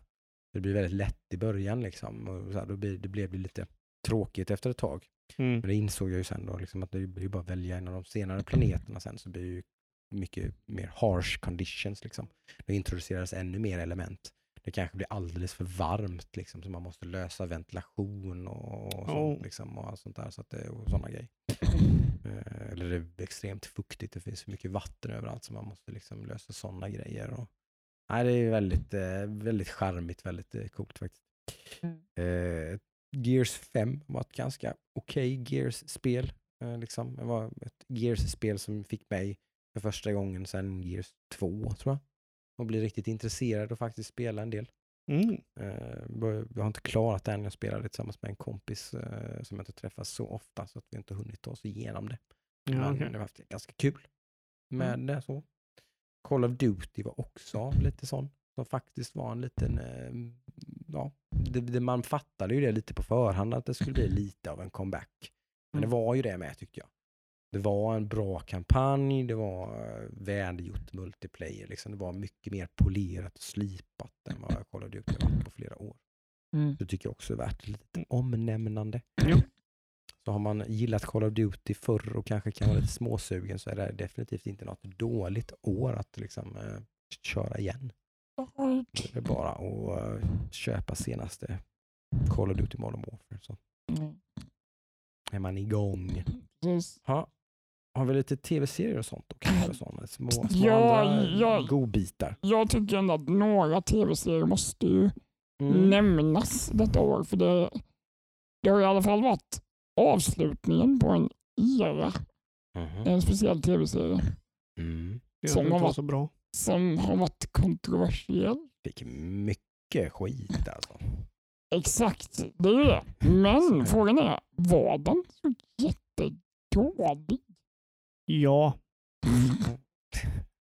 Det blir väldigt lätt i början liksom. Och så här, då blir, det blev det lite tråkigt efter ett tag. Mm. Men det insåg jag ju sen då, liksom att det blir bara att välja en av de senare planeterna sen så blir ju mycket mer harsh conditions. Liksom. Det introduceras ännu mer element. Det kanske blir alldeles för varmt liksom, så man måste lösa ventilation och, och sånt, Oh. liksom, och sånt där. Så att det, och såna grejer. Eh, eller det är extremt fuktigt, det finns för mycket vatten överallt så man måste liksom lösa sådana grejer. Och, nej, det är väldigt, eh, väldigt charmigt, väldigt eh, coolt faktiskt. Mm. Eh, Gears 5 var ett ganska okej Gears-spel. Eh, liksom. Det var ett Gears-spel som fick mig för första gången sedan Gears 2 tror jag. Och bli riktigt intresserad och faktiskt spela en del. Mm. Eh, jag har inte klarat det än. Jag spelade tillsammans med en kompis eh, som jag inte träffar så ofta så att vi inte hunnit ta oss igenom det. Ja, Men okej. det var ganska kul med det. så. Call of Duty var också lite sån. Som faktiskt var en liten, eh, ja, det, det, man fattade ju det lite på förhand att det skulle bli lite av en comeback. Men det Mm. var ju det med tyckte jag. Det var en bra kampanj, det var eh, välgjort multiplayer. Liksom. Det var mycket mer polerat och slipat än vad Duty har varit på flera år. Mm. Det tycker jag också är värt ett litet omnämnande. Ja. Så har man gillat Call of Duty förr och kanske kan vara lite småsugen så är det definitivt inte något dåligt år att liksom, eh, köra igen. Det är bara att eh, köpa senaste Call of Duty Modern Warfare så Mm. är man igång. Precis. Ha. Har vi lite tv-serier och sånt? Och kanske sådana små, små Ja, andra ja. godbitar? Jag tycker ändå att några tv-serier måste ju Mm. nämnas detta år. För det, det har i alla fall varit avslutningen på en era. Mhm. En speciell tv-serie Mm. Det Som har varit- varit så bra. som har varit kontroversiell. Fick mycket skit alltså. Exakt, det är ju det. Men frågan är, var den så jättedålig? Ja,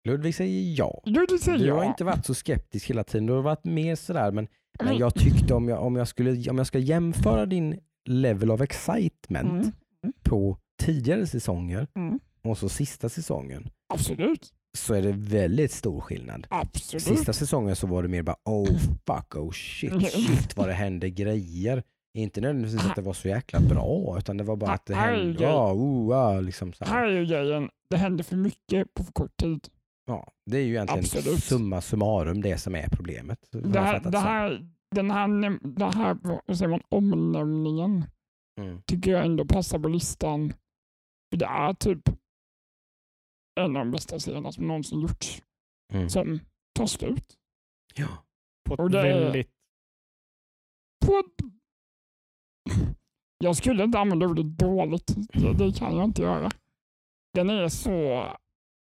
Ludvig säger ja. Det säger Du jag. har inte varit så skeptisk hela tiden. Du har varit mer sådär, men, men Men- jag tyckte om jag, om, jag skulle, om jag ska jämföra din level of excitement Mm, på tidigare säsonger mm. och så sista säsongen Absolut, så är det väldigt stor skillnad. absolut. Sista säsongen så var det mer bara oh fuck, oh shit, shit vad det hände grejer. Inte nödvändigtvis att det var så jäkla bra utan det var bara att det hände, ja, oh, ah, liksom så här. Här är grejen, det hände för mycket på för kort tid. Ja, det är ju egentligen Absolut. summa summarum det som är problemet. Det här, det här, den här, det här vad säger man, omnämningen Mm. tycker jag ändå passar på listan. Det är typ en av de bästa serierna som någonsin gjorts Mm. som tar slut. Ja. på ett väldigt... På ett... Jag skulle inte använda ordet dåligt. Det, det kan jag inte göra. Den är så...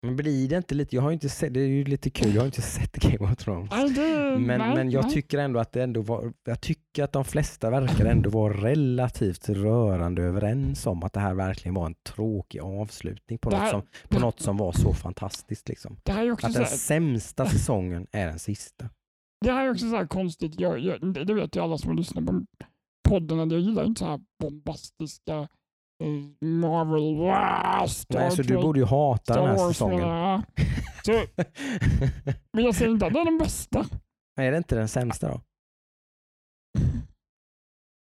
Men blir det inte lite, jag har inte sett, det är ju lite kul, jag har inte sett Game of Thrones. Nej, det, Men, nej, men jag nej. tycker ändå att det ändå var, jag tycker att de flesta verkar ändå vara relativt rörande överens om att det här verkligen var en tråkig avslutning på, Det något, här- som, på något som var så fantastiskt. Liksom. Det här är också, Att den här, sämsta säsongen är den sista. det här är också så här konstigt. Jag, jag, det det vet ju alla som lyssnar på podden. att Jag gillar inte så här bombastiska eh, Marvel. Wow, Star Nej, så du borde ju hata den här säsongen. Så, men jag säger inte att det är den bästa. är det inte den sämsta då?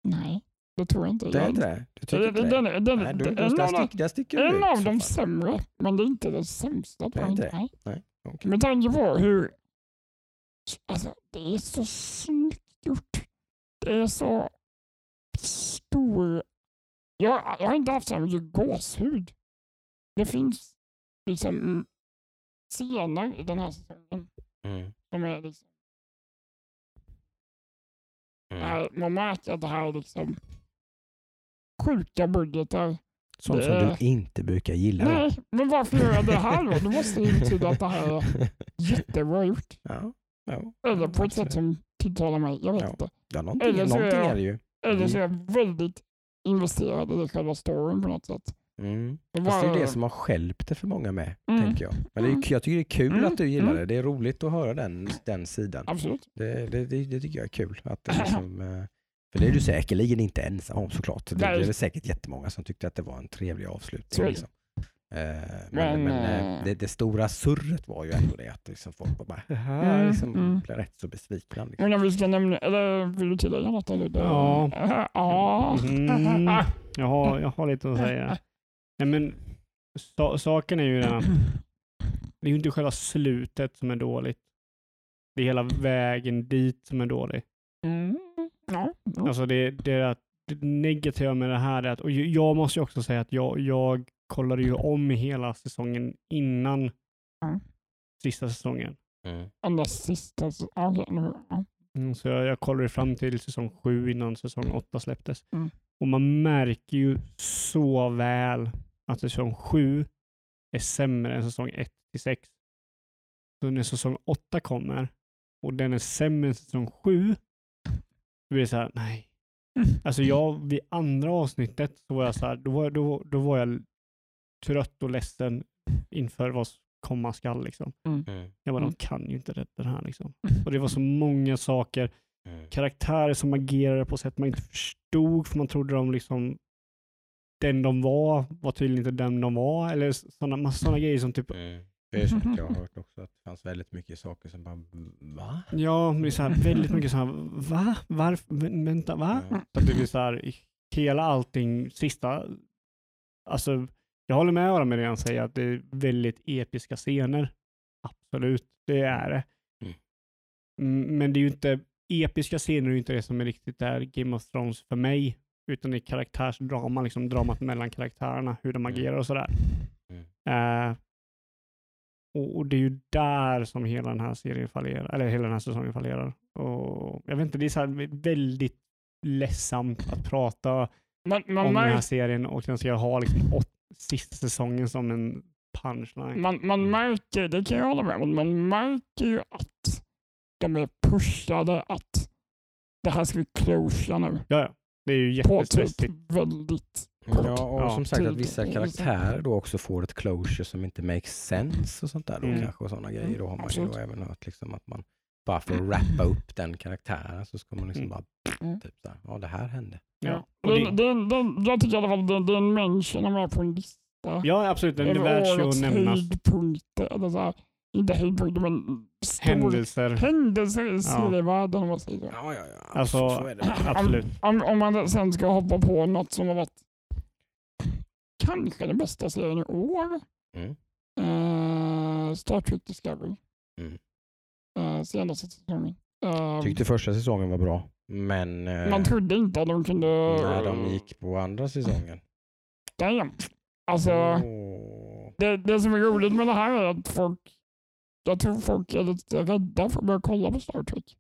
Nej, det tror jag inte. Det är inte det? Du tycker det- inte det- det? den- den- Nej, du, den- du, en där, stick, där sticker du ut. En av de sämre, men det är inte den sämsta. Det är inte inte. Nej. Okej. Med tanke på hur... Alltså, det är så snyggt gjort. Det är så stor... Jag, jag har inte haft så mycket gåshud. Det finns liksom scener i den här säsongen Mm. som är liksom... Mm. Här, man märker att det här är liksom sjuka budgetar. Sånt som du inte brukar gilla. Nej, men varför gör jag det här då? Det måste ju betyda att det här är jättebra gjort. ja, ja. Eller på ett sätt som tilltalar mig. Jag vet Ja. inte. Ja, någonting, Eller så är någonting jag- är det ju. Eller så är Mm. jag väldigt investerad i själva storyn på något sätt. Mm. Det Fast det är det som har skälpt det för många med, Mm. tänker jag. Men det är, Mm. jag tycker det är kul Mm. att du gillar Mm. det. Det är roligt att höra den, den sidan. Absolut. Det, det, det, det tycker jag är kul. Att det liksom, eh, för det är du säkerligen inte ensam om såklart. Det, det är väl säkert jättemånga som tyckte att det var en trevlig avslutning. Liksom. Eh, Men, Men, men, eh, eh, det, det stora surret var ju ändå det att liksom folk var bara Mm, liksom, mm. blev rätt så besvikna. Liksom. Men om vi ska nämna, eller vill du tillägga något? Eller? Det- Ja. ja. Mm. Jag, har, jag har lite att säga. Nej, men, sa, saken är ju den att det är ju inte själva slutet som är dåligt. Det är hela vägen dit som är dålig. Mm. Ja. ja. Alltså det, det, är att, det negativa med det här är att, och jag måste ju också säga att jag, jag kollade ju om hela säsongen innan Mm. sista säsongen. Mm. Sista... så- okej, nu- ja. Mm, så jag, jag kollade fram till säsong sju innan säsong åtta släpptes. Mm. Och man märker ju så väl att säsong sju är sämre än säsong ett till sex. Så när säsong åtta kommer och den är sämre än säsong sju, då blir det så här, nej. Alltså jag, vid andra avsnittet så var jag så här, då var, då, då var jag trött och ledsen inför vad komma skall liksom. Mm. Jag bara, Mm. de kan ju inte rädda det här liksom. Och det var så många saker, Mm. karaktärer som agerade på sätt man inte förstod för man trodde de liksom den de var var tydligen inte den de var. Eller sådana massa sådana grejer som typ, Mm. Det är sånt jag har hört också, att det fanns väldigt mycket saker som bara, va? ja, men det är så här, väldigt mycket så här, va? Varför? Vä- Vänta, va? Ja. Så att det blir så här, hela allting, sista, alltså jag håller med Aron med det han säger, att det är väldigt episka scener. Absolut, det är det. Mm. Mm, Men det är ju inte, episka scener är ju inte det som är riktigt är Game of Thrones för mig, utan det är karaktärsdrama, liksom dramat mellan karaktärerna, hur de Mm. agerar och sådär. Mm. Eh, och, det är ju där som hela den här serien fallerar, eller hela den här säsongen fallerar. Och jag vet inte, det är så väldigt ledsamt att prata Man, man, om den här serien och den ska ha liksom sista säsongen som en punchline. man, man märker, det kan jag hålla med om, man märker ju att de är pushade att det här ska vi closea nu. Ja, ja. Det är ju jättestressigt. väldigt Ja, och Ja, som sagt att vissa karaktärer då också får ett closure som inte makes sense och sånt där då Mm. kanske och sådana grejer. Då har man ju Absolut. då även hört liksom att man bara för att wrappa upp den karaktären så ska man liksom Mm. bara Mm. typ så här, ja det här hände. Ja. Ja. Och Det, det, det, det, jag tycker i alla fall det, det är en mention med på en lista. ja, absolut. Den är värd att nämnas. höjdpunkter. Eller så här, inte höjdpunkter men stor, Händelser. händelser i serievärlden. om man säger så. Ja, ja, ja. Alltså, så är det. absolut. Om, om man sen ska hoppa på något som har varit kanske den bästa serien i år. Mm. Eh, Star Trek Discovery. Mm. Eh, senaste säsongen. Eh, Tyckte första säsongen var bra, men eh, man trodde inte att de kunde... när de gick på andra säsongen. Damn. Alltså, Åh. det, det som är roligt med det här är att folk, jag tror folk är lite rädda för att börja kolla på Star Trek.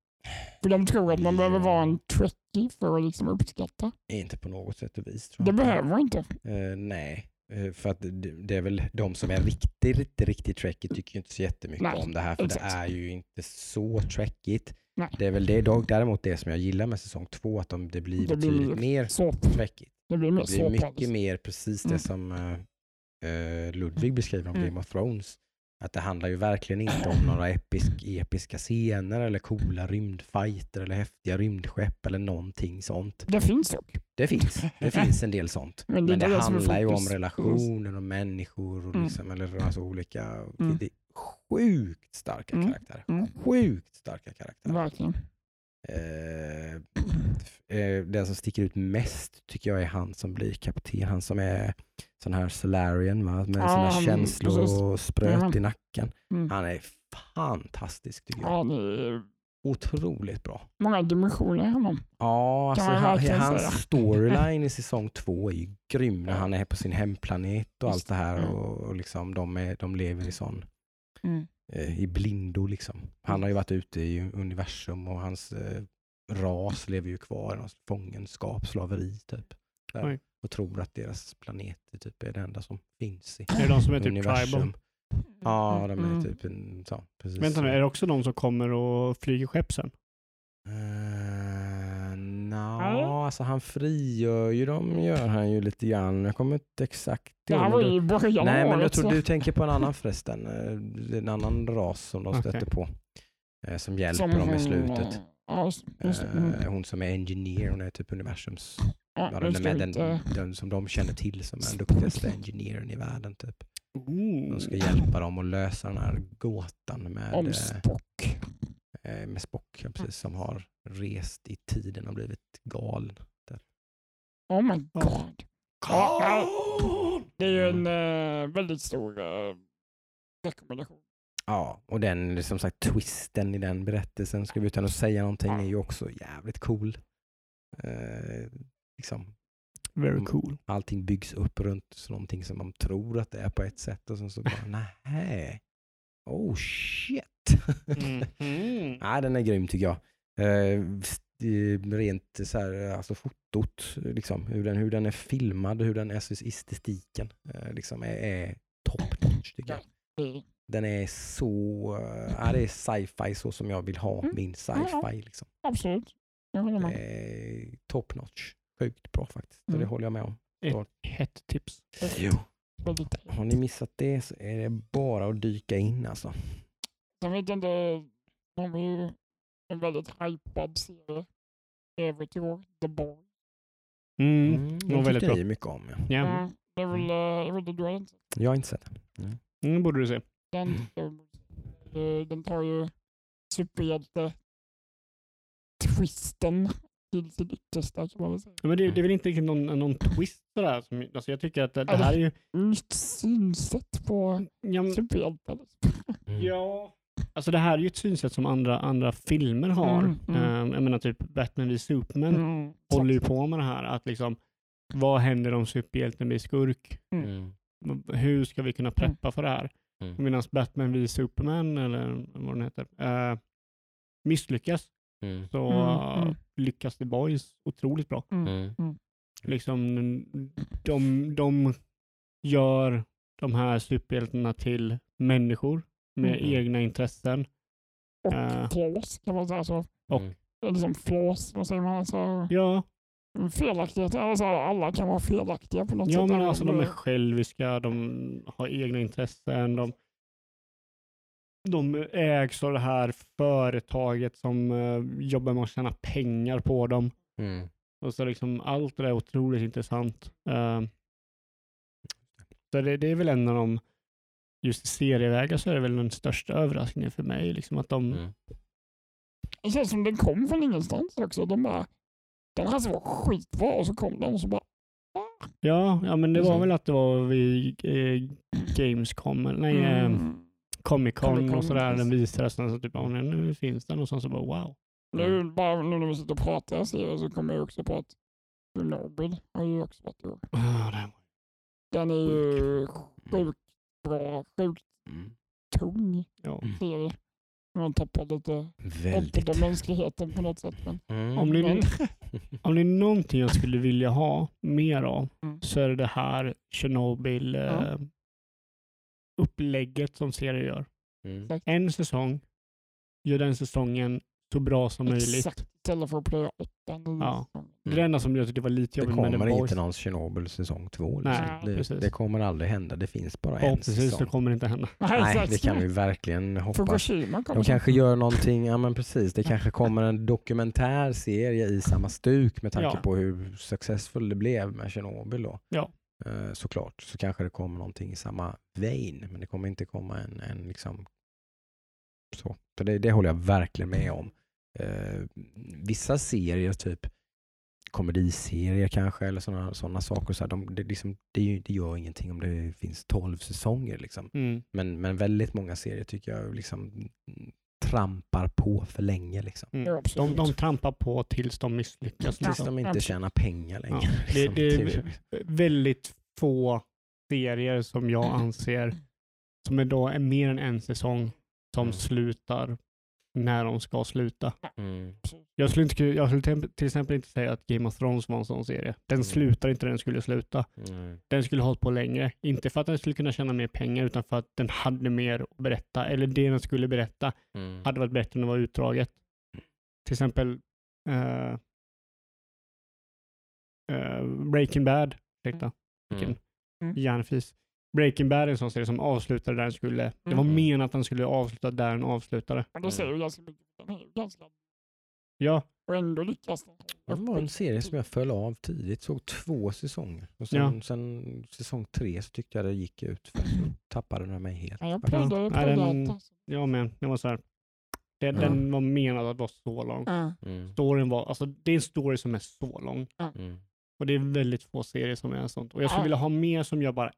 För de tror att man behöver vara en trekkie för att liksom uppskatta. Inte på något sätt och vis. Det behöver man inte. Eh, nej, Eh, för att det, det är väl de som är riktigt, riktigt, riktigt trackigt tycker ju inte så jättemycket Nej, om det här, för exakt. det är ju inte så trackigt. Nej. Det är väl det, dock, däremot det som jag gillar med säsong två, att de, det blir Det blir betydligt mer Så, trackigt. det blir mer Det blir mycket mer precis det Mm. som eh, eh, Ludvig beskriver om Mm. Game of Thrones. Att det handlar ju verkligen inte om några episk, episka scener eller coola rymdfighter eller häftiga rymdskepp eller någonting sånt. Det finns dock. Det finns, det finns en del sånt. Men Men det det, är det som handlar ju om relationer och människor och Mm. liksom, eller alltså olika, Mm. det sjukt starka Mm. karaktärer. Mm. Sjukt starka karaktärer. Verkligen. Eh, eh, den som sticker ut mest tycker jag är han som blir kapten. Han som är sån här Solarian va? med Ja, sina känslor precis. och spröt Jajamän. i nacken. Mm. Han är fantastisk tycker jag. Ja, är Otroligt bra. många dimensioner i honom. Ja, alltså han, hans säga. storyline i säsong två är ju grym när han är på sin hemplanet och Just allt det här Mm. och, och liksom de, är, de lever i sån Mm. eh, i blindo liksom. Han har ju varit ute i universum och hans eh, ras lever ju kvar i någon fångenskap, slaveri typ. Där. Och tror att deras planet är typ är det enda som finns i Är det de som är typ universum. tribal? Ja, de är Mm. typ en, så, precis. Vänta nu, är det också de som kommer och flyger skepp sen? Uh, Alltså han frigör ju dem, gör han ju lite grann. Jag kommer inte exakt Det ihåg, här men var ju början Nej, men jag tror du tänker på en annan förresten. Eh, En annan ras som de stöter på. eh, Som hjälper som dem i hon, slutet. eh, Ja, just, just, det. mm. Eh, Hon som är engineer, hon är typ universums... ja, den, med den, den som de känner till som är den duktigaste engineeren i världen. Typ. De ska hjälpa dem att lösa den här gåtan med, Om eh, Spock. eh, med Spock, ja, precis, som har rest i tiden och blivit galen. Oh my god. Nej. Det är ju en eh, väldigt stor eh, rekommendation. Ja, och den som sagt twisten i den berättelsen, ska vi utan att säga någonting, är ju också jävligt cool. Eh, liksom, Very cool. allting byggs upp runt så någonting som man tror att det är på ett sätt och sen så bara nej. Oh shit. Mhm. Nej, den är grym tycker jag. Eh, eh, rent så här, alltså fotot, liksom, hur, den, hur den är filmad, hur den är, estetiken eh, liksom är, är top notch tycker jag. Den är så, eh, ja, det är sci-fi så som jag vill ha Mm. min sci-fi. Liksom. Absolut. Jag håller med. är top notch. Sjukt bra faktiskt. Så Mm. det håller jag med om. Ett hett tips. Jo. Har ni missat det så är det bara att dyka in alltså. Sen vet jag inte, de är ju en väldigt hypad serie övrigt i år, The Boy. Mm. Mm, det var den väldigt bra. ni mycket om. Ja. Ja, Ja, det är väl, eh, jag vet inte, du har inte sett Jag har inte sett den. mm, det borde du se. den. Eh, Den tar ju superhjälte twisten till sitt yttersta kan man väl säga. Ja, Men det, det är väl inte riktigt någon, någon twist sådär. Som, alltså jag tycker att det, det här är ju... Nytt synsätt på Ja, men- superhjältar. Ja. Alltså det här är ju ett synsätt som andra, andra filmer har. Mm, mm. Ehm, jag menar typ Batman v Superman Mm. håller ju på med det här. Att liksom, vad händer om superhjälten blir skurk? Mm. Hur ska vi kunna preppa för det här? Mm. Medan Batman v Superman, eller vad den heter, eh, misslyckas Mm. så Mm, mm. lyckas The Boys otroligt bra. Mm. Liksom, de, de gör de här superhjältarna till människor med Mm. egna intressen. Och Eh. flås kan man säga. Så, Och- Mm. eller som flås, vad säger man? Alltså, Ja, felaktigheter. Alltså, alla kan vara felaktiga på något ja sätt. men alltså de är själviska, de har egna intressen, de, de ägs av det här företaget som eh, jobbar med att tjäna pengar på dem. Mm. Och så liksom allt det där är otroligt intressant. Eh, så det, det är väl en av de, just i serievägar så är det väl den största överraskningen för mig. Liksom att de, Mm. Det känns som den kom från ingenstans också. De bara, den här var skitbra och så kom den och så bara, ja, ja, men det var väl att det var vid eh, Gamescom, nej, eh, mm. Comic Con Comic-Con, och sådär. Den visades så typ, ja, nu finns den och sen så bara wow. Nu, bara nu när vi sitter och pratar serier så kommer jag också på att Chernobyl har ju också varit i år. Ah, Den är ju sjukt bra, sjukt Mm. tung Ja. Mm. serie. Man tappar lite Väldigt. om mänskligheten på något sätt. Men, Mm. Om det, om det är någonting jag skulle vilja ha mer av Mm. så är det det här Chernobyl eh, Ja. upplägget som serier gör. Mm. En säsong, gör den säsongen så bra som möjligt. Istället för att plöja åtta, nio Ja. säsonger. Det är det enda som jag tyckte var lite Det jobbigt med The kommer inte någon Chernobyl säsong två. Nej, Liksom. det, precis. det kommer aldrig hända. Det finns bara Ja, en precis. säsong. Det kommer inte hända. Nej, Nej, det kan vi verkligen hoppas. Fukushima kommer De kanske gör någonting, ja men precis, det kanske kommer en dokumentärserie i samma stuk med tanke Ja. på hur successfull det blev med Tjernobyl då. Ja. Eh, såklart, så kanske det kommer någonting i samma vein, men det kommer inte komma en, en liksom så. så det, det håller jag verkligen med om. Eh, vissa serier, typ komediserier kanske, eller sådana såna saker, så här, de, det, liksom, det, är det gör ingenting om det finns tolv säsonger. Liksom. Mm. Men, men väldigt många serier tycker jag liksom trampar på för länge. Liksom. Mm. De, de trampar på tills de misslyckas. Tills Liksom. de inte absolut. tjänar pengar längre. Ja, det- liksom. det- Det- Väldigt få serier som jag anser som är då är mer än en säsong som Mm. slutar när de ska sluta. Mm. Jag skulle, inte, jag skulle till- exempel inte säga att Game of Thrones var en sån serie. Den Mm. slutar inte när den skulle sluta. Mm. Den skulle ha hållit på längre. Inte för att den skulle kunna tjäna mer pengar utan för att den hade mer att berätta. Eller det den skulle berätta Mm. hade varit bättre än att vara utdraget. Till exempel eh, eh, Breaking Bad. Ursäkta, vilken Mm. hjärnfis. Breaking Bad är en sån serie som avslutade där den skulle. Det var Mm. menat att den skulle avsluta där den avslutade. Men det säger ju ganska mycket. Den är ju ganska... Ja, Och ändå lyckas den. Det var en serie som jag föll av tidigt, såg två säsonger. Och sen, Ja. sen säsong tre så tyckte jag det gick ut för så tappade den mig helt. Ja, jag plöjde Nej, plöjde den- jag med. Det var så här. Det, Ja. Den var menad att vara så lång. Ja. Mm. Storyn var, alltså det är en story som är så lång. Mm. Och det är väldigt få serier som är sånt. Och jag skulle Ja. vilja ha mer som gör bara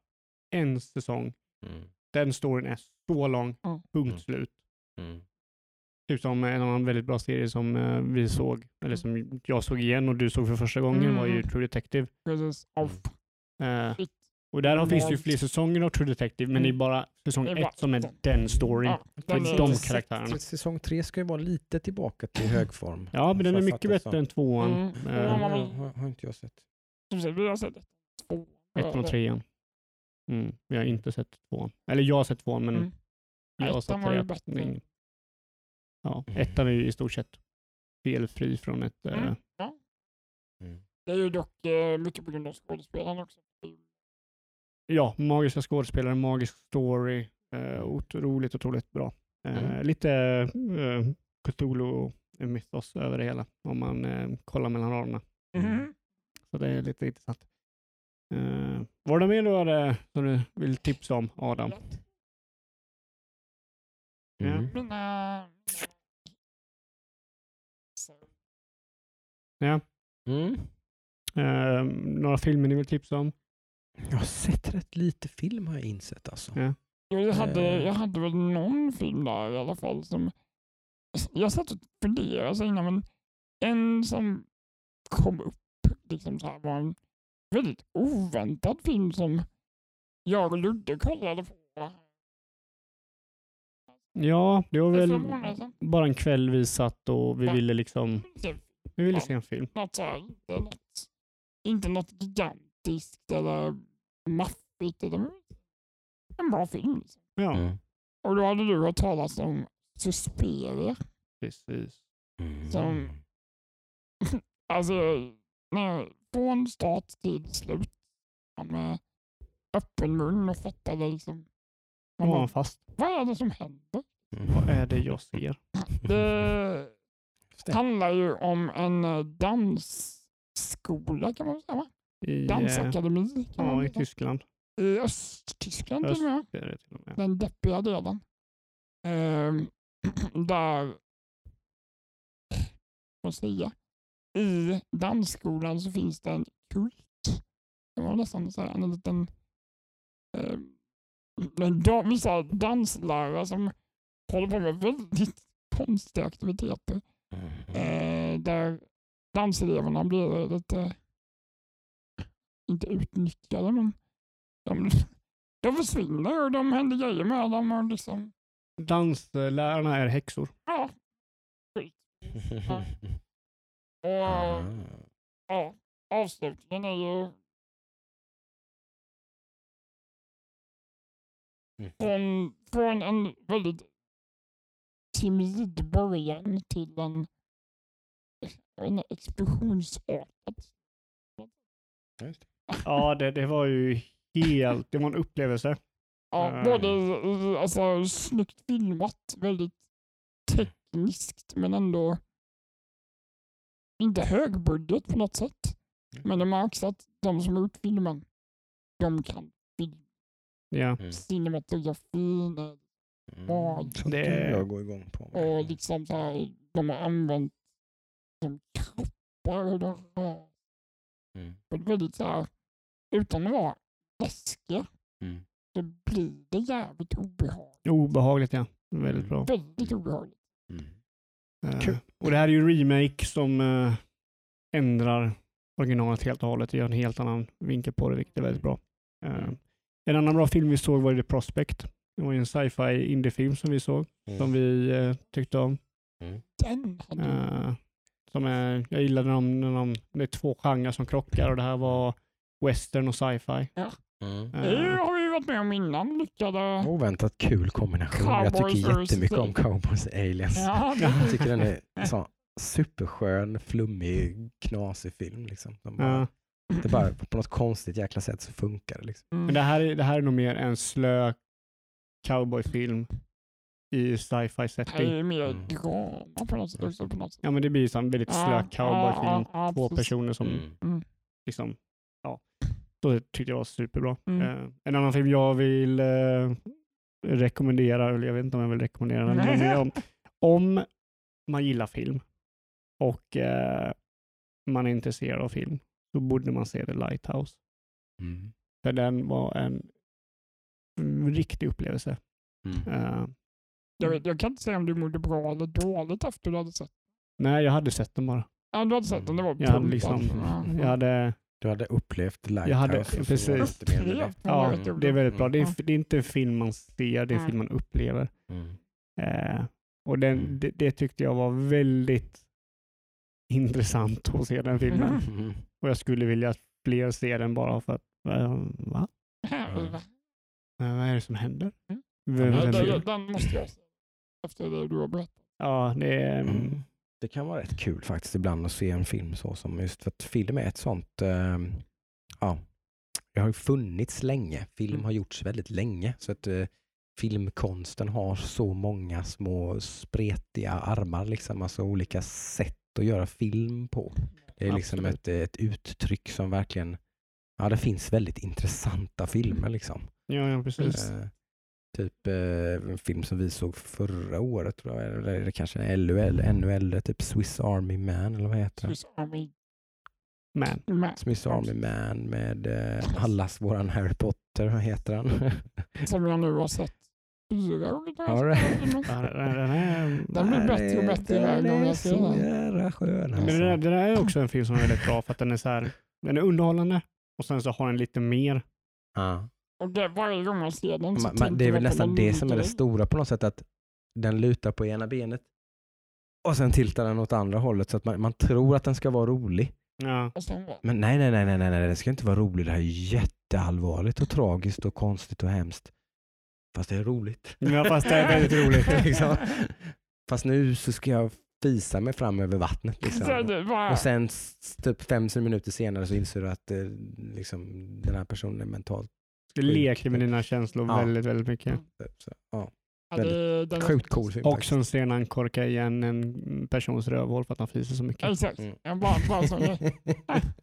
en säsong. Mm. Den storyn är så lång, Mm. punkt Mm. slut. Mm. Typ som en annan väldigt bra serie som eh, vi såg, eller som jag såg igen och du såg för första gången var ju Mm. True Detective. Precis. Shit. och där har, finns det ju fler säsonger av True Detective, men det är Mm. bara säsong är bara ett som är den. storyn. Ja, för den de Säsong- karaktärerna. Säsong tre ska ju vara lite tillbaka till hög form. Ja, men den är mycket bättre så. än tvåan. Mm. Vill- har, har inte jag sett. Som sagt, vi har sett. Ettan och trean. Mm, vi har inte sett tvåan. Eller jag har sett tvåan, men Mm. jag har Ettan sett var bättre. Ja, Mm. ettan är ju i stort sett felfri från ett... Mm. Ja. Mm. Det är ju dock eh, mycket på grund av skådespelarna också. Ja, magiska skådespelare, magisk story. Eh, otroligt, otroligt bra. Eh, Mm. Lite eh, Cthulhu-mythos över det hela, om man eh, kollar mellan raderna. Så det är lite intressant. Uh, var det mer du hade som du vill tipsa om, Adam? Ja. Mm. Ja. Mm. Eh, några filmer ni vill tipsa om? Jag har sett rätt lite film har jag insett alltså. Ja. Jag hade, Eh. jag hade väl någon film där i alla fall som... Jag satt och funderade så innan, men en som kom upp liksom så här var en väldigt oväntad film som jag och Ludde kollade på. Ja, det var väl bara en kväll vi satt och vi Ja. ville liksom, vi ville se en film. något så inte något, gigantiskt eller maffigt. Utan en bra film. Liksom. Ja, Mm. Och då hade du hört talas om Suspiria. precis. Mm. Som- Alltså, när, från start till slut. Man med öppen mun och fattade liksom. Man var han fast. vad är det som händer? Mm. Vad är det jag ser? Det handlar ju om en eh, dansskola kan man säga. va? I, eh, Dansakademi kan man ja, i. Tyskland. I Östtyskland till och med. Till och med. Den deppiga delen. Ehm, där, vad säga, i dansskolan så finns det en kult. Det var nästan säga en liten, da, vissa danslärare som håller på med väldigt konstiga aktiviteter. Mm. Eh, där danseleverna blir lite, inte utnyttjade, men de, de försvinner och de händer grejer med dem. Och liksom, Danslärarna är häxor. ja. Och Ah. ja, avslutningen är ju Mm. från, från en väldigt timid början till en, en explosionsartad. Ja, det, det var ju helt, det var en upplevelse. Ja, Mm. både eh, alltså, snyggt filmat, väldigt tekniskt men ändå inte högbudget på något sätt. Men det märks att de som har gjort filmen, de kan film. Ja. Mm. Cinematografin Mm. Sånt Det- kan jag gå igång på. och liksom så här, de har använt som kroppar och de rör Mm. på ett väldigt så här, utan att vara läskiga, Mm. så blir det jävligt obehagligt. Obehagligt ja. Väldigt Mm. bra. Väldigt obehagligt. Mm. Eh, Kul. Och det här är ju remake som eh, ändrar originalet helt och hållet. Gör en helt annan vinkel på det, vilket är väldigt bra. Eh, Mm. en annan bra film vi såg var The Prospect. Det var en sci-fi indiefilm som vi såg, Mm. som vi eh, tyckte om. Den hade Eh, som är, jag gillade när de, när de, det är två genrer som krockar och det här var western och sci-fi. Mm. Det varit med om innan. Lyckade... Oväntat kul kombination. jag tycker jättemycket om Cowboys Aliens. Ja, Jag tycker den är så superskön, flummig, knasig film. Liksom. De bara, ja. Det bara på något konstigt jäkla sätt så funkar det. Liksom. Mm. Men det här, är, det här är nog mer en slö cowboyfilm i sci-fi Det setting. är mer Mm. drama på något sätt. Också på något sätt. Ja men det blir som en väldigt slö cowboyfilm. Två personer som Mm. Mm. liksom. Så tyckte jag var superbra. Mm. Eh, en annan film jag vill eh, rekommendera, eller jag vet inte om jag vill rekommendera den, men om, om man gillar film och eh, man är intresserad av film så borde man se The Lighthouse. Mm. För den var en mm, riktig upplevelse. Mm. Eh, Jag, vet, jag kan inte säga om du mådde bra eller dåligt efter du hade sett nej, jag hade sett den bara. Ja, du hade sett den. Det var Jag hade liksom, Ja. jag hade, Du hade upplevt Lighthouse. Jag hade- precis. ja, vet jag. det är väldigt bra. Det är, Ja. det är inte en film man ser, det är en Mm. film man upplever. Mm. Eh, och den, Mm. det, det tyckte jag var väldigt intressant att se den filmen. Mm. Och jag skulle vilja att fler ser den bara för att, eh, va? Eh, vad är det som händer? Mm. Vem- Ja, vem- den, den måste jag se. Efter det du har berättat. Ja, det är... Mm. Det kan vara rätt kul faktiskt ibland att se en film så som just för att film är ett sånt, eh, ja, det har ju funnits länge. Film Mm. har gjorts väldigt länge så att eh, filmkonsten har så många små spretiga armar, liksom, alltså olika sätt att göra film på. Det är liksom Absolut. ett, ett uttryck som verkligen, ja det finns väldigt intressanta filmer liksom. Ja, ja precis. Eh, typ eh, en film som vi såg förra året, tror jag, eller det kanske är ännu äldre, ännu äldre, typ Swiss Army Man eller vad heter den? Swiss Army Men. Man. Swiss Army Man med eh, allas våran Harry Potter, vad heter han? Som jag nu har sett fyra olika Den, blir bättre och bättre varje Den gång är jag ser så den. jävla skön men den, är, alltså. den är också en film som är väldigt bra för att den är så här, den är underhållande och sen så har den lite mer. Ja. Och det, varje gång man ser den så Man, man, det är väl nästan det som är det stora på något sätt, att den lutar på ena benet och sen tiltar den åt andra hållet så att man, man tror att den ska vara rolig. Ja. Men nej, nej, nej, nej, nej, nej, det ska inte vara roligt. Det här är jätteallvarligt och tragiskt och konstigt och hemskt. Fast det är roligt. ja, fast det är väldigt roligt. liksom. Fast nu så ska jag fisa mig fram över vattnet. Liksom. Och sen typ fem minuter senare så inser du att eh, liksom, den här personen är mentalt Du leker med dina känslor Ja. väldigt, väldigt mycket. typ, så, ja. ja, den är- Sjukt cool film Och sen ser han korka igen en persons rövhål för att han fiser så mycket. Exakt. Mm. Bara, bara så, Det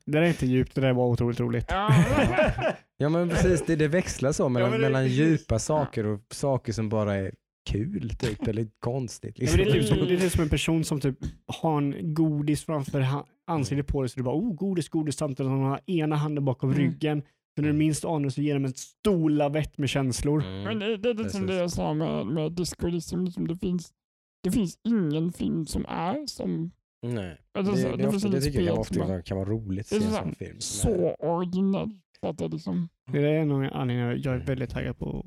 där är inte djupt, det där var otroligt roligt. ja, Ja men precis, det, det växlar så mellan, men det- mellan djupa saker och saker som bara är kul typ, eller konstigt. Ja, men Liksom. det, är typ som, det är typ som en person som typ har en godis framför ansiktet på dig så du bara oh godis, godis samtidigt som han har ena handen bakom Mm. ryggen. Så när du minst anar så ger de en stor lavett med känslor. Mm. Men det, det är liksom det Precis. jag sa med, med disco, liksom, liksom, det, finns, det finns ingen film som är som... Nej. Alltså, Det, det, det ofta, det tycker jag som ofta kan vara roligt Det att är se en så- sån film. som så originell. Så att det liksom... Det är nog anledningen jag är väldigt taggad på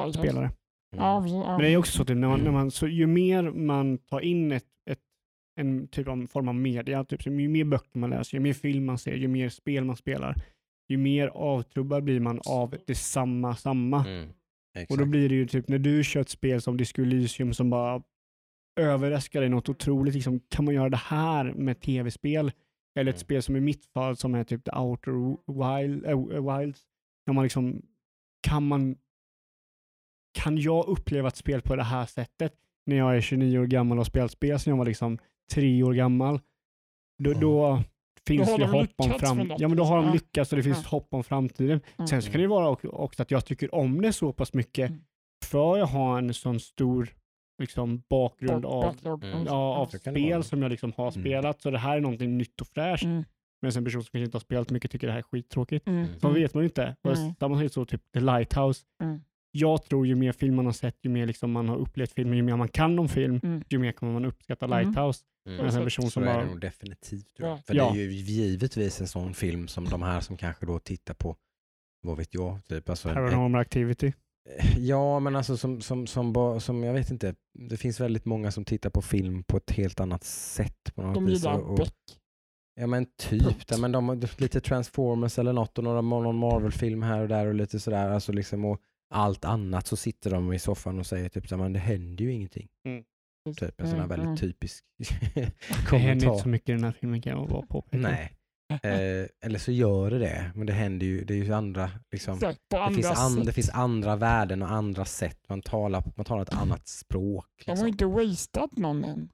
att uh, spela det. Ja. Men det är också så att när man, när man, så ju mer man tar in ett, ett, en typ av form av media, typ, så ju mer böcker man läser, ju mer film man ser, ju mer spel man spelar, ju mer avtrubbad blir man av det samma, samma. Mm. Och då blir det ju typ när du kör ett spel som Disco Elysium som bara överraskar dig något otroligt, liksom, kan man göra det här med tv-spel? Eller ett Mm. spel som i mitt fall som är typ The Outer Wild, äh, Wilds, när man liksom, kan man kan jag uppleva ett spel på det här sättet när jag är 29 år gammal och spelat spel sedan jag var liksom tre år gammal? Då, Mm. då finns har det de hopp om lyckats fram... med något, Ja, men då har de lyckats och det finns Ja. hopp om framtiden. Mm. Sen så kan det vara också- att jag tycker om det så pass mycket Mm. för jag har en sån stor liksom, bakgrund Bak- av, backlog. Mm. ja, av spel som jag liksom har Mm. spelat. Så det här är någonting nytt och fräscht. Mm. Men en person som kanske inte har spelat mycket tycker det här är skittråkigt. Mm. Så vet man ju inte. Mm. Samma sak så typ The Lighthouse. Mm. Jag tror ju mer film man har sett, ju mer liksom man har upplevt film, ju mer man kan om film, Mm. ju mer kommer man uppskatta Mm. Lighthouse. Mm. Men en person Så som är det bara... nog definitivt. Tror jag. Ja. För Ja. det är ju givetvis en sån film som de här som kanske då tittar på, vad vet jag, typ alltså en, Paranormal Activity. Ja, men alltså som, som, som, som, jag vet inte, det finns väldigt många som tittar på film på ett helt annat sätt. På något De gillar och. Ja men typ, där, men de, har lite Transformers eller något och några, någon Marvel-film här och där och lite sådär. Alltså liksom, och allt annat så sitter de i soffan och säger typ så här, men det händer ju ingenting. Typ en sån här Mm, väldigt mm. typisk Det händer kommentar. inte så mycket i den här filmen kan jag bara påpeka. Nej. Eh, eller så gör det det, men det händer ju, det är ju andra liksom. Exakt, Det finns, an, det finns andra värden och andra sätt. Man talar, man talar ett annat språk. De har Liksom. inte wasted någon än.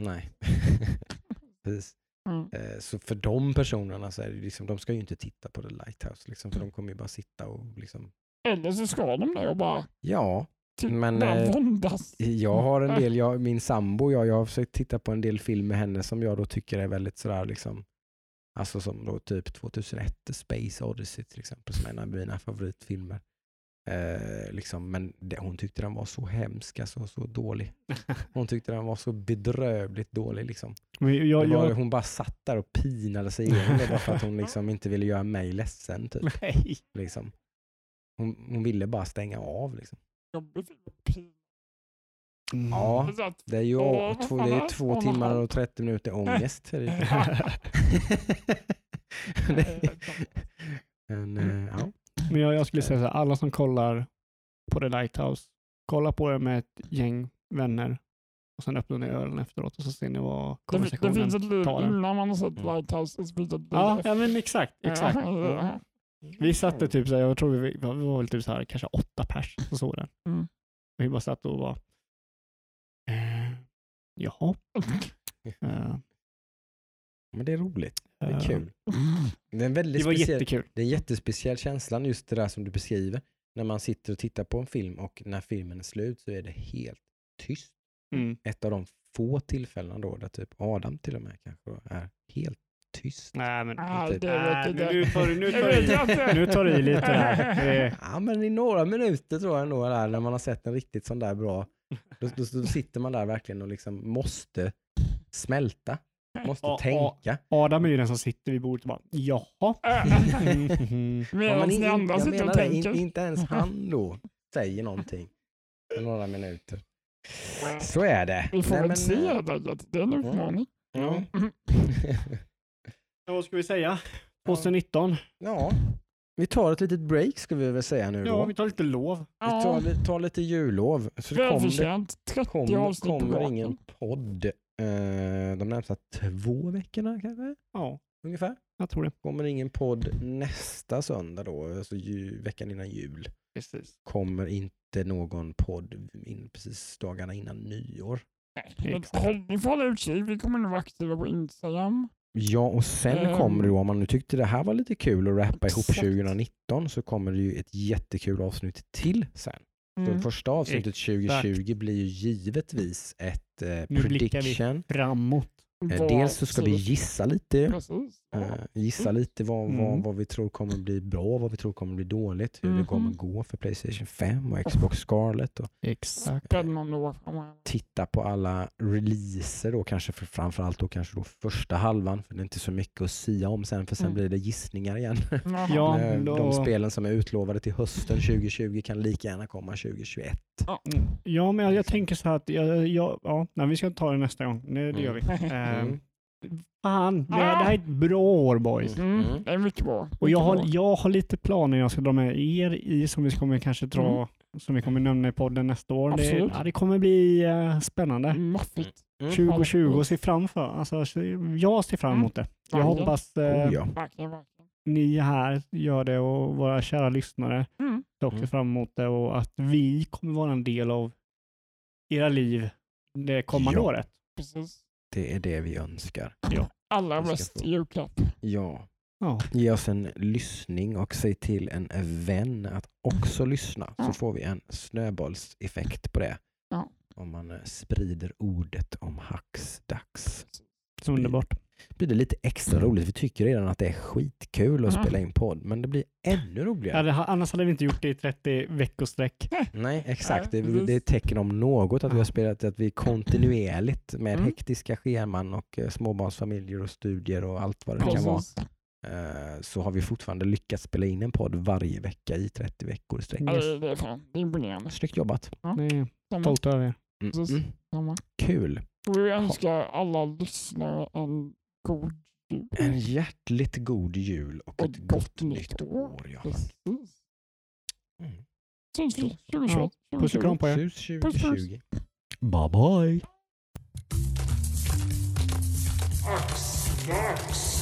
Nej. Precis. Mm. Eh, Så för de personerna så är det liksom, de ska ju inte titta på The Lighthouse. Liksom, för de kommer ju bara sitta och liksom, Eller så ska de det och bara, ja. typ, Men, bara eh, våndas. Jag har en del, jag, min sambo, jag, jag har försökt titta på en del film med henne som jag då tycker är väldigt sådär liksom, alltså som då typ 2001 The Space Odyssey till exempel, som är en av mina favoritfilmer. Eh, liksom, men det, hon tyckte den var så hemsk, alltså, så dålig. Hon tyckte den var så bedrövligt dålig. Liksom. Men jag, var, jag, Hon bara satt där och pinade sig igenom det bara för att hon liksom inte ville göra mig ledsen. Typ, nej. liksom. Hon, hon ville bara stänga av. Liksom. Mm. Ja. Det är ju två, det är två timmar och 30 minuter ångest. det. Eh, Det- Men, eh, ja. Men jag, jag skulle säga så här, alla som kollar på The Lighthouse, kolla på det med ett gäng vänner och sen öppnar ni ölen efteråt och så ser ni vad Det, det konversationen finns ett liv tar innan man har sett Mm. Lighthouse. Det Ja, ja men exakt. exakt. Vi satte typ så här, jag tror vi, vi var väl typ så här, kanske åtta pers som såg den. Mm. Och vi bara satt och var eh, jaha. Eh, Men det är roligt. Det är Eh, kul. Det är en väldigt Det var speciell, jättekul. det är en jättespeciell känslan just det där som du beskriver. När man sitter och tittar på en film och när filmen är slut så är det helt tyst. Mm. Ett av de få tillfällena då där typ Adam till och med kanske är helt tyst. Nej, men, det Nej, inte. nu tar du, nu Det tar nu tar du i lite där. Det är- Ja men i några minuter tror jag ändå där, när man har sett en riktigt sån där bra, då, då, då sitter man där verkligen och liksom måste smälta, måste Ja, ja. tänka. Adam är ju den som sitter vid bordet och bara jaha. Mm. Ja, Medan men ni andra sitter och menar det, in, tänker. inte ens han då säger någonting för några minuter. Så är det. Vi får Nej, väl men, se eh, helt enkelt. Det är en utmaning. Ja. Ja, Vad ska vi säga? 2019. ja, vi tar ett litet break ska vi väl säga nu då. Ja, vi tar lite lov. Vi tar, li- tar lite jullov. Så det kommer, välförtjänt. 30 kommer, avsnitt på kommer raken. ingen podd eh, de närmsta två veckorna kanske? Ja, Ungefär. jag tror det. Kommer ingen podd nästa söndag då, alltså ju, veckan innan jul. Precis. Kommer inte någon podd in, precis dagarna innan nyår. Men Exakt. håll- Ni får hålla utkik. Vi kommer nog vara aktiva på Instagram. Ja, och sen Ehm. kommer det då, om man nu tyckte det här var lite kul att rappa ihop Exakt. 2019 så kommer det ju ett jättekul avsnitt till sen. Så Mm. första avsnittet 2020 blir ju givetvis ett eh, Nu blickar vi prediction. Framåt. Eh, dels så ska vi gissa lite, Precis. Eh, gissa lite vad, vad, Mm. vad vi tror kommer bli bra, vad vi tror kommer bli dåligt, hur det Mhm. kommer gå för Playstation 5 och Xbox Scarlet och Exakt. Titta på alla releaser då kanske för framförallt då kanske då första halvan för det är inte så mycket att sia om sen för sen Mm. blir det gissningar igen. Ja, Eh, då- De spelen som är utlovade till hösten 2020 kan lika gärna komma 2021. Mm. Ja, men jag, jag tänker så här att jag, jag, ja, nej, vi ska ta det nästa gång. Nej, det gör vi. Fan, det, det här är ett bra år boys. Mm, Mm. det är mycket bra. Och jag har, jag har lite planer jag ska dra med er i som vi kommer kanske dra, Mm. som vi kommer nämna i podden nästa år. Det, Absolut. ja, det kommer bli eh, spännande. Maffigt. Mm. 2020 ser fram för. Alltså, så jag ser fram emot det. Jag Verkligen. hoppas eh, Oh, ja. Verkligen, verkligen. ni här gör det och våra kära lyssnare Mm. ser också Mm. fram emot det och att vi kommer vara en del av era liv det kommande Ja. året. Precis. Det är det vi önskar. Allra ska bäst få- julklapp. Ja. Ja. Ge oss en lyssning och säg till en vän att också lyssna så Ja. får vi en snöbollseffekt på det. Ja. Om man eh, sprider ordet om Hacksdags. Underbart. Blir det lite extra roligt. Vi tycker redan att det är skitkul att Ja. spela in podd men det blir ännu Ja, roligare. det, ha- annars hade vi inte gjort det i 30 veckosträck. Nej exakt, det, det är ett tecken om något att vi har spelat att vi kontinuerligt med Mm. hektiska scheman och eh, småbarnsfamiljer och studier och allt vad det kan vara eh, så har vi fortfarande lyckats spela in en podd varje vecka i 30 veckor i sträck. Ja, det, är fan är imponerande. Snyggt jobbat. Det är Samma. stolt över er. Mm. Precis. Mm. Kul. Vi önskar alla lyssnare en god jul. En hjärtligt god jul och, Och ett gott, nytt år. Ja. Precis. Mm. 2021. Puss och kram på er. Sus Puss, puss. 2020. Bye bye. Axmax